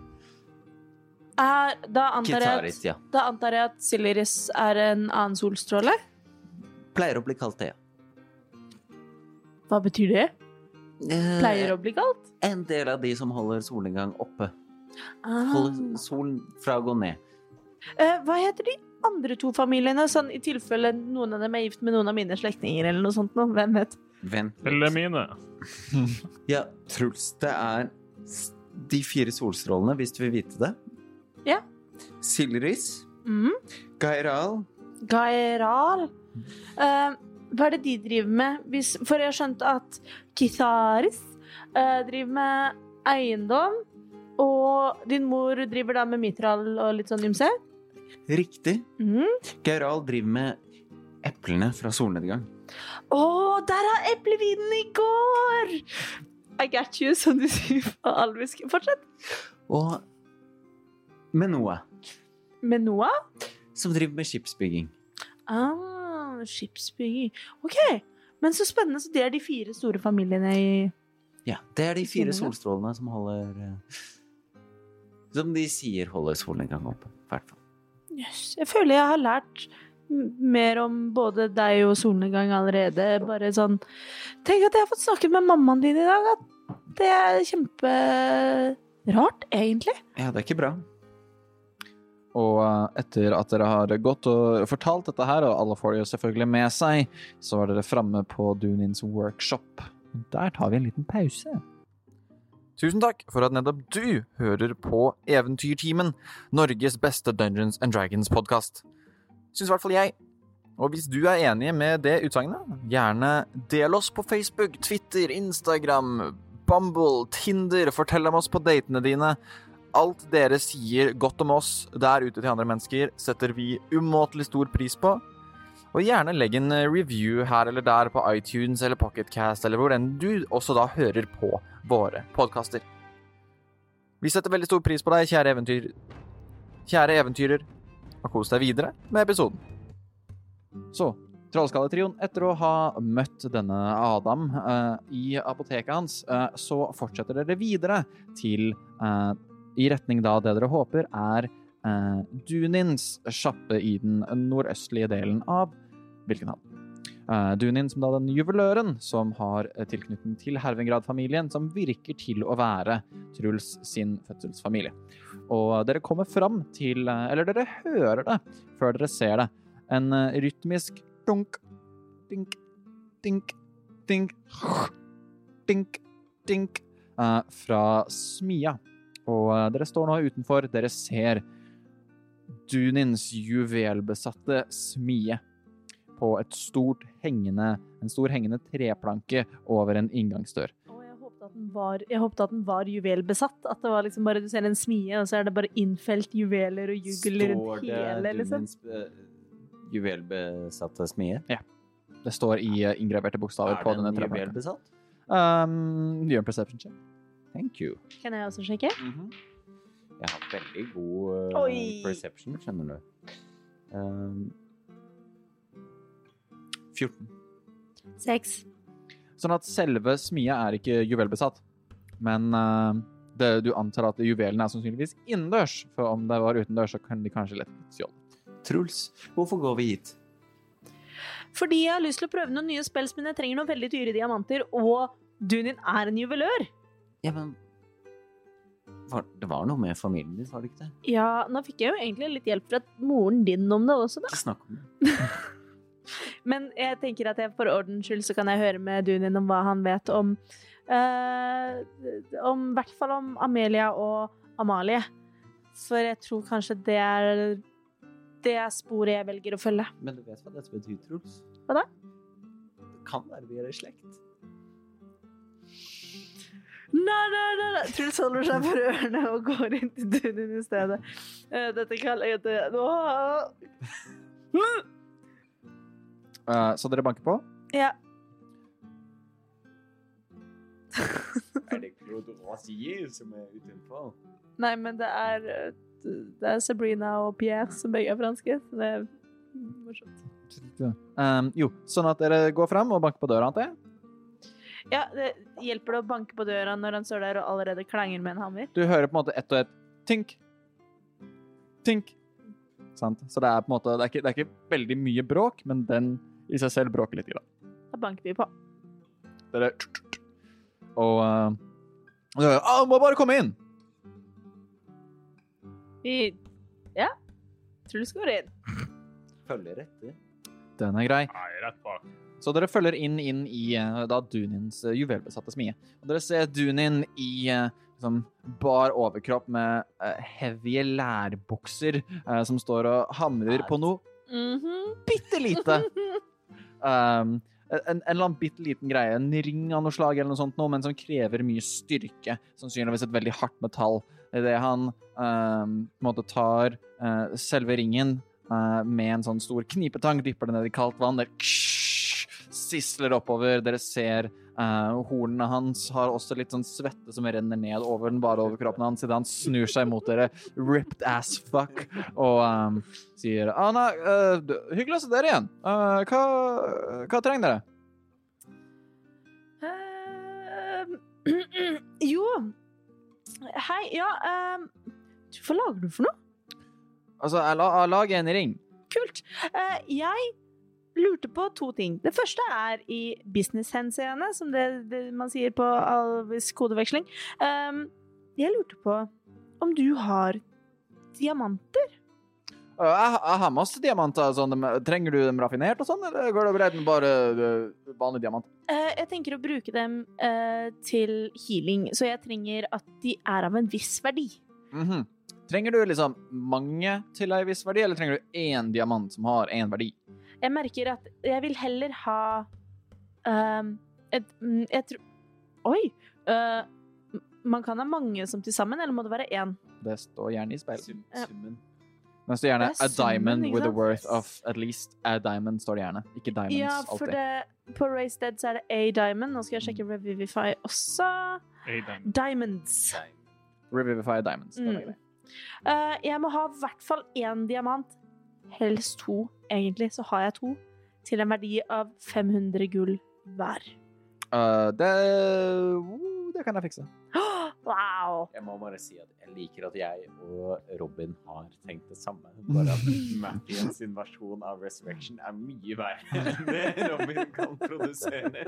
Er, da, antar jeg at, ja. da antar jeg at Siliris er en annen solstråle? Pleier å bli kalt det, ja. Hva betyr det? Eh, Pleier å bli kalt? En del av de som holder solnedgang oppe. Ah. Holder solen fra å gå ned. Eh, hva heter de andre to familiene, sånn i tilfelle noen av dem er gift med noen av mine slektninger, eller noe sånt noe? Hvem vet? Vent. Eller mine. Ja, Truls, det er de fire solstrålene, hvis du vil vite det. Ja. Silris, Mm. Gairal Gairal. Eh, hva er det de driver med? Hvis, for jeg har skjønt at Kitharis uh, driver med eiendom, og din mor driver da med mitral og litt sånn ymse? Riktig. Mm. Geiral driver med eplene fra solnedgang. Å, der er eplevinen i går! I got you, som du sier på alvisk. Fortsett. Og Menoa, Med Noah? som driver med skipsbygging. Ah, skipsbygging. OK. Men så spennende. Så det er de fire store familiene i Ja, det er de fire solstrålene som holder eh, Som de sier holder solnedgang oppe, i hvert fall. Jøss. Jeg føler jeg har lært mer om både deg og solnedgang allerede. Bare sånn Tenk at jeg har fått snakket med mammaen din i dag. At det er kjemperart, egentlig. Ja, det er ikke bra. Og eh, etter at dere har gått og fortalt dette her, og alle får det jo selvfølgelig med seg, så var dere framme på Dunins workshop. Der tar vi en liten pause. Tusen takk for at nettopp du hører på Eventyrtimen, Norges beste Dungeons and Dragons-podkast. Syns i hvert fall jeg. Og hvis du er enig med det utsagnet, gjerne del oss på Facebook, Twitter, Instagram, Bumble, Tinder. Fortell om oss på datene dine. Alt dere sier godt om oss der ute til andre mennesker, setter vi umåtelig stor pris på. Og gjerne legg en review her eller der på iTunes eller Pocketcast eller hvor enn du også da hører på våre podkaster. Vi setter veldig stor pris på deg, kjære eventyr... Kjære eventyrer, og kos deg videre med episoden. Så, Trollskalletrioen, etter å ha møtt denne Adam uh, i apoteket hans, uh, så fortsetter dere videre til eh, i retning da det dere håper er eh, Dunins sjappe i den nordøstlige delen av Birkenhavn. Uh, Dunin som da den juveløren som har eh, tilknytning til Hervengrad-familien, som virker til å være Truls sin fødselsfamilie. Og dere kommer fram til eh, Eller dere hører det før dere ser det. En eh, rytmisk dunk, dink, dink, dink, dink, dink eh, fra smia. Og eh, dere står nå utenfor. Dere ser Dunins juvelbesatte smie på et stort hengende, en stor hengende treplanke over en inngangsdør. Å, jeg håpet at den var, jeg håpet at den var juvelbesatt. At det var liksom bare, du ser en smie, og så er det bare innfelt juveler og jugel rundt hele, liksom. Dunins eh, juvelbesatte smie? Ja. Det står i eh, inngraverte bokstaver på denne treplanken. juvelbesatt? Um, gjør en perception check. Thank you. Kan jeg også sjekke? Jeg har veldig god uh, perception, skjønner du. Um, 14. 6. Sånn at selve smia er ikke juvelbesatt, men uh, det, du antar at juvelene er sannsynligvis innendørs, for om det var utendørs, så kan de kanskje lett stjålet. Truls, hvorfor går vi hit? Fordi jeg har lyst til å prøve noen nye spills, men jeg trenger noen veldig dyre diamanter, og Dunin er en juvelør. Ja, men var, Det var noe med familien din, var det ikke det? Ja, nå fikk jeg jo egentlig litt hjelp fra moren din om det også, da. Ikke snakk om det. Men jeg tenker at jeg, for ordens skyld så kan jeg høre med Dunin om hva han vet om eh, Om i hvert fall om Amelia og Amalie. For jeg tror kanskje det er det er sporet jeg velger å følge. Men du vet hva dette betyr, Truls? Hva da? Det kan være vi er i slekt. Nei, nei, nei, nei. Truls holder seg for ørene og går inn til Dunin i stedet. Eh, Dette kaller jeg til Åh! Eh, så dere banker på? Ja. Er det Claude Rosier som er utenfor? Nei, men det er eh, Det er Sabrina og Pierre som begge er franske. Det er morsomt. Um, jo, sånn at dere går fram og banker på døra, antar jeg? Ja, det hjelper det å banke på døra når han står der og allerede klanger med en hammer? Du hører på en måte ett og ett tink, tink. Sant? Så det er på en måte, det er, ikke, det er ikke veldig mye bråk, men den i seg selv bråker litt. Grann. Da banker vi på. Dere Og uh, du så hører ah, må bare komme inn! Vi Ja. Truls går inn. Følger etter. Den er grei. Nei, rett bak. Så dere følger inn, inn i eh, da Dunins eh, juvelbesatte smie. Og dere ser Dunin i eh, liksom, bar overkropp med uh, heavy lærbukser uh, som står og hamrer på noe Mhm. bitte lite. Um, en, en eller annen bitte liten greie, en ring av noe slag, eller noe sånt, noe, men som krever mye styrke. Sannsynligvis et veldig hardt metall. Idet han um, måte tar uh, selve ringen med en sånn stor knipetang, dypper det ned i kaldt vann, det sisler oppover. Dere ser uh, hornene hans har også litt sånn svette som renner ned over den bare overkroppen hans idet han snur seg mot dere, ripped as fuck, og um, sier Anna, uh, hyggelig å se dere igjen. Uh, hva, hva trenger dere? Jo Hei, ja Hva lager du for noe? Altså, jeg, la, jeg lager en ring. Kult. Eh, jeg lurte på to ting. Det første er i business-henseende, som det, det man sier på Alvis kodeveksling. Um, jeg lurte på om du har diamanter? Eh, jeg, jeg har masse diamanter. Sånn, trenger du dem raffinert og sånn, eller går det greit med bare eh, vanlig diamant? Eh, jeg tenker å bruke dem til healing, så jeg trenger at de er av en viss verdi. Mhm. Trenger du liksom mange til ei viss verdi, eller trenger du én diamant som har én verdi? Jeg merker at jeg vil heller ha um, et, mm, Jeg tror Oi! Uh, man kan ha mange som til sammen, eller må det være én? Det står gjerne i speilet. Sum, summen. Men det står gjerne Det a diamond summen, with a worth of at least a diamond, står det gjerne. Ikke diamonds Ja, for alltid. det, på Race Dead så er det A diamond. Nå skal jeg sjekke Revivify også. -diamond. Diamonds. Revivify Diamonds. Mm. Eh, jeg må ha i hvert fall én diamant. Helst to, egentlig. Så har jeg to. Til en verdi av 500 gull hver. Uh, det, uh, det kan jeg fikse. Wow! Jeg må bare si at jeg liker at jeg og Robin har tenkt det samme. Bare at Mattian sin versjon av Resurrection er mye verre enn det Robin kan produsere.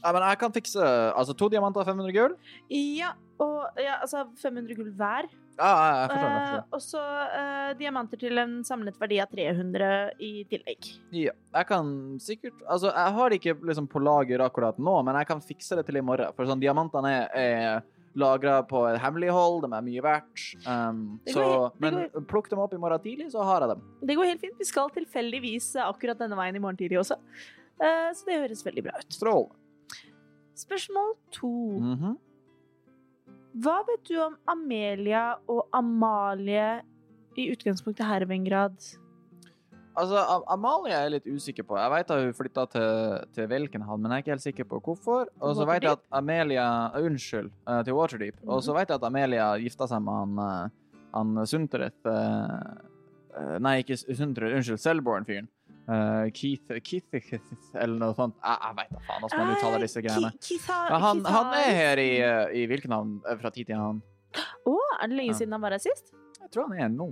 Ja, men jeg kan fikse altså to diamanter og 500 gull. Ja, og ja, altså 500 gull hver. Ja, jeg, forstår jeg forstår det. og så eh, diamanter til en samlet verdi av 300 i tillegg. Ja, jeg kan sikkert Altså, jeg har det ikke liksom på lager akkurat nå, men jeg kan fikse det til i morgen. For sånn, diamantene er, er lagra på hemmelighold, de er mye verdt. Um, så, helt- men men plukk dem opp i morgen tidlig, så har jeg dem. Det går helt fint. Vi skal tilfeldigvis akkurat denne veien i morgen tidlig også. Eh, så det høres veldig bra ut. Strål. Spørsmål to. Mhm. Hva vet du om Amelia og Amalie i utgangspunktet Hervengrad? Altså, Am Amalie er jeg litt usikker på. Jeg vet at hun flytta til, til Velkenhavn, men jeg er ikke helt sikker på hvorfor. Og så vet jeg at Amelia uh, Unnskyld, uh, til Waterdeep. Og så vet jeg at Amelia gifta seg med han, uh, han Suntereth eh, eh, Nei, ikke Suntereth, unnskyld, Selborn-fyren. Eh, Keith, Keith eller noe sånt. Jeg, jeg veit da faen hvordan man uttaler disse greiene. Han, han er her i, eh, i hvilken navn fra tid til annen. Å, er det lenge Ja. siden han var her sist? Jeg tror han er nå.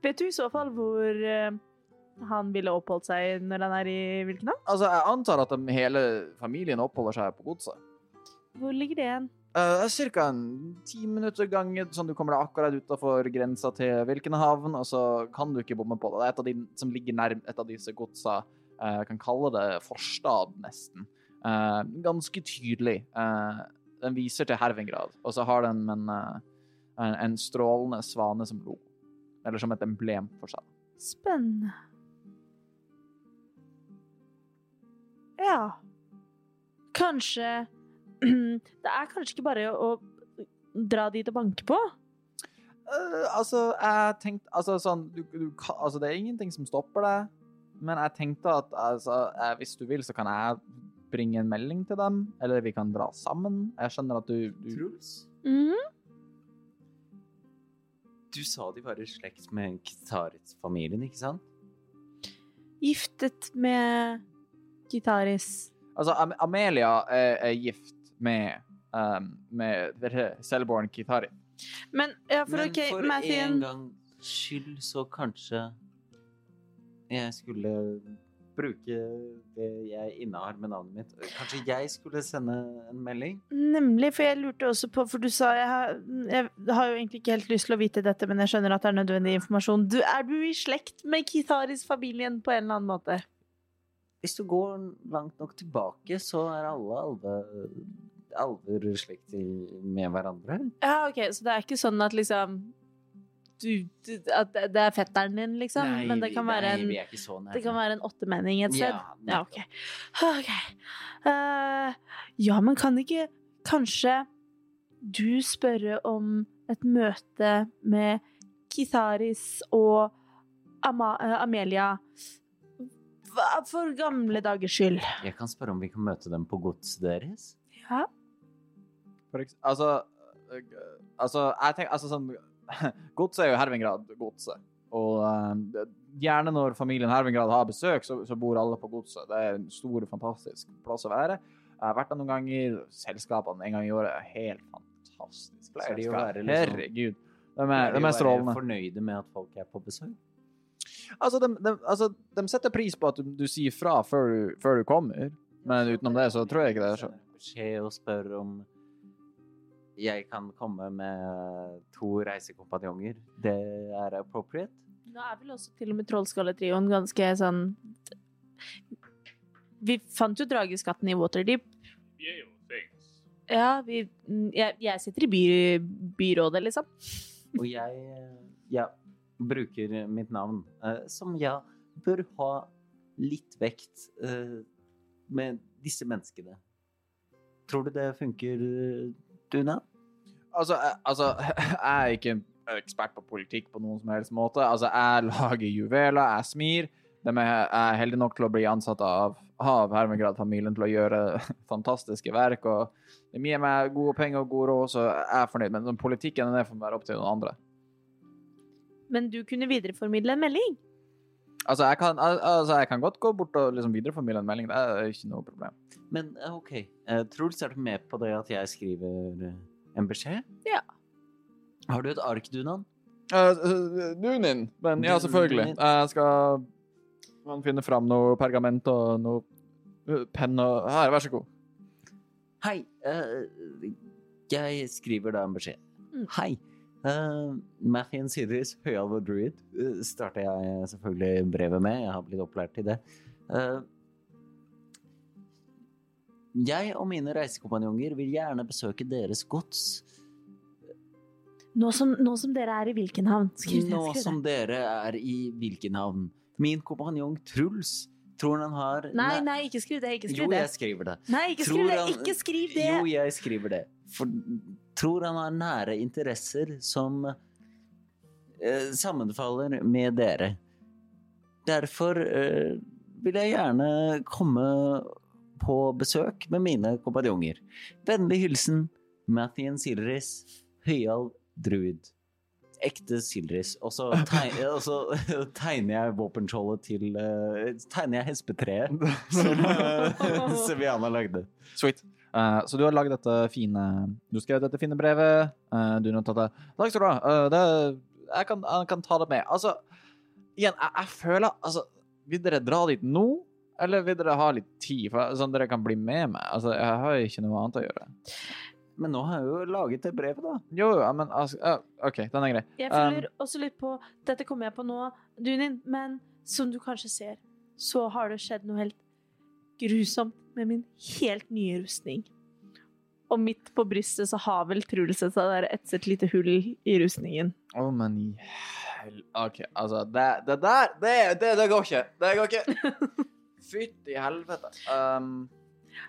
Vet du i så fall hvor eh, han ville oppholdt seg når han er i hvilken navn? Altså, jeg antar at de, hele familien oppholder seg på godset. Hvor ligger det igjen? Uh, Cirka en ti minutter gang, sånn du kommer deg akkurat utafor grensa til Vilkenhavn, og så kan du ikke bomme på det. Det er et av de som ligger nærm et av disse godsa. Uh, kan kalle det forstad, nesten. Uh, ganske tydelig. Uh, den viser til Hervingrad, og så har den en, en, en strålende svane som lo. Eller som et emblem for seg. Spennende. Ja. Kanskje Det er kanskje ikke bare å dra dit og banke på? Uh, altså, jeg tenkte Altså, sånn du, du, altså, Det er ingenting som stopper deg, men jeg tenkte at altså, jeg, hvis du vil, så kan jeg bringe en melding til dem, eller vi kan dra sammen. Jeg skjønner at du, du Truls, Mhm. du sa de var i slekt med Kitaris-familien, ikke sant? Giftet med Gitaris. Altså, Am Amelia er, er gift med um, med Selborn Kitari. Men ja, for Men OK, for en gangs skyld så kanskje jeg skulle bruke det jeg innehar med navnet mitt. Kanskje jeg skulle sende en melding? Nemlig, for jeg lurte også på For du sa jeg har, jeg har jo egentlig ikke helt lyst til å vite dette, men jeg skjønner at det er nødvendig informasjon. Du, er du i slekt med Kitaris-familien på en eller annen måte? Hvis du går langt nok tilbake, så er alle alve, alver slekt med hverandre. Ja, OK, så det er ikke sånn at liksom du, At det er fetteren din, liksom? men det kan være nei, en vi ikke så nærme. Det kan være en åttemenning et sted? Ja, Ja, OK. okay. Uh, ja, men kan ikke kanskje du spørre om et møte med Kitharis og Ama eh, Amelia for gamle dagers skyld? Jeg kan spørre om vi kan møte dem på godset deres. Ja. For eks- Altså, altså, jeg tenker Altså sånn Godset er jo Hervingrad godset. Og uh, gjerne når familien Hervingrad har besøk, så, så bor alle på godset. Det er en stor, fantastisk plass å være. Jeg har vært der noen ganger. Selskapene en gang i året er helt fantastisk. Pleier de å være liksom- Herregud. De Er er, de de er strålende. fornøyde med at folk er på besøk? Altså, de, de, altså, de setter pris på at du, du sier fra før du, før du kommer. Men utenom det, så tror jeg ikke det er sånn. Beskjed og spør om jeg kan komme med to reisekompanjonger. Det er appropriate. Nå er vel også til og med Trollskalletrioen ganske sånn Vi fant jo drageskatten i Waterdeep. Er. Ja, vi, jeg, jeg sitter i by, byrådet, liksom. Og jeg ja, bruker mitt navn, eh, som ja, bør ha litt vekt eh, med disse menneskene. Tror du det funker, eh, Duna? Altså, jeg, altså, jeg er ikke ekspert på politikk på noen som helst måte. Altså, jeg lager juveler, jeg smir. De er heldig nok til å bli ansatt av, av Hermegrad-familien til å gjøre fantastiske verk. og De gir meg gode penger og god råd, så jeg er fornøyd. Men politikken politikken er for meg opp til noen andre. Men du kunne videreformidle en melding. Altså, jeg kan, altså, jeg kan godt gå bort og liksom videreformidle en melding. Det er ikke noe problem. Men eh, OK. Eh, Truls, er du med på det at jeg skriver eh, en beskjed? Ja. Har du et ark, Dunan? Uh, Dunin. Men ja, selvfølgelig. Jeg skal man finne fram noe pergament og noe penn og Her, vær så god. Hei. Uh, jeg skriver da en beskjed. Mm. Hei. Uh, Mathien Sidris, høyalvor druid, uh, starter jeg selvfølgelig brevet med. Jeg har blitt opplært til det. Uh, jeg og mine reisekompanjonger vil gjerne besøke deres gods. Nå som, nå som dere er i hvilken havn? Skriv det. Nå som dere er i hvilken havn? Min kompanjong Truls tror han har Nei, nei, ikke skriv det. Ikke skriv Jo, det. jeg skriver det. Nei, ikke skriv det. han- Ikke skriv det. Jo, jeg skriver det. For tror han har nære interesser som eh, sammenfaller med dere. Derfor eh, vil jeg gjerne komme på besøk med mine kompanjonger. Vennlig hilsen Mathien Silris, høyalv druid. Ekte Silris. Og så tegner, tegner jeg våpenskjoldet til uh, Tegner jeg hespetreet som uh, Seviana lagde. Sweet. Eh, så du har lagd dette fine Du har skrevet dette fine brevet. Uh, du har tatt det Takk skal du ha. Uh, det, jeg, kan, jeg kan ta det med. Altså, igjen, jeg, jeg føler Altså, vil dere dra dit nå? Eller vil dere ha litt tid, for, sånn dere kan bli med meg? Altså, jeg har jo ikke noe annet å gjøre. Men nå har jeg jo laget det brevet, da. Jo, ja, men altså, OK, den er grei. Jeg Um, føler også litt på Dette kommer jeg på nå, Dunin, men som du kanskje ser, så har det skjedd noe helt grusomt med min helt nye rustning. Og midt på brystet så har vel Truls et etset lite hull i rustningen. Å, men i hel... OK, altså, det, det der det, det, det går ikke. Det går ikke. Fytti helvete. Um,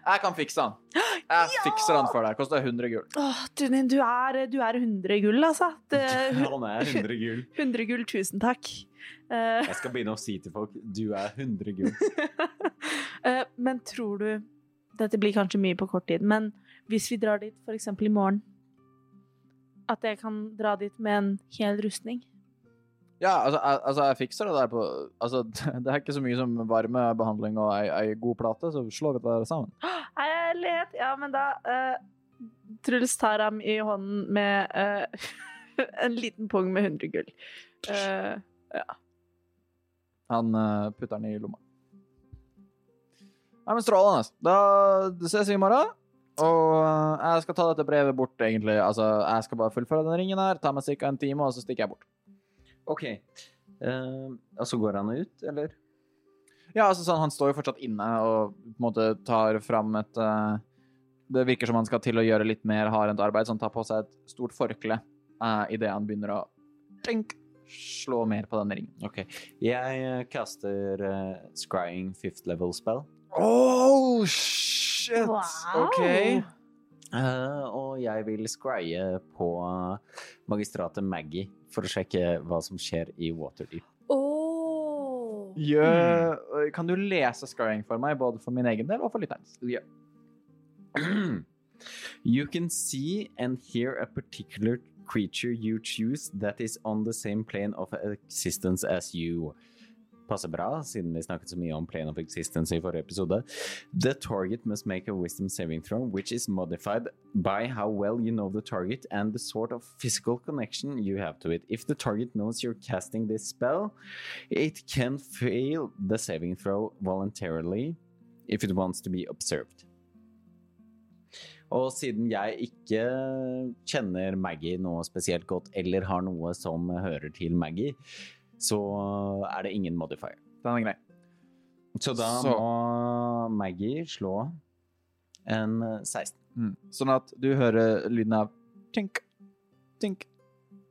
jeg kan fikse den. Jeg fikser den for deg. Koster 100 gull. Åh, du, du er, du er 100 gull, altså. Det, Han er 100 gull. 100 gull, tusen takk. Uh, Jeg skal begynne å si til folk du er 100 gull. Eh, men tror du Dette blir kanskje mye på kort tid, men hvis vi drar dit f.eks. i morgen At jeg kan dra dit med en hel rustning? Ja, altså jeg, altså, jeg fikser det der på Altså, det er ikke så mye som varmebehandling og ei, ei god plate, så slå det der sammen. Herlighet! Ja, men da uh, Truls tar ham i hånden med uh, en liten pung med 100 gull. Eh, Han eh, putter den i lomma. Ja, men strålende. Da ses vi i morgen. Og eh, jeg skal ta dette brevet bort, egentlig. Altså, jeg skal bare fullføre den ringen her, ta meg ca. en time, og så stikker jeg bort. OK. Uh, og så går han ut, eller? Ja, altså sånn, han står jo fortsatt inne og på en måte tar fram et uh, Det virker som han skal til å gjøre litt mer hardhendt arbeid, så han tar på seg et stort forkle uh, idet han begynner å tenk, slå mer på den ringen. OK. Jeg kaster uh, scrying fifth level spell. Oh, shit! Wow! OK. Uh, og jeg vil scrye på magistratet Maggie for å sjekke hva som skjer i Waterdeep. Oh. Yeah. Mm. kan du lese scrying for meg, både for min egen del og for lytterens? Yeah. you can see and hear a particular creature you choose that is on the same plane of existence as you. Passer bra, siden vi snakket så mye om plane of existence i forrige episode. The target must make a wisdom saving throw, which is modified by how well you know the target and the sort of physical connection you have to it. If the target knows you're casting this spell, it can fail the saving throw voluntarily if it wants to be observed. Og siden jeg ikke kjenner Maggie noe spesielt godt, eller har noe som hører til Maggie, så er det ingen modifier. Den er grei. Så da Så- må Maggie slå en 16. Mm. Sånn at du hører lyden av tink, tink,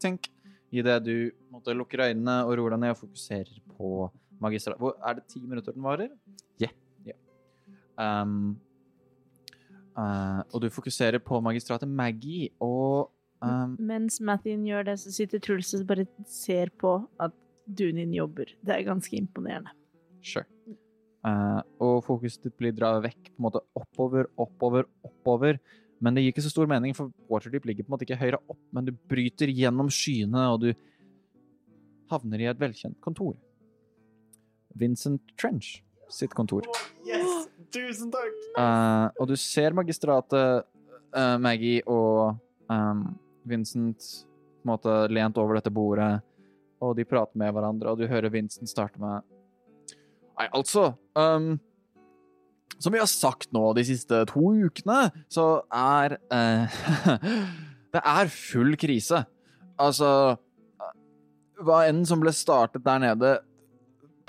tink idet du måtte, lukker øynene og roer deg ned og fokuserer på magistrat... Hvor, er det ti minutter den varer? Ja. Ja. Um, uh, og du fokuserer på magistratet Maggie, og um, Mens Mathien gjør det, så sitter Truls og bare ser på at Dunin jobber. Det er ganske imponerende. Sure. Uh, og fokuset ditt blir dratt vekk på en måte oppover, oppover, oppover. Men det gir ikke så stor mening, for Waterdeep ligger på en måte ikke høyre opp, men du bryter gjennom skyene, og du havner i et velkjent kontor. Vincent Trench sitt kontor. Yes! Tusen takk! Uh, og du ser magistratet, uh, Maggie og um, Vincent på en måte lent over dette bordet, og de prater med hverandre, og du hører Vincent starte med Nei, altså um, Som vi har sagt nå de siste to ukene, så er uh, Det er full krise. Altså Hva enn som ble startet der nede,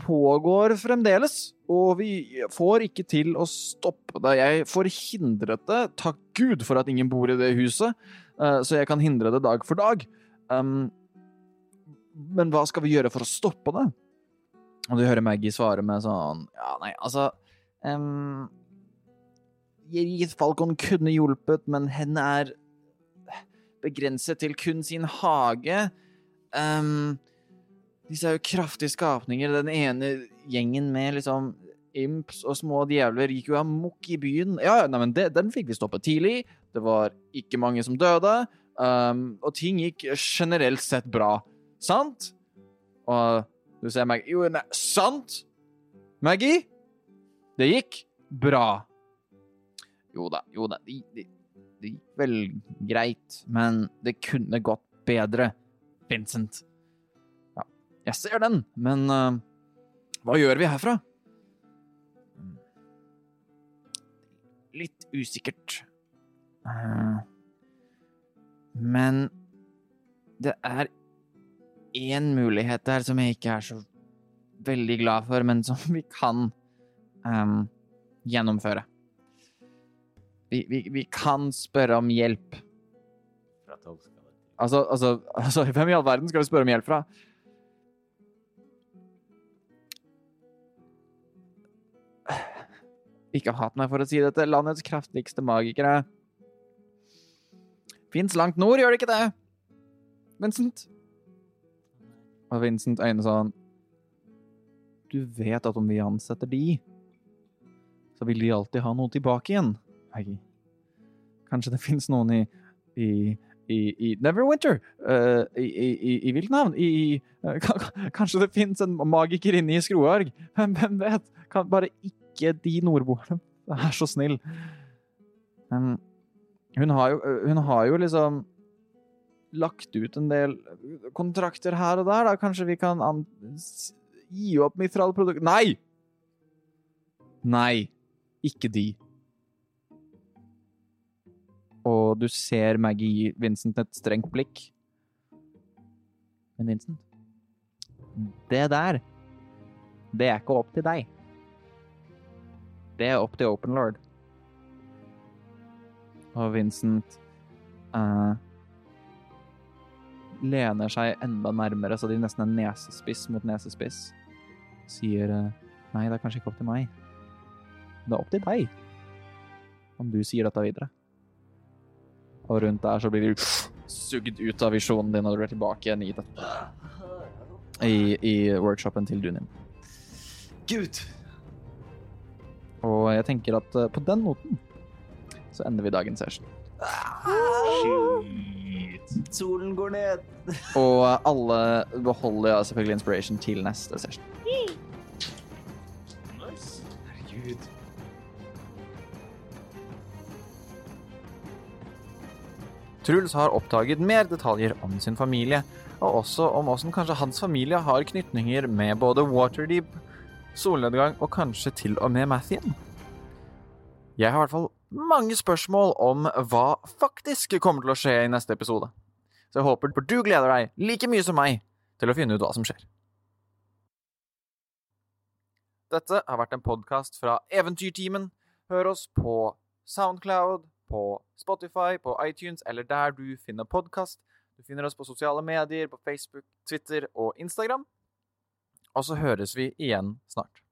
pågår fremdeles, og vi får ikke til å stoppe det. Jeg forhindret det, takk Gud for at ingen bor i det huset, eh, så jeg kan hindre det dag for dag. Um, men hva skal vi gjøre for å stoppe det? Og du hører Maggie svare med sånn Ja, nei, altså um, Jerith Falcon kunne hjulpet, men henne er begrenset til kun sin hage. Um, disse er jo kraftige skapninger. Den ene gjengen med liksom imps og små djevler gikk jo amok i byen. Ja, nei, men det, den fikk vi stoppet tidlig. Det var ikke mange som døde. Um, og ting gikk generelt sett bra. Sant? Og du ser meg Jo, nei, sant? Maggie? Det gikk bra. Jo da, jo da. Det, det, det gikk vel greit, men det kunne gått bedre. Vincent. Ja, jeg ser den, men uh, hva gjør vi herfra? Litt usikkert. Uh, men det er én mulighet der som jeg ikke er så veldig glad for, men som vi kan um, gjennomføre. Vi, vi, vi kan spørre om hjelp. Altså, altså, altså, hvem i all verden skal vi spørre om hjelp fra? Ikke hat meg for å si dette, landets kraftigste magikere. Fins langt nord, gjør det ikke det? Vincent? Og Vincent øyne sånn Du vet at om vi ansetter de, så vil de alltid ha noe tilbake igjen, Hei. Kanskje det fins noen i, i i, i Neverwinter. Uh, i, i, I? I, uh, kanskje det fins en magiker inne i Skroarg? Hvem, hvem vet? Kan bare ikke de nordboerne være så snill? Um, hun, har jo, hun har jo liksom lagt ut en del kontrakter her og der, da. Kanskje vi kan an gi opp Mithral produkt... Nei! Nei. Ikke de. Og du ser Maggie gi Vincent et strengt blikk. Men Vincent Det der Det er ikke opp til deg. Det er opp til Open Lord. Og Vincent eh, lener seg enda nærmere, så de nesten er nesespiss mot nesespiss. Sier eh, Nei, det er kanskje ikke opp til meg. Det er opp til deg. Om du sier dette videre. Og rundt der så blir du sugd ut av visjonen din, og du er tilbake igjen i dette. I, i workshopen til Dunin. Gud! Og jeg tenker at eh, på den noten så ender vi dagens session. Solen går ned. Og alle beholder ja, selvfølgelig inspiration til neste session. Herregud. Truls har oppdaget mer detaljer om sin familie, og også om åssen kanskje hans familie har knytninger med både Waterdeep, solnedgang og kanskje til og med Mathien. Jeg har i hvert fall mange spørsmål om hva faktisk kommer til å skje i neste episode. Så jeg håper du gleder deg like mye som meg til å finne ut hva som skjer. Dette har vært en podkast fra Eventyrtimen. Hør oss på Soundcloud, på Spotify, på iTunes eller der du finner podkast. Du finner oss på sosiale medier, på Facebook, Twitter og Instagram. Og så høres vi igjen snart.